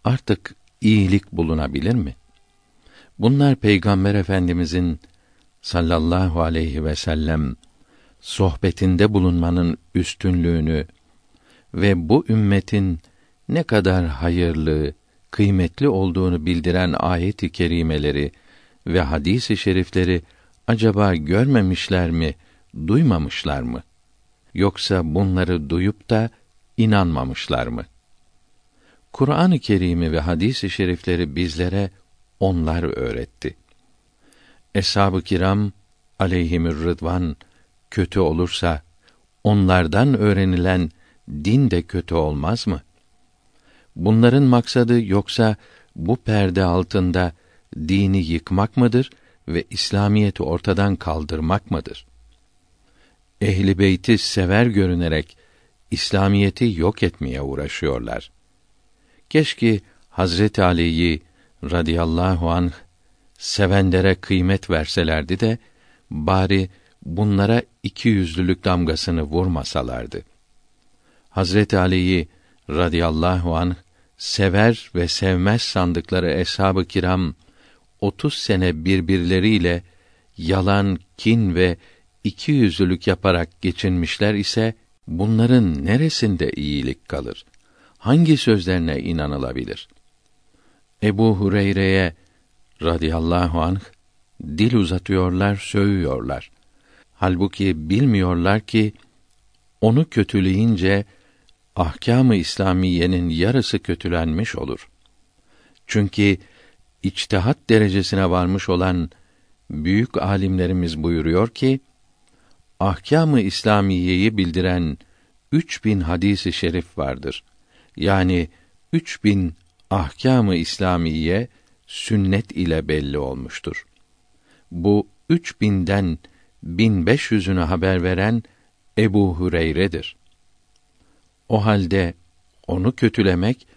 artık iyilik bulunabilir mi? Bunlar Peygamber Efendimizin sallallahu aleyhi ve sellem sohbetinde bulunmanın üstünlüğünü ve bu ümmetin ne kadar hayırlı, kıymetli olduğunu bildiren ayet-i kerimeleri ve hadis-i şerifleri acaba görmemişler mi, duymamışlar mı? Yoksa bunları duyup da inanmamışlar mı? Kur'an-ı Kerim'i ve hadis-i şerifleri bizlere onlar öğretti. Eshab-ı kiram aleyhimür rıdvan kötü olursa onlardan öğrenilen din de kötü olmaz mı? Bunların maksadı yoksa bu perde altında dini yıkmak mıdır ve İslamiyeti ortadan kaldırmak mıdır? Ehli beyti sever görünerek İslamiyeti yok etmeye uğraşıyorlar. Keşke Hazreti Ali'yi radıyallahu anh sevenlere kıymet verselerdi de bari bunlara iki yüzlülük damgasını vurmasalardı. Hazreti Ali'yi radıyallahu anh sever ve sevmez sandıkları eshab-ı kiram 30 sene birbirleriyle yalan, kin ve iki yüzlülük yaparak geçinmişler ise bunların neresinde iyilik kalır? Hangi sözlerine inanılabilir? Ebu Hureyre'ye radıyallahu anh dil uzatıyorlar, söğüyorlar. Halbuki bilmiyorlar ki onu kötüleyince ahkâm-ı İslamiyenin yarısı kötülenmiş olur. Çünkü içtihat derecesine varmış olan büyük alimlerimiz buyuruyor ki ahkâm-ı İslamiyeyi bildiren üç bin hadisi şerif vardır. Yani üç bin ahkâm-ı İslamiye sünnet ile belli olmuştur. Bu üç binden bin beş yüzünü haber veren Ebu Hureyre'dir. O halde onu kötülemek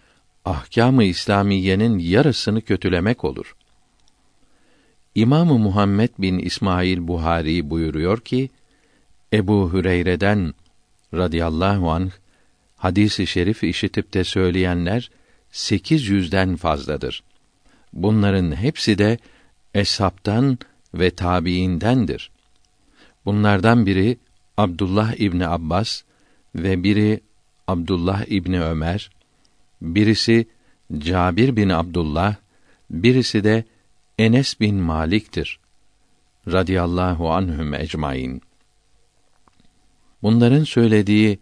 ahkâm-ı İslamiyenin yarısını kötülemek olur. İmamı Muhammed bin İsmail Buhari buyuruyor ki Ebu Hüreyre'den radıyallahu anh hadisi şerif işitip de söyleyenler sekiz yüzden fazladır. Bunların hepsi de eshaptan ve tabiindendir. Bunlardan biri Abdullah İbni Abbas ve biri Abdullah İbni Ömer, birisi Cabir bin Abdullah, birisi de Enes bin Malik'tir. radıyallahu anhum ecmaîn. Bunların söylediği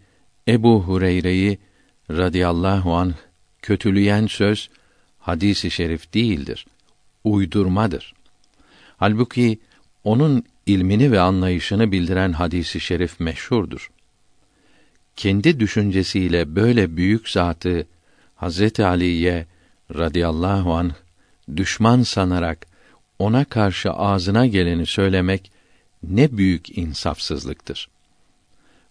Ebu Hureyre'yi radıyallahu anh kötüleyen söz hadisi şerif değildir. Uydurmadır. Halbuki onun ilmini ve anlayışını bildiren hadisi şerif meşhurdur. Kendi düşüncesiyle böyle büyük zatı Hazreti Ali'ye radıyallahu anh düşman sanarak ona karşı ağzına geleni söylemek ne büyük insafsızlıktır.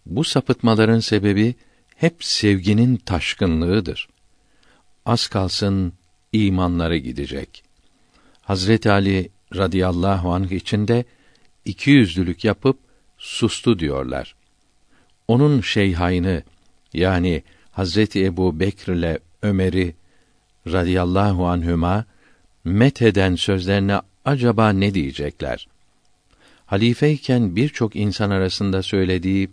Bu sapıtmaların sebebi hep sevginin taşkınlığıdır. Az kalsın imanları gidecek. Hazreti Ali radıyallahu anh içinde iki yüzlülük yapıp sustu diyorlar. Onun şeyhaynı yani Hazreti Ebu Bekr ile Ömer'i radıyallahu anhüma metheden sözlerine acaba ne diyecekler? Halifeyken birçok insan arasında söylediği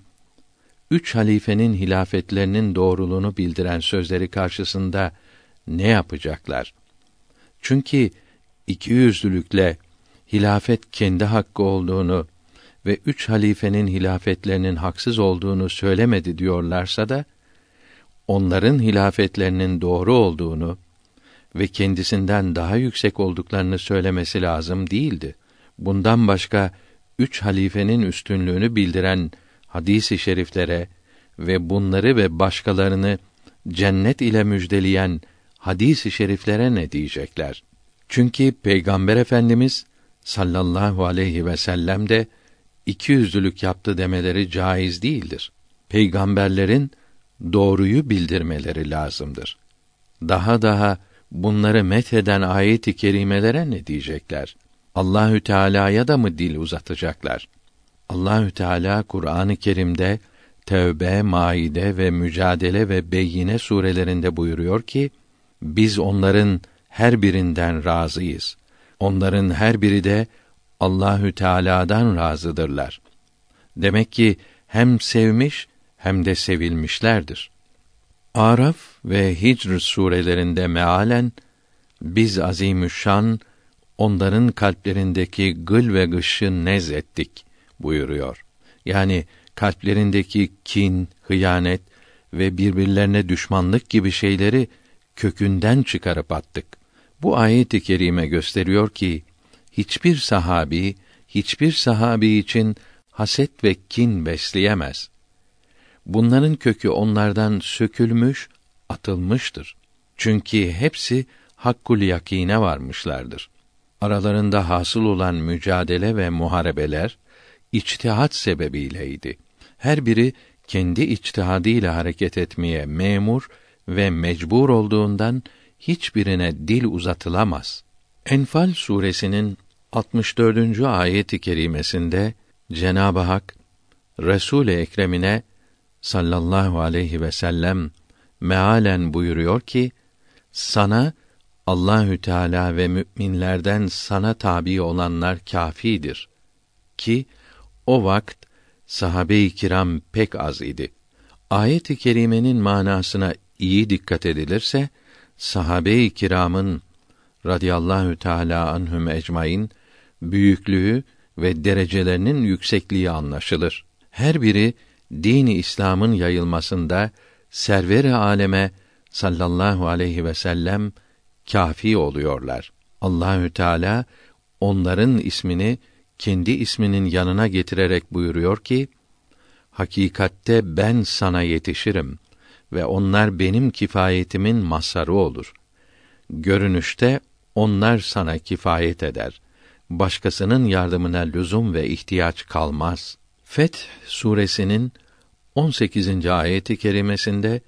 üç halifenin hilafetlerinin doğruluğunu bildiren sözleri karşısında ne yapacaklar? Çünkü iki yüzlülükle hilafet kendi hakkı olduğunu ve üç halifenin hilafetlerinin haksız olduğunu söylemedi diyorlarsa da onların hilafetlerinin doğru olduğunu ve kendisinden daha yüksek olduklarını söylemesi lazım değildi. Bundan başka üç halifenin üstünlüğünü bildiren hadisi şeriflere ve bunları ve başkalarını cennet ile müjdeleyen hadisi şeriflere ne diyecekler? Çünkü Peygamber Efendimiz sallallahu aleyhi ve sellem de iki yüzlülük yaptı demeleri caiz değildir. Peygamberlerin doğruyu bildirmeleri lazımdır. Daha daha bunları metheden ayet-i kerimelere ne diyecekler? Allahü Teala'ya da mı dil uzatacaklar? Allahü Teala Kur'an-ı Kerim'de Tevbe, Maide ve Mücadele ve Beyyine surelerinde buyuruyor ki biz onların her birinden razıyız. Onların her biri de Allahü Teala'dan razıdırlar. Demek ki hem sevmiş hem de sevilmişlerdir. Araf ve Hicr surelerinde mealen biz azimüşşan onların kalplerindeki gıl ve gışı nez ettik buyuruyor. Yani kalplerindeki kin, hıyanet ve birbirlerine düşmanlık gibi şeyleri kökünden çıkarıp attık. Bu ayet-i kerime gösteriyor ki hiçbir sahabi hiçbir sahabi için haset ve kin besleyemez. Bunların kökü onlardan sökülmüş, atılmıştır. Çünkü hepsi hakkul yakine varmışlardır. Aralarında hasıl olan mücadele ve muharebeler içtihat sebebiyleydi. Her biri kendi içtihadıyla hareket etmeye memur ve mecbur olduğundan hiçbirine dil uzatılamaz. Enfal suresinin 64. ayeti kerimesinde Cenab-ı Hak Resul-i Ekrem'ine sallallahu aleyhi ve sellem mealen buyuruyor ki sana Allahü Teala ve müminlerden sana tabi olanlar kafidir ki o vakt sahabe-i kiram pek az idi. Ayet-i kerimenin manasına iyi dikkat edilirse sahabe-i kiramın radıyallahu teala anhum ecmaîn büyüklüğü ve derecelerinin yüksekliği anlaşılır. Her biri dini İslam'ın yayılmasında server-i aleme sallallahu aleyhi ve sellem kafi oluyorlar. Allahü Teala onların ismini kendi isminin yanına getirerek buyuruyor ki: Hakikatte ben sana yetişirim ve onlar benim kifayetimin masarı olur. Görünüşte onlar sana kifayet eder. Başkasının yardımına lüzum ve ihtiyaç kalmaz. Feth suresinin 18. ayeti kerimesinde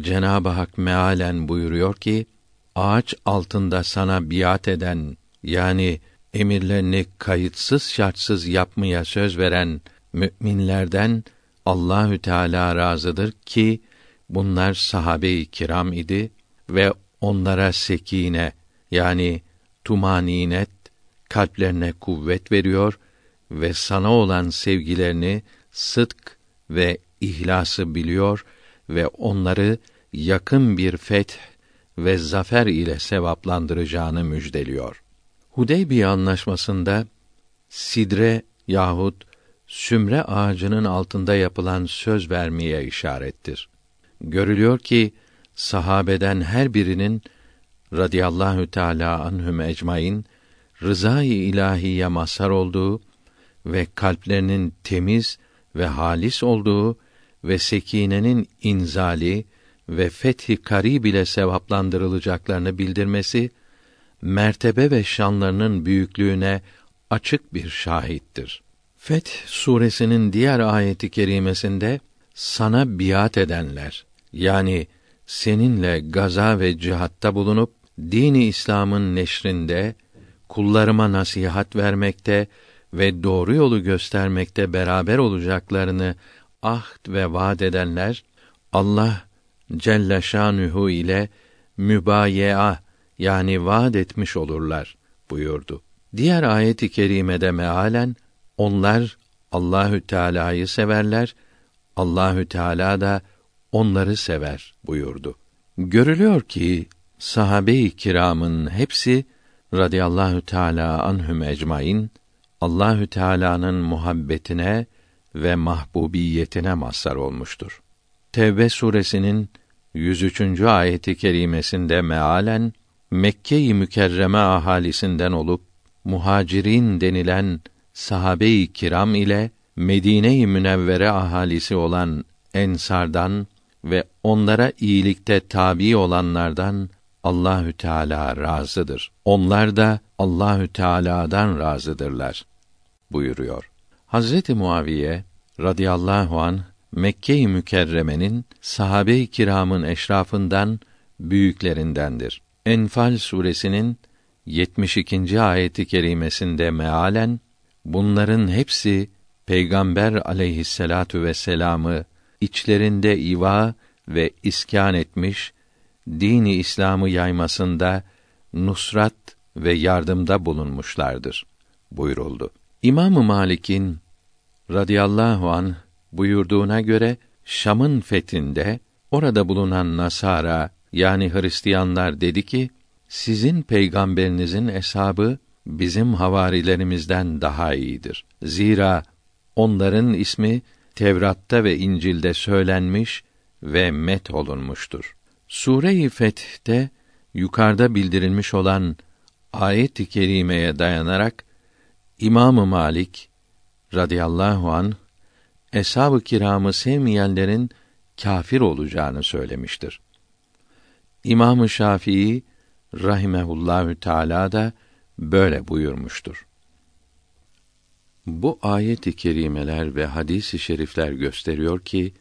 Cenab-ı Hak mealen buyuruyor ki: Ağaç altında sana biat eden yani emirlerini kayıtsız şartsız yapmaya söz veren müminlerden Allahü Teala razıdır ki bunlar sahabe-i kiram idi ve onlara sekine yani tumaninet kalplerine kuvvet veriyor ve sana olan sevgilerini sıdk ve ihlası biliyor ve onları yakın bir feth ve zafer ile sevaplandıracağını müjdeliyor. Hudeybiye anlaşmasında sidre yahut sümre ağacının altında yapılan söz vermeye işarettir. Görülüyor ki sahabeden her birinin radıyallahu teala anhum ecmaîn rızayı ilahiye mazhar olduğu ve kalplerinin temiz ve halis olduğu ve sekinenin inzali ve fethi karib ile sevaplandırılacaklarını bildirmesi mertebe ve şanlarının büyüklüğüne açık bir şahittir. Feth suresinin diğer ayeti kerimesinde sana biat edenler yani seninle gaza ve cihatta bulunup dini İslam'ın neşrinde kullarıma nasihat vermekte ve doğru yolu göstermekte beraber olacaklarını ahd ve vaad edenler Allah Celle Şanuhu ile mübayea yani vaad etmiş olurlar buyurdu. Diğer ayet-i kerimede mealen onlar Allahü Teala'yı severler, Allahü Teala da onları sever buyurdu. Görülüyor ki sahabe-i kiramın hepsi radıyallahu teala anhum ecmaîn Allahü Teala'nın muhabbetine ve mahbubiyetine mazhar olmuştur. Tevbe suresinin 103. ayeti kerimesinde mealen Mekke-i Mükerreme ahalisinden olup muhacirin denilen sahabe-i kiram ile Medine-i Münevvere ahalisi olan ensardan ve onlara iyilikte tabi olanlardan Allahü Teala razıdır. Onlar da Allahü Teala'dan razıdırlar buyuruyor. Hazreti Muaviye radıyallahu an Mekke-i Mükerreme'nin sahabe-i kiramın eşrafından büyüklerindendir. Enfal suresinin 72. ayeti kerimesinde mealen bunların hepsi Peygamber aleyhisselatu vesselam'ı içlerinde iva ve iskan etmiş, dini İslam'ı yaymasında nusrat ve yardımda bulunmuşlardır buyuruldu. İmam Malik'in radıyallahu an buyurduğuna göre Şam'ın fethinde orada bulunan Nasara yani Hristiyanlar dedi ki sizin peygamberinizin eshabı bizim havarilerimizden daha iyidir. Zira onların ismi Tevrat'ta ve İncil'de söylenmiş ve met olunmuştur. Sure-i Feth'te yukarıda bildirilmiş olan ayet-i kerimeye dayanarak İmam Malik radıyallahu an eshab-ı kiramı sevmeyenlerin kafir olacağını söylemiştir. İmam Şafii rahimehullahü teala da böyle buyurmuştur. Bu ayet-i kerimeler ve hadis-i şerifler gösteriyor ki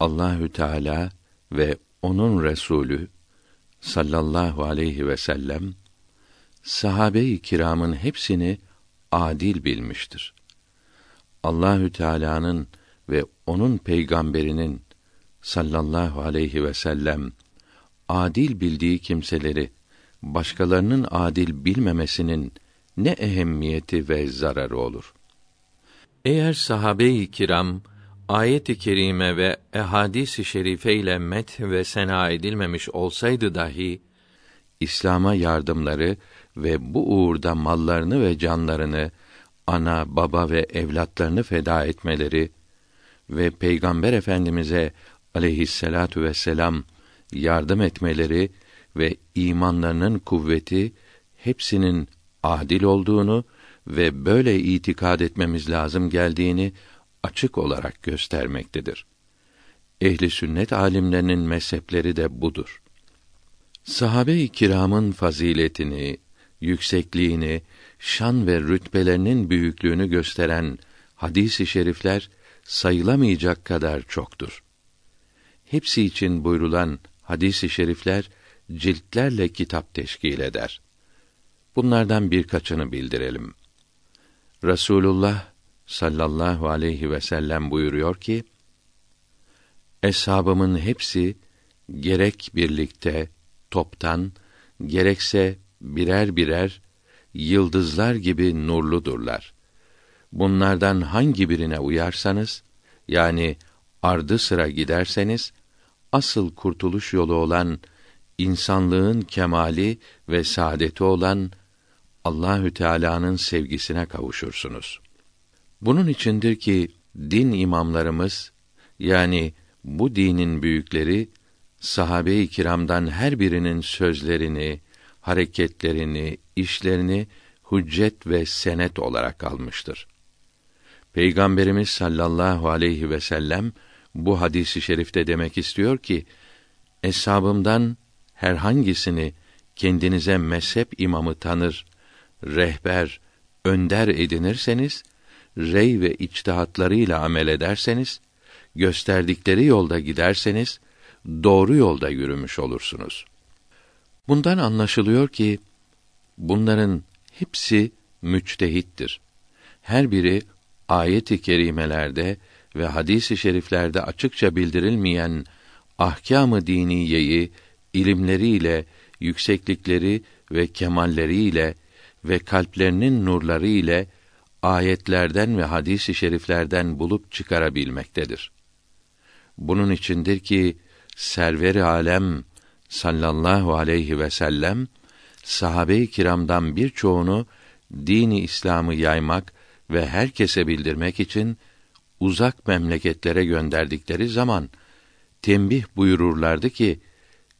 Allahü Teala ve onun Resulü sallallahu aleyhi ve sellem sahabe-i kiramın hepsini adil bilmiştir. Allahü Teala'nın ve onun peygamberinin sallallahu aleyhi ve sellem adil bildiği kimseleri başkalarının adil bilmemesinin ne ehemmiyeti ve zararı olur. Eğer sahabe-i kiram ayet-i kerime ve ehadis-i şerife ile met ve sena edilmemiş olsaydı dahi İslam'a yardımları ve bu uğurda mallarını ve canlarını ana, baba ve evlatlarını feda etmeleri ve Peygamber Efendimize aleyhisselatu vesselam yardım etmeleri ve imanlarının kuvveti hepsinin adil olduğunu ve böyle itikad etmemiz lazım geldiğini açık olarak göstermektedir. Ehli sünnet alimlerinin mezhepleri de budur. Sahabe-i kiramın faziletini, yüksekliğini, şan ve rütbelerinin büyüklüğünü gösteren hadis-i şerifler sayılamayacak kadar çoktur. Hepsi için buyrulan hadis-i şerifler ciltlerle kitap teşkil eder. Bunlardan birkaçını bildirelim. Rasulullah sallallahu aleyhi ve sellem buyuruyor ki: Eshabımın hepsi gerek birlikte toptan gerekse birer birer yıldızlar gibi nurludurlar. Bunlardan hangi birine uyarsanız yani ardı sıra giderseniz asıl kurtuluş yolu olan insanlığın kemali ve saadeti olan Allahü Teala'nın sevgisine kavuşursunuz. Bunun içindir ki din imamlarımız yani bu dinin büyükleri sahabe-i kiramdan her birinin sözlerini, hareketlerini, işlerini hüccet ve senet olarak almıştır. Peygamberimiz sallallahu aleyhi ve sellem bu hadisi şerifte demek istiyor ki eshabımdan herhangisini kendinize mezhep imamı tanır, rehber, önder edinirseniz, rey ve içtihatlarıyla amel ederseniz, gösterdikleri yolda giderseniz, doğru yolda yürümüş olursunuz. Bundan anlaşılıyor ki, bunların hepsi müçtehittir. Her biri ayet-i kerimelerde ve hadis-i şeriflerde açıkça bildirilmeyen ahkâm-ı diniyeyi ilimleriyle, yükseklikleri ve kemalleriyle ve kalplerinin nurları ile ayetlerden ve hadis-i şeriflerden bulup çıkarabilmektedir. Bunun içindir ki server-i alem sallallahu aleyhi ve sellem sahabe-i kiramdan birçoğunu dini İslam'ı yaymak ve herkese bildirmek için uzak memleketlere gönderdikleri zaman tembih buyururlardı ki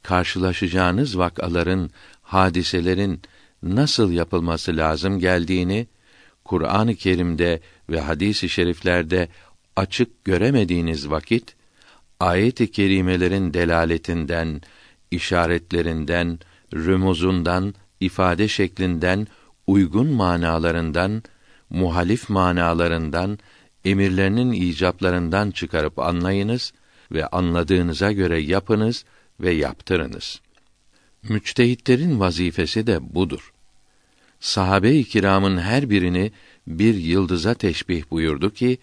karşılaşacağınız vakaların, hadiselerin nasıl yapılması lazım geldiğini Kur'an-ı Kerim'de ve hadis-i şeriflerde açık göremediğiniz vakit ayet-i kerimelerin delaletinden, işaretlerinden, rümuzundan, ifade şeklinden, uygun manalarından, muhalif manalarından, emirlerinin icaplarından çıkarıp anlayınız ve anladığınıza göre yapınız ve yaptırınız. Müçtehitlerin vazifesi de budur. Sahabe-i kiramın her birini bir yıldıza teşbih buyurdu ki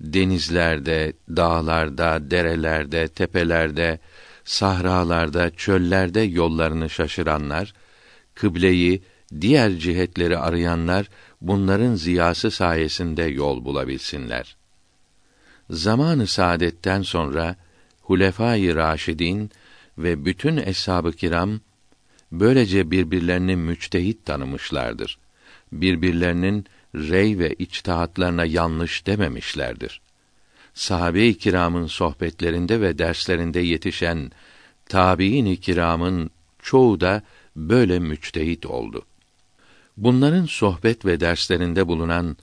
denizlerde, dağlarda, derelerde, tepelerde, sahralarda, çöllerde yollarını şaşıranlar, kıbleyi, diğer cihetleri arayanlar bunların ziyası sayesinde yol bulabilsinler. Zamanı saadetten sonra Hulefâ-i Raşidin ve bütün eshab-ı kiram böylece birbirlerini müçtehit tanımışlardır. Birbirlerinin rey ve içtihatlarına yanlış dememişlerdir. Sahabe-i kiramın sohbetlerinde ve derslerinde yetişen tabiin-i kiramın çoğu da böyle müçtehit oldu. Bunların sohbet ve derslerinde bulunan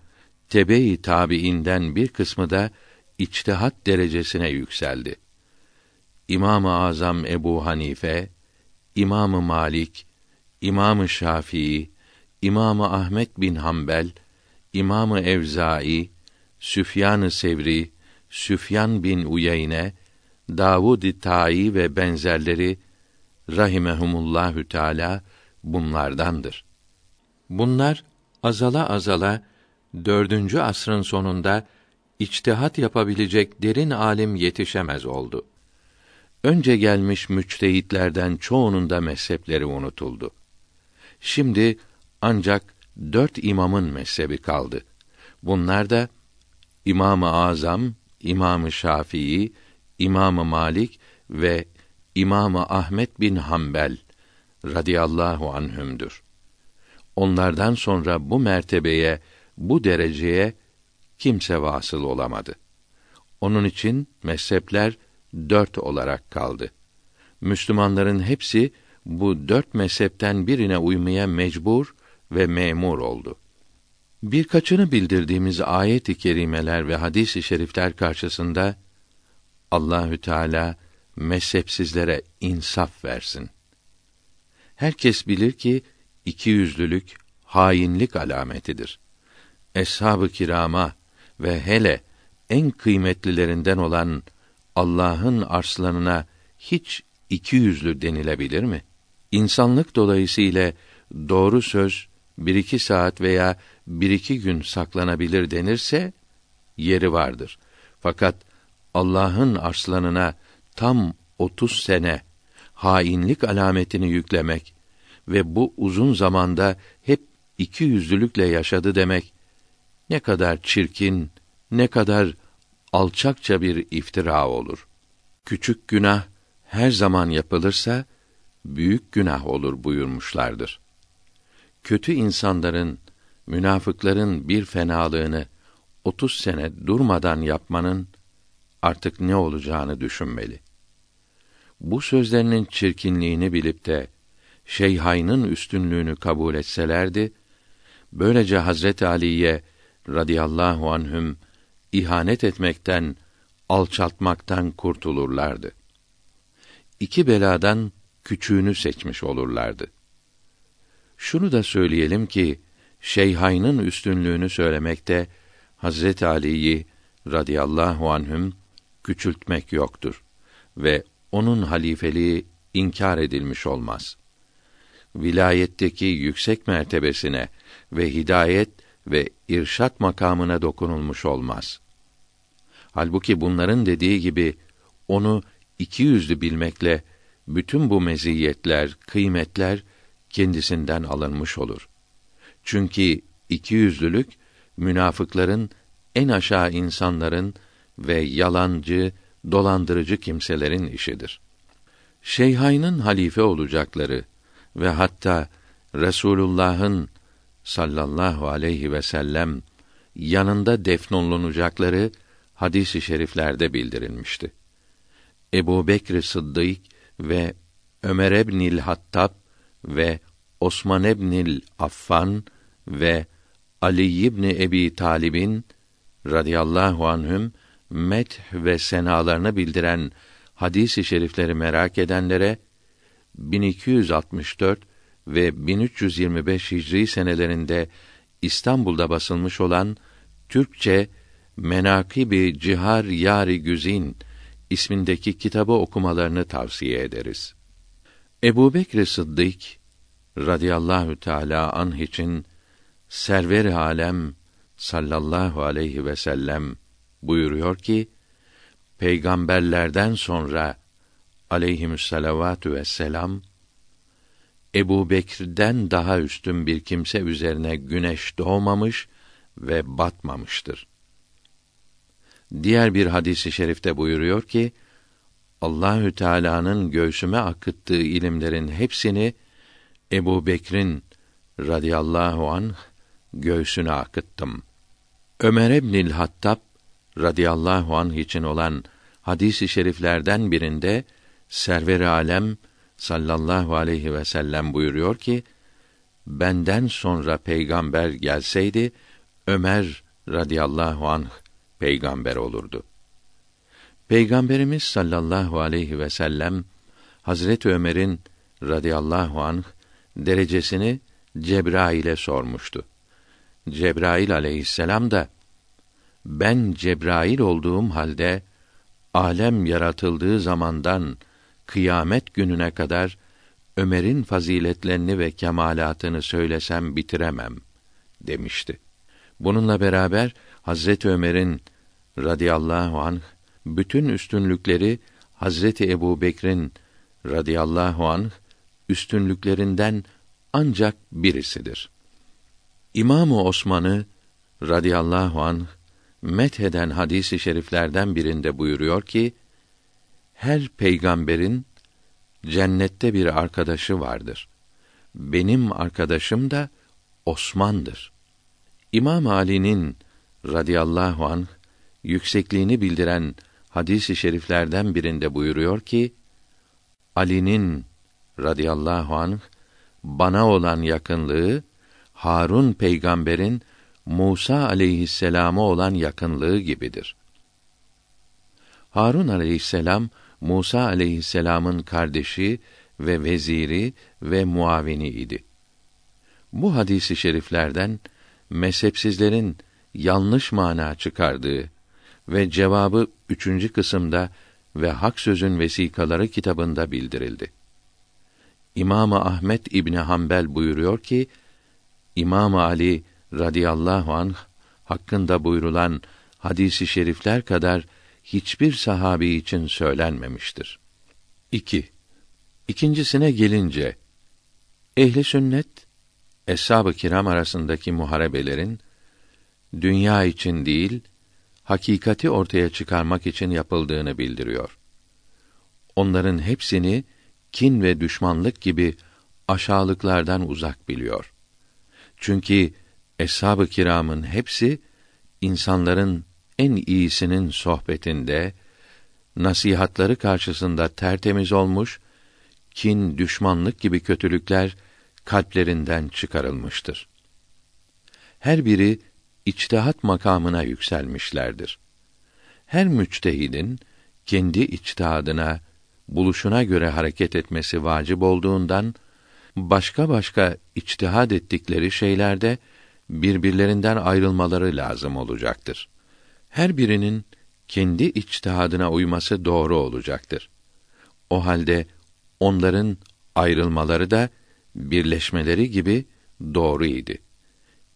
tebe-i tabiinden bir kısmı da içtihat derecesine yükseldi. İmam-ı Azam Ebu Hanife, İmam-ı Malik, İmam-ı Şafii, İmam-ı Ahmet bin Hanbel, İmam-ı Evzai, Süfyan-ı Sevri, Süfyan bin Uyeyne, Davud-i Tayi ve benzerleri rahimehumullahü teala bunlardandır. Bunlar azala azala dördüncü asrın sonunda içtihat yapabilecek derin alim yetişemez oldu. Önce gelmiş müçtehitlerden çoğunun da mezhepleri unutuldu. Şimdi ancak dört imamın mezhebi kaldı. Bunlar da İmam-ı Azam, İmam-ı Şafii, İmam-ı Malik ve İmam-ı Ahmet bin Hanbel radıyallahu anhümdür. Onlardan sonra bu mertebeye, bu dereceye kimse vasıl olamadı. Onun için mezhepler dört olarak kaldı. Müslümanların hepsi bu dört mezhepten birine uymaya mecbur ve memur oldu. Birkaçını bildirdiğimiz ayet-i kerimeler ve hadis-i şerifler karşısında Allahü Teala mezhepsizlere insaf versin. Herkes bilir ki iki yüzlülük hainlik alametidir. Eshab-ı kirama ve hele en kıymetlilerinden olan Allah'ın arslanına hiç iki yüzlü denilebilir mi? İnsanlık dolayısıyla doğru söz bir iki saat veya bir iki gün saklanabilir denirse yeri vardır. Fakat Allah'ın arslanına tam otuz sene hainlik alametini yüklemek ve bu uzun zamanda hep iki yüzlülükle yaşadı demek ne kadar çirkin, ne kadar alçakça bir iftira olur. Küçük günah her zaman yapılırsa büyük günah olur buyurmuşlardır. kötü insanların, münafıkların bir fenalığını 30 sene durmadan yapmanın artık ne olacağını düşünmeli. Bu sözlerinin çirkinliğini bilip de Şeyhayn'ın üstünlüğünü kabul etselerdi, böylece Hazret Ali'ye radıyallahu anhüm ihanet etmekten, alçaltmaktan kurtulurlardı. İki beladan küçüğünü seçmiş olurlardı. Şunu da söyleyelim ki Şeyhayn'ın üstünlüğünü söylemekte Hazret Ali'yi radıyallahu anhüm küçültmek yoktur ve onun halifeliği inkar edilmiş olmaz. Vilayetteki yüksek mertebesine ve hidayet ve irşat makamına dokunulmuş olmaz. Halbuki bunların dediği gibi onu iki yüzlü bilmekle bütün bu meziyetler, kıymetler kendisinden alınmış olur. Çünkü iki yüzlülük münafıkların en aşağı insanların ve yalancı, dolandırıcı kimselerin işidir. Şeyhayn'ın halife olacakları ve hatta Resulullah'ın sallallahu aleyhi ve sellem yanında defnolunacakları hadis-i şeriflerde bildirilmişti. Ebu Bekr Sıddık ve Ömer ebnil Hattab ve Osman ebnil Affan ve Ali ibn Ebi Talib'in radıyallahu anhüm met ve senalarını bildiren hadis-i şerifleri merak edenlere 1264 ve 1325 Hicri senelerinde İstanbul'da basılmış olan Türkçe Menakibi Cihar Yari Güzin ismindeki kitabı okumalarını tavsiye ederiz. Ebu Bekr Sıddık radıyallahu teala anh için server alem sallallahu aleyhi ve sellem buyuruyor ki peygamberlerden sonra aleyhimüsselavatü vesselam Ebu Bekir'den daha üstün bir kimse üzerine güneş doğmamış ve batmamıştır. Diğer bir hadisi şerifte buyuruyor ki Allahü Teala'nın göğsüme akıttığı ilimlerin hepsini Ebu Bekir'in radıyallahu anh göğsüne akıttım. Ömer İbnül Hattab radıyallahu anh için olan hadisi şeriflerden birinde Server alem sallallahu aleyhi ve sellem buyuruyor ki benden sonra peygamber gelseydi Ömer radıyallahu anh peygamber olurdu. Peygamberimiz sallallahu aleyhi ve sellem Hazret Ömer'in radıyallahu anh derecesini Cebrail'e sormuştu. Cebrail aleyhisselam da ben Cebrail olduğum halde alem yaratıldığı zamandan kıyamet gününe kadar Ömer'in faziletlerini ve kemalatını söylesem bitiremem demişti. Bununla beraber Hazreti Ömer'in radıyallahu anh bütün üstünlükleri Hazreti Ebu Bekir'in radıyallahu anh üstünlüklerinden ancak birisidir. İmamı Osman'ı radıyallahu anh metheden hadisi şeriflerden birinde buyuruyor ki her peygamberin cennette bir arkadaşı vardır. Benim arkadaşım da Osman'dır. İmam Ali'nin radıyallahu anh yüksekliğini bildiren hadisi şeriflerden birinde buyuruyor ki Ali'nin radıyallahu anh bana olan yakınlığı Harun peygamberin Musa aleyhisselama olan yakınlığı gibidir. Harun aleyhisselam Musa aleyhisselamın kardeşi ve veziri ve muavini idi. Bu hadisi şeriflerden mezhepsizlerin yanlış mana çıkardığı ve cevabı üçüncü kısımda ve Hak Sözün Vesikaları kitabında bildirildi. İmam Ahmet İbni Hanbel buyuruyor ki İmam Ali radıyallahu anh hakkında buyurulan hadisi şerifler kadar hiçbir sahabi için söylenmemiştir. 2. İkincisine gelince ehli sünnet eshab-ı kiram arasındaki muharebelerin dünya için değil, hakikati ortaya çıkarmak için yapıldığını bildiriyor. Onların hepsini kin ve düşmanlık gibi aşağılıklardan uzak biliyor. Çünkü eshab-ı kiramın hepsi insanların en iyisinin sohbetinde nasihatları karşısında tertemiz olmuş, kin, düşmanlık gibi kötülükler kalplerinden çıkarılmıştır. Her biri içtihat makamına yükselmişlerdir. Her müçtehidin kendi içtihadına, buluşuna göre hareket etmesi vacip olduğundan başka başka içtihad ettikleri şeylerde birbirlerinden ayrılmaları lazım olacaktır. Her birinin kendi içtihadına uyması doğru olacaktır. O halde onların ayrılmaları da birleşmeleri gibi doğru idi.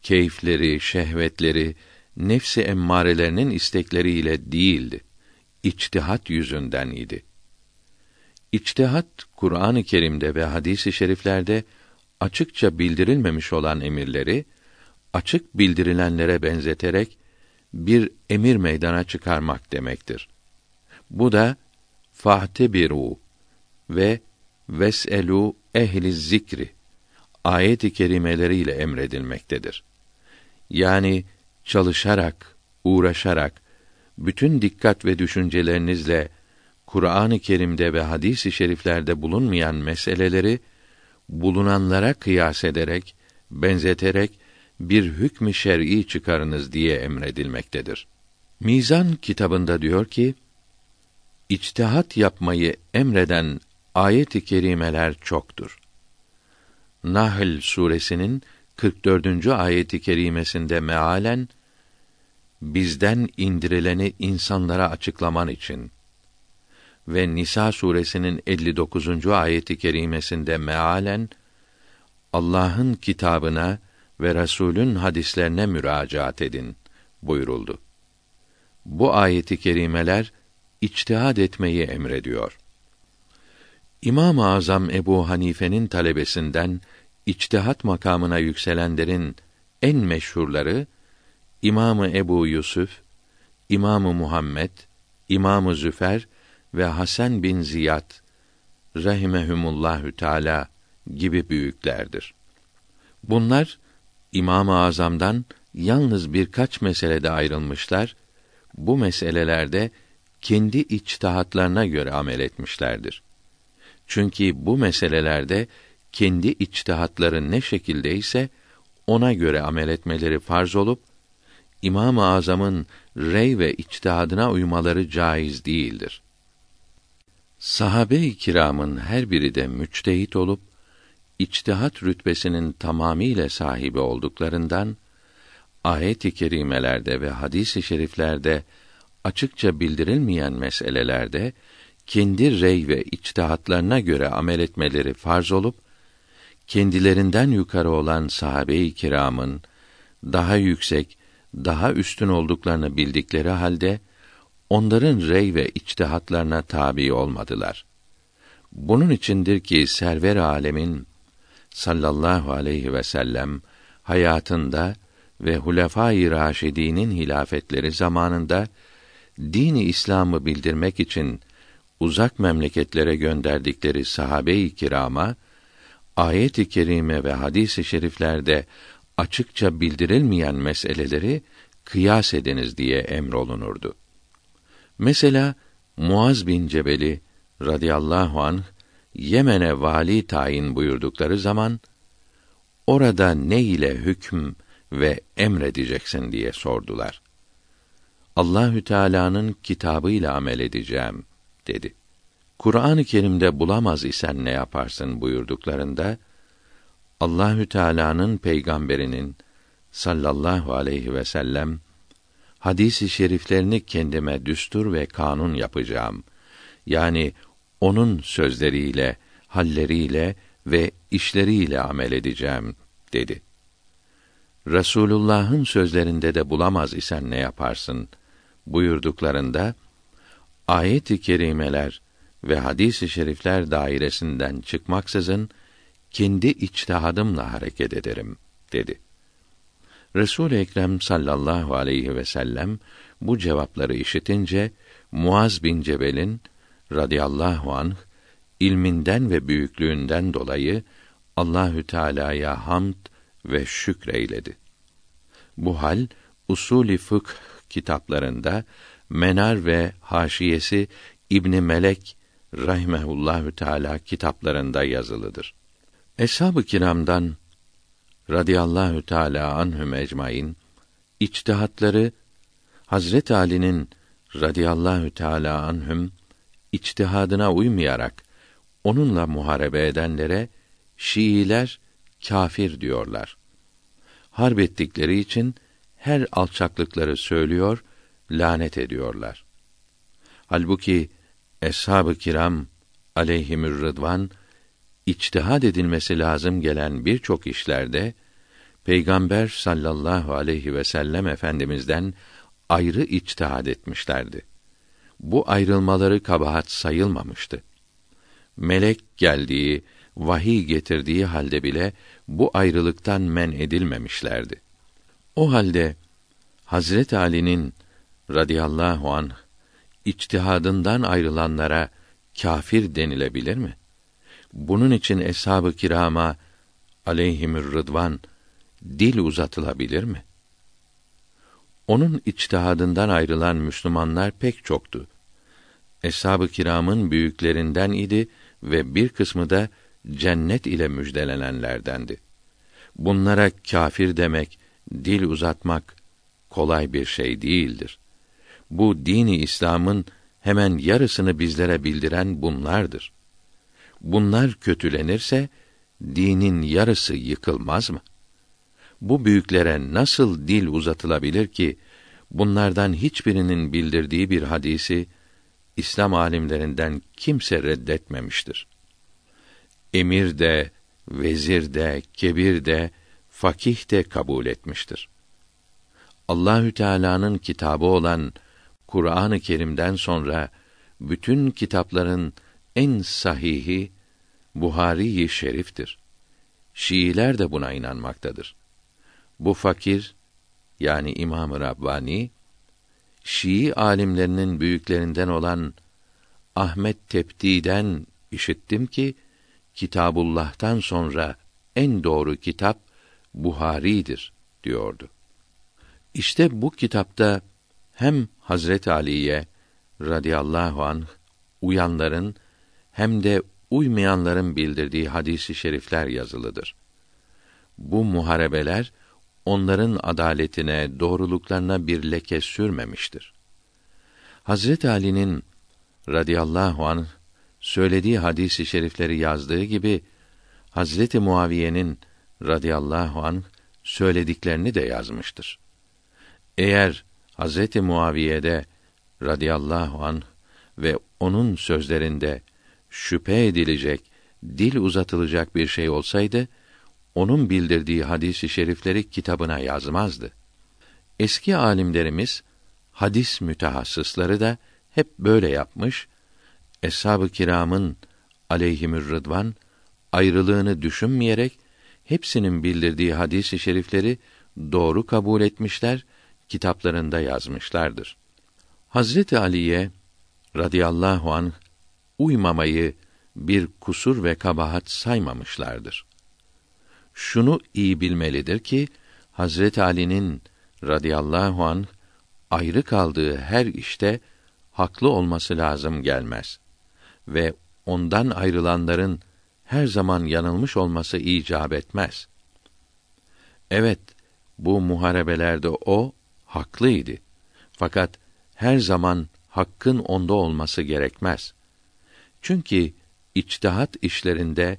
Keyifleri, şehvetleri, nefsi emmarelerinin istekleriyle değildi. İçtihat yüzünden idi. İçtihat Kur'an-ı Kerim'de ve hadis-i şeriflerde açıkça bildirilmemiş olan emirleri açık bildirilenlere benzeterek bir emir meydana çıkarmak demektir. Bu da biru ve veselu ehli zikri ayet-i kerimeleriyle emredilmektedir. Yani çalışarak, uğraşarak bütün dikkat ve düşüncelerinizle Kur'an-ı Kerim'de ve hadis-i şeriflerde bulunmayan meseleleri bulunanlara kıyas ederek, benzeterek bir hükmü şer'i çıkarınız diye emredilmektedir. Mizan kitabında diyor ki, içtihat yapmayı emreden ayet-i kerimeler çoktur. Nahl suresinin 44. ayeti kerimesinde mealen bizden indirileni insanlara açıklaman için ve Nisa suresinin 59. ayeti kerimesinde mealen Allah'ın kitabına ve Resulün hadislerine müracaat edin buyuruldu. Bu ayeti kerimeler içtihad etmeyi emrediyor. İmam-ı Azam Ebu Hanife'nin talebesinden içtihat makamına yükselenlerin en meşhurları İmamı Ebu Yusuf, İmamı Muhammed, İmamı Züfer ve Hasan bin Ziyad rahimehumullahü teala gibi büyüklerdir. Bunlar İmam-ı Azam'dan yalnız birkaç meselede ayrılmışlar. Bu meselelerde kendi içtihatlarına göre amel etmişlerdir. Çünkü bu meselelerde kendi içtihatları ne şekildeyse ona göre amel etmeleri farz olup İmam-ı Azam'ın rey ve içtihadına uymaları caiz değildir. Sahabe-i kiramın her biri de müçtehit olup içtihat rütbesinin tamamiyle sahibi olduklarından ayet-i kerimelerde ve hadis-i şeriflerde açıkça bildirilmeyen meselelerde kendi rey ve içtihatlarına göre amel etmeleri farz olup kendilerinden yukarı olan sahabe-i kiramın daha yüksek, daha üstün olduklarını bildikleri halde onların rey ve içtihatlarına tabi olmadılar. Bunun içindir ki server alemin sallallahu aleyhi ve sellem hayatında ve Hulefâ-i Raşidî'nin hilafetleri zamanında dini İslam'ı bildirmek için uzak memleketlere gönderdikleri sahabe-i kirama ayet-i kerime ve hadis-i şeriflerde açıkça bildirilmeyen meseleleri kıyas ediniz diye emrolunurdu. Mesela Muaz bin Cebeli radıyallahu anh Yemen'e vali tayin buyurdukları zaman orada ne ile hükm ve emredeceksin diye sordular. Allahü Teala'nın kitabıyla amel edeceğim dedi. Kur'an-ı Kerim'de bulamaz isen ne yaparsın buyurduklarında Allahü Teala'nın peygamberinin sallallahu aleyhi ve sellem hadisi şeriflerini kendime düstur ve kanun yapacağım. Yani onun sözleriyle, halleriyle ve işleriyle amel edeceğim dedi. Resulullah'ın sözlerinde de bulamaz isen ne yaparsın buyurduklarında ayet-i kerimeler ve hadis-i şerifler dairesinden çıkmaksızın kendi içtihadımla hareket ederim dedi. Resul Ekrem sallallahu aleyhi ve sellem bu cevapları işitince Muaz bin Cebel'in radıyallahu anh ilminden ve büyüklüğünden dolayı Allahü Teala'ya hamd ve şükreyledi. Bu hal usulü fıkh kitaplarında Menar ve Haşiyesi İbn Melek rahimehullahü teala kitaplarında yazılıdır. Eshab-ı kiramdan radıyallahu teala anhum ecmaîn içtihatları Hazret Ali'nin radıyallahu teala anhum içtihadına uymayarak onunla muharebe edenlere Şiiler kafir diyorlar. Harp ettikleri için her alçaklıkları söylüyor, lanet ediyorlar. Halbuki eshab-ı kiram aleyhimür rıdvan içtihad edilmesi lazım gelen birçok işlerde Peygamber sallallahu aleyhi ve sellem efendimizden ayrı içtihad etmişlerdi. Bu ayrılmaları kabahat sayılmamıştı. Melek geldiği, vahiy getirdiği halde bile bu ayrılıktan men edilmemişlerdi. O halde Hazret Ali'nin radıyallahu an içtihadından ayrılanlara kafir denilebilir mi? Bunun için eshab-ı kirama aleyhimür rıdvan dil uzatılabilir mi? Onun içtihadından ayrılan Müslümanlar pek çoktu. Eshab-ı kiramın büyüklerinden idi ve bir kısmı da cennet ile müjdelenenlerdendi. Bunlara kafir demek, dil uzatmak kolay bir şey değildir. Bu dini İslam'ın hemen yarısını bizlere bildiren bunlardır. Bunlar kötülenirse dinin yarısı yıkılmaz mı? Bu büyüklere nasıl dil uzatılabilir ki bunlardan hiçbirinin bildirdiği bir hadisi İslam alimlerinden kimse reddetmemiştir. Emir de, vezir de, kebir de, fakih de kabul etmiştir. Allahü Teala'nın kitabı olan Kur'an-ı Kerim'den sonra bütün kitapların en sahihi Buhari-i Şerif'tir. Şiiler de buna inanmaktadır. Bu fakir yani İmam-ı Rabbani Şii alimlerinin büyüklerinden olan Ahmet Tepti'den işittim ki Kitabullah'tan sonra en doğru kitap Buhari'dir diyordu. İşte bu kitapta hem Hazret Ali'ye radıyallahu anh uyanların hem de uymayanların bildirdiği hadisi şerifler yazılıdır. Bu muharebeler onların adaletine, doğruluklarına bir leke sürmemiştir. Hazret Ali'nin radıyallahu anh söylediği hadisi şerifleri yazdığı gibi Hazreti Muaviye'nin radıyallahu anh söylediklerini de yazmıştır. Eğer Hazreti Muaviye'de radıyallahu anh ve onun sözlerinde şüphe edilecek, dil uzatılacak bir şey olsaydı, onun bildirdiği hadisi şerifleri kitabına yazmazdı. Eski alimlerimiz, hadis mütehassısları da hep böyle yapmış, eshab-ı kiramın aleyhimür rıdvan ayrılığını düşünmeyerek hepsinin bildirdiği hadisi şerifleri doğru kabul etmişler, kitaplarında yazmışlardır. Hazreti Ali'ye radıyallahu an uymamayı bir kusur ve kabahat saymamışlardır. Şunu iyi bilmelidir ki Hazreti Ali'nin radıyallahu an ayrı kaldığı her işte haklı olması lazım gelmez ve ondan ayrılanların her zaman yanılmış olması icap etmez. Evet, bu muharebelerde o haklıydı. Fakat her zaman hakkın onda olması gerekmez. Çünkü içtihat işlerinde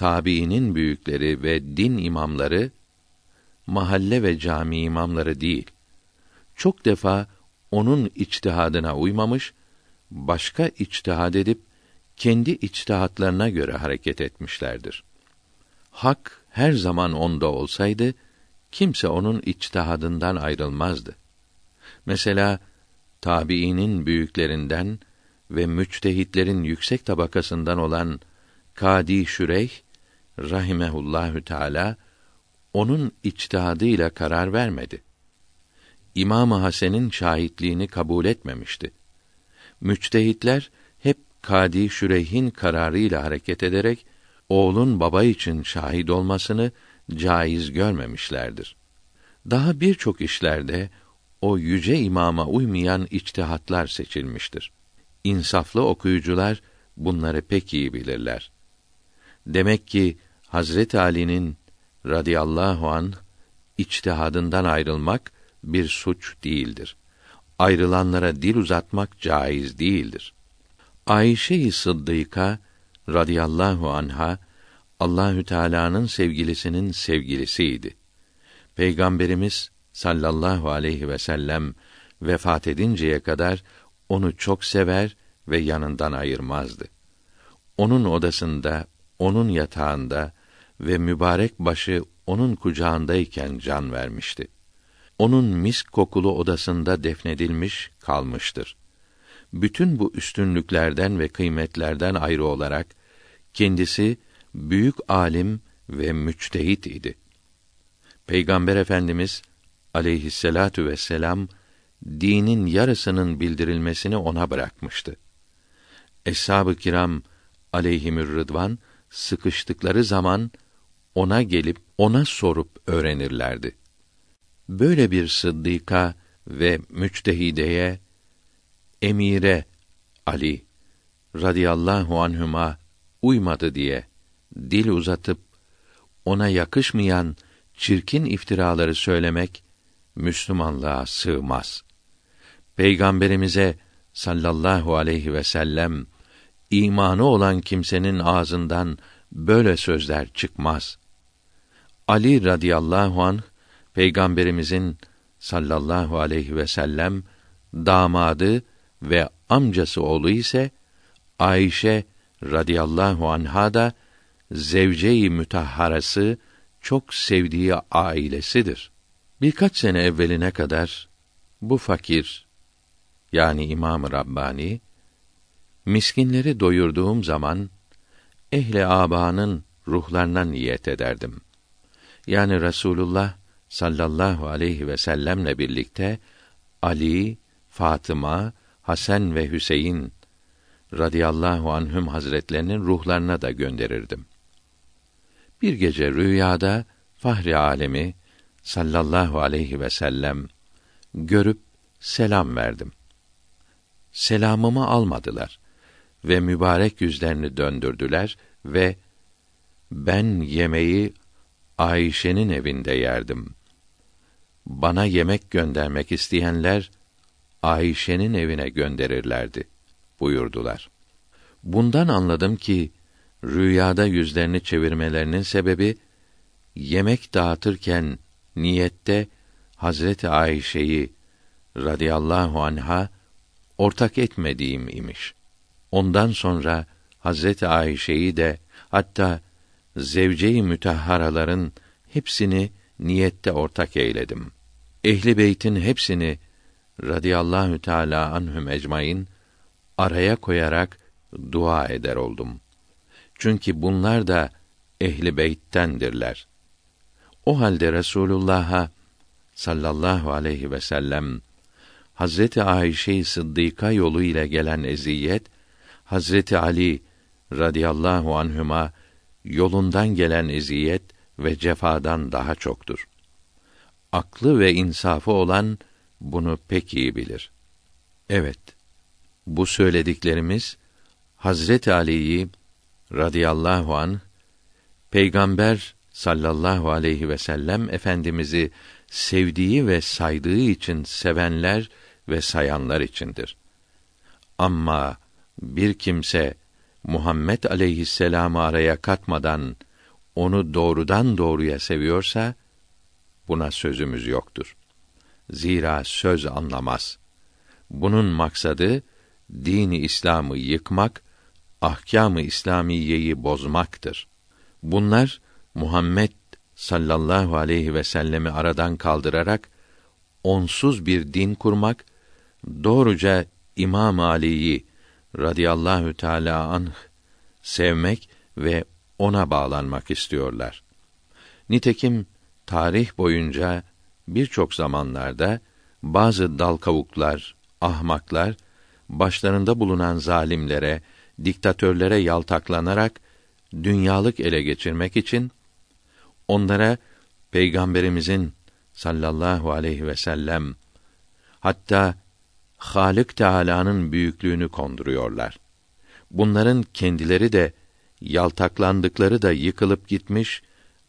tabiinin büyükleri ve din imamları mahalle ve cami imamları değil. Çok defa onun içtihadına uymamış, başka içtihad edip kendi içtihatlarına göre hareket etmişlerdir. Hak her zaman onda olsaydı kimse onun içtihadından ayrılmazdı. Mesela tabiinin büyüklerinden ve müçtehitlerin yüksek tabakasından olan Kadi Şüreyh rahimehullahü teala onun içtihadıyla karar vermedi. İmam Hasan'ın şahitliğini kabul etmemişti. Müçtehitler hep Kadi Şüreyh'in kararıyla hareket ederek oğlun baba için şahit olmasını caiz görmemişlerdir. Daha birçok işlerde o yüce imama uymayan içtihatlar seçilmiştir. İnsaflı okuyucular bunları pek iyi bilirler. Demek ki Hazret Ali'nin radıyallahu an içtihadından ayrılmak bir suç değildir. Ayrılanlara dil uzatmak caiz değildir. Ayşe-i Sıddıka radıyallahu anha Allahü Teala'nın sevgilisinin sevgilisiydi. Peygamberimiz sallallahu aleyhi ve sellem vefat edinceye kadar onu çok sever ve yanından ayırmazdı. Onun odasında, onun yatağında ve mübarek başı onun kucağındayken can vermişti. Onun misk kokulu odasında defnedilmiş kalmıştır. Bütün bu üstünlüklerden ve kıymetlerden ayrı olarak kendisi büyük alim ve müçtehit idi. Peygamber Efendimiz aleyhisselatu vesselam dinin yarısının bildirilmesini ona bırakmıştı. Eshab-ı kiram aleyhimür rıdvan sıkıştıkları zaman ona gelip ona sorup öğrenirlerdi. Böyle bir sıddıka ve müçtehideye emire Ali radıyallahu anhuma uymadı diye dil uzatıp ona yakışmayan çirkin iftiraları söylemek Müslümanlığa sığmaz. Peygamberimize sallallahu aleyhi ve sellem imanı olan kimsenin ağzından böyle sözler çıkmaz. Ali radıyallahu an peygamberimizin sallallahu aleyhi ve sellem damadı ve amcası oğlu ise Ayşe radıyallahu anha da zevce-i mütahharası çok sevdiği ailesidir. Birkaç sene evveline kadar bu fakir yani İmam Rabbani miskinleri doyurduğum zaman ehle abanın ruhlarına niyet ederdim. Yani Resulullah sallallahu aleyhi ve sellemle birlikte Ali, Fatıma, Hasan ve Hüseyin radıyallahu anhüm hazretlerinin ruhlarına da gönderirdim. Bir gece rüyada Fahri alemi sallallahu aleyhi ve sellem görüp selam verdim. Selamımı almadılar ve mübarek yüzlerini döndürdüler ve ben yemeği Ayşe'nin evinde yerdim. Bana yemek göndermek isteyenler Ayşe'nin evine gönderirlerdi buyurdular. Bundan anladım ki rüyada yüzlerini çevirmelerinin sebebi yemek dağıtırken niyette Hazreti Ayşe'yi radıyallahu anha ortak etmediğim imiş. Ondan sonra Hazreti Ayşe'yi de hatta zevce-i mütahharaların hepsini niyette ortak eyledim. Ehli beytin hepsini radıyallahu teala anhum ecmaîn araya koyarak dua eder oldum. Çünkü bunlar da ehli beyttendirler. O halde Resulullah'a sallallahu aleyhi ve sellem Hazreti Ayşe Sıddıka yolu ile gelen eziyet Hazreti Ali radıyallahu anhüma yolundan gelen eziyet ve cefadan daha çoktur. Aklı ve insafı olan bunu pek iyi bilir. Evet, bu söylediklerimiz Hazreti Ali'yi radıyallahu an Peygamber sallallahu aleyhi ve sellem efendimizi sevdiği ve saydığı için sevenler ve sayanlar içindir. Ama bir kimse Muhammed aleyhisselamı araya katmadan onu doğrudan doğruya seviyorsa buna sözümüz yoktur. Zira söz anlamaz. Bunun maksadı dini İslam'ı yıkmak, ahkâm-ı İslamiyeyi bozmaktır. Bunlar Muhammed sallallahu aleyhi ve sellemi aradan kaldırarak onsuz bir din kurmak, doğruca İmam Ali'yi radıyallahu teala anh sevmek ve ona bağlanmak istiyorlar. Nitekim tarih boyunca birçok zamanlarda bazı dal kavuklar, ahmaklar başlarında bulunan zalimlere, diktatörlere yaltaklanarak dünyalık ele geçirmek için onlara peygamberimizin sallallahu aleyhi ve sellem hatta Halik Teala'nın büyüklüğünü konduruyorlar. Bunların kendileri de yaltaklandıkları da yıkılıp gitmiş,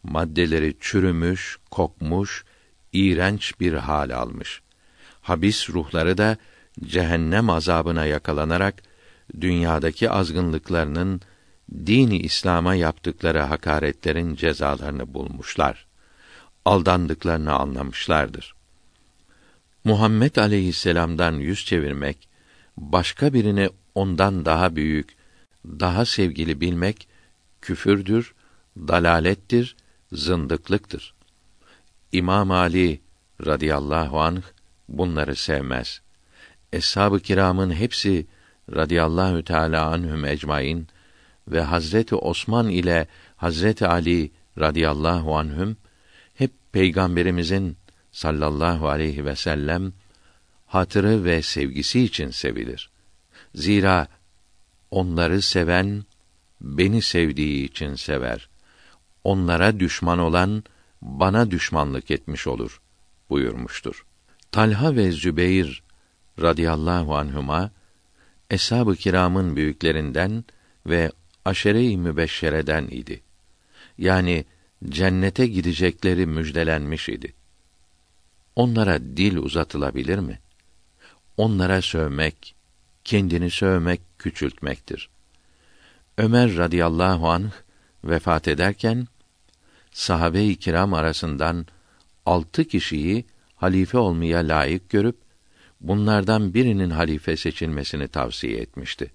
maddeleri çürümüş, kokmuş, iğrenç bir hal almış. Habis ruhları da cehennem azabına yakalanarak dünyadaki azgınlıklarının dini İslam'a yaptıkları hakaretlerin cezalarını bulmuşlar. Aldandıklarını anlamışlardır. Muhammed aleyhisselam'dan yüz çevirmek, başka birini ondan daha büyük, daha sevgili bilmek küfürdür, dalalettir, zındıklıktır. İmam Ali radıyallahu anh bunları sevmez. Eshab-ı kiramın hepsi radıyallahu teala anhum ecmaîn ve Hazreti Osman ile Hazreti Ali radıyallahu anhüm hep peygamberimizin sallallahu aleyhi ve sellem hatırı ve sevgisi için sevilir. Zira onları seven beni sevdiği için sever. Onlara düşman olan bana düşmanlık etmiş olur buyurmuştur. Talha ve Zübeyr radıyallahu anhuma eshab-ı kiramın büyüklerinden ve aşere-i mübeşşereden idi. Yani cennete gidecekleri müjdelenmiş idi. Onlara dil uzatılabilir mi? Onlara sövmek, kendini sövmek küçültmektir. Ömer radıyallahu anh vefat ederken sahabe-i kiram arasından altı kişiyi halife olmaya layık görüp bunlardan birinin halife seçilmesini tavsiye etmişti.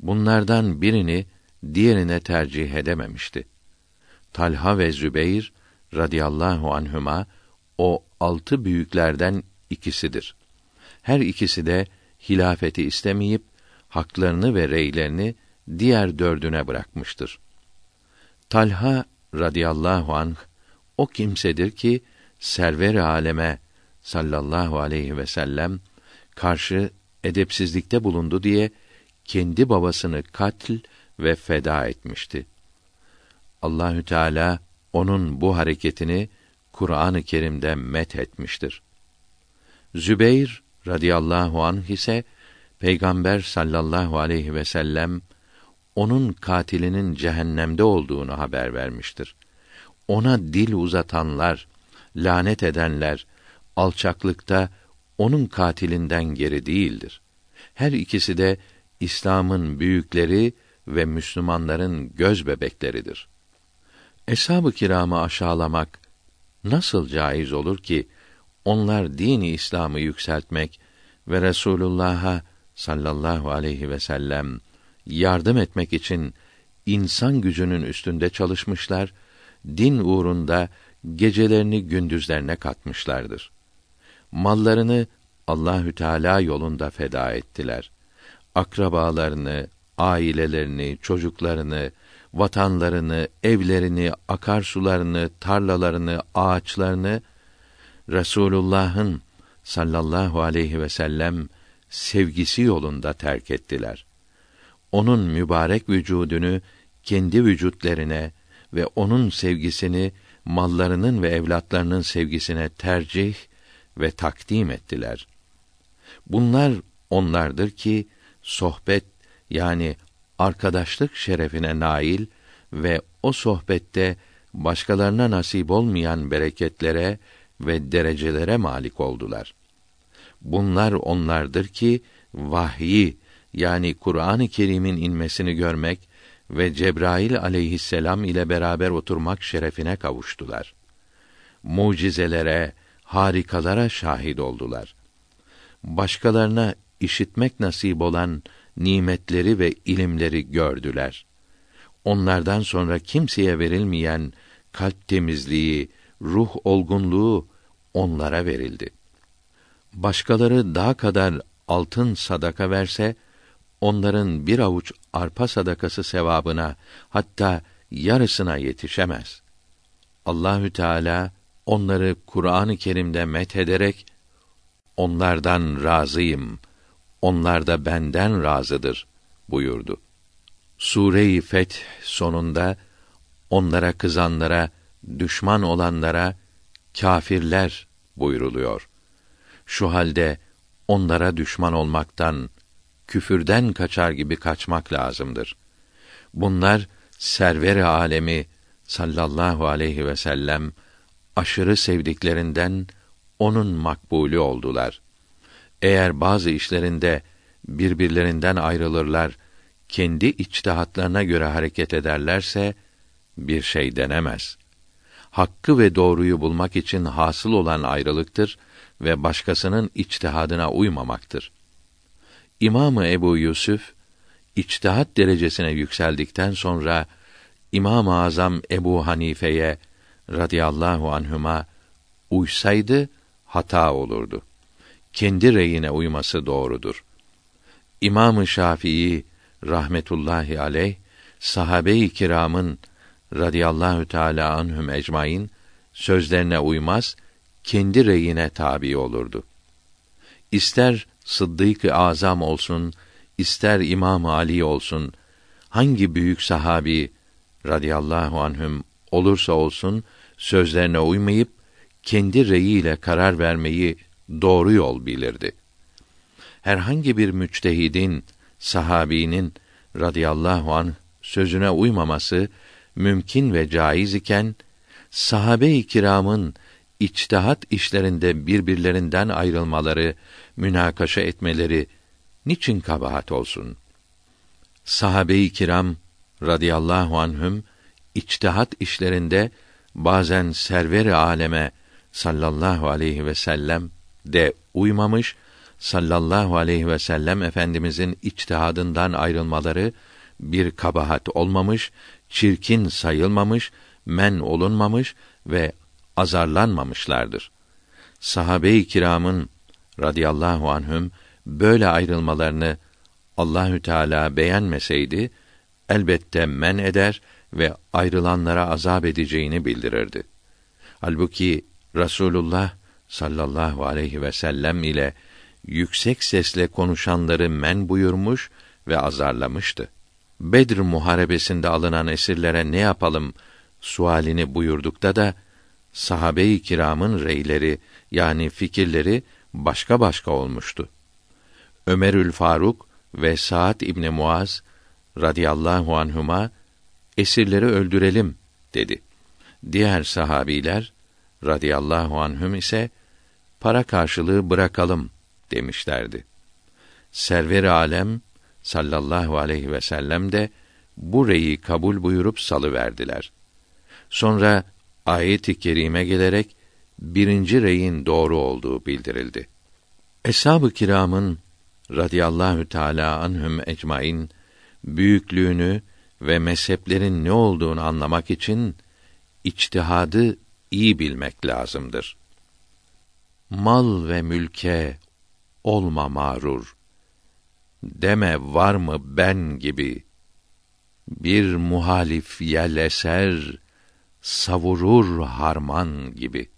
Bunlardan birini diğerine tercih edememişti. Talha ve Zübeyr radıyallahu anhuma o altı büyüklerden ikisidir. Her ikisi de hilafeti istemeyip haklarını ve reylerini diğer dördüne bırakmıştır. Talha radıyallahu anh o kimsedir ki server aleme sallallahu aleyhi ve sellem karşı edepsizlikte bulundu diye kendi babasını katl ve feda etmişti. Allahü Teala onun bu hareketini Kur'an-ı Kerim'de met etmiştir. Zübeyr radıyallahu anh ise Peygamber sallallahu aleyhi ve sellem onun katilinin cehennemde olduğunu haber vermiştir. Ona dil uzatanlar, lanet edenler alçaklıkta onun katilinden geri değildir. Her ikisi de İslam'ın büyükleri ve Müslümanların göz bebekleridir. Eshab-ı kiramı aşağılamak nasıl caiz olur ki onlar dini İslam'ı yükseltmek ve Resulullah'a sallallahu aleyhi ve sellem yardım etmek için insan gücünün üstünde çalışmışlar, din uğrunda gecelerini gündüzlerine katmışlardır. Mallarını Allahü Teala yolunda feda ettiler. Akrabalarını, ailelerini, çocuklarını, vatanlarını, evlerini, akarsularını, tarlalarını, ağaçlarını Resulullah'ın sallallahu aleyhi ve sellem sevgisi yolunda terk ettiler. Onun mübarek vücudunu kendi vücutlerine ve onun sevgisini mallarının ve evlatlarının sevgisine tercih ve takdim ettiler. Bunlar onlardır ki sohbet yani arkadaşlık şerefine nail ve o sohbette başkalarına nasip olmayan bereketlere ve derecelere malik oldular. Bunlar onlardır ki vahyi yani Kur'an-ı Kerim'in inmesini görmek ve Cebrail aleyhisselam ile beraber oturmak şerefine kavuştular. Mucizelere, harikalara şahit oldular. Başkalarına işitmek nasip olan nimetleri ve ilimleri gördüler. Onlardan sonra kimseye verilmeyen kalp temizliği, ruh olgunluğu onlara verildi. Başkaları daha kadar altın sadaka verse, onların bir avuç arpa sadakası sevabına hatta yarısına yetişemez. Allahü Teala onları Kur'an-ı Kerim'de met ederek onlardan razıyım. Onlar da benden razıdır buyurdu. Sure-i Feth sonunda onlara kızanlara düşman olanlara kâfirler buyruluyor. Şu halde onlara düşman olmaktan, küfürden kaçar gibi kaçmak lazımdır. Bunlar server-i alemi sallallahu aleyhi ve sellem aşırı sevdiklerinden onun makbulü oldular. Eğer bazı işlerinde birbirlerinden ayrılırlar, kendi içtihatlarına göre hareket ederlerse bir şey denemez. Hakkı ve doğruyu bulmak için hasıl olan ayrılıktır ve başkasının içtihadına uymamaktır. İmamı Ebu Yusuf içtihat derecesine yükseldikten sonra İmam-ı Azam Ebu Hanife'ye radıyallahu anhüma uysaydı hata olurdu. Kendi reyine uyması doğrudur. İmam-ı Şafii rahmetullahi aleyh sahabe-i kiramın radıyallahu teala anhum ecmaîn sözlerine uymaz, kendi reyine tabi olurdu. İster Sıddık-ı Azam olsun, ister İmam Ali olsun, hangi büyük sahabi radıyallahu anhüm olursa olsun sözlerine uymayıp kendi reyiyle karar vermeyi doğru yol bilirdi. Herhangi bir müçtehidin, sahabinin radıyallahu an sözüne uymaması mümkün ve caiz iken sahabe-i kiramın içtihat işlerinde birbirlerinden ayrılmaları, münakaşa etmeleri niçin kabahat olsun? Sahabe-i kiram radıyallahu anhüm içtihat işlerinde bazen server-i aleme sallallahu aleyhi ve sellem de uymamış, sallallahu aleyhi ve sellem efendimizin içtihadından ayrılmaları bir kabahat olmamış, çirkin sayılmamış, men olunmamış ve azarlanmamışlardır. Sahabe-i kiramın radıyallahu anhüm böyle ayrılmalarını Allahü Teala beğenmeseydi elbette men eder ve ayrılanlara azap edeceğini bildirirdi. Halbuki Rasulullah sallallahu aleyhi ve sellem ile yüksek sesle konuşanları men buyurmuş ve azarlamıştı. Bedr muharebesinde alınan esirlere ne yapalım sualini buyurdukta da sahabe-i kiramın reyleri yani fikirleri başka başka olmuştu. Ömerül Faruk ve Saad İbni Muaz radıyallahu anhuma esirleri öldürelim dedi. Diğer sahabiler radıyallahu anhüm ise para karşılığı bırakalım demişlerdi. Server alem sallallahu aleyhi ve sellem de bu reyi kabul buyurup salı verdiler. Sonra ayet-i kerime gelerek birinci reyin doğru olduğu bildirildi. Eshab-ı kiramın radıyallahu teala anhum ecmaîn büyüklüğünü ve mezheplerin ne olduğunu anlamak için içtihadı iyi bilmek lazımdır. Mal ve mülke olma mağrur. Deme var mı ben gibi. Bir muhalif yel eser, savurur harman gibi.''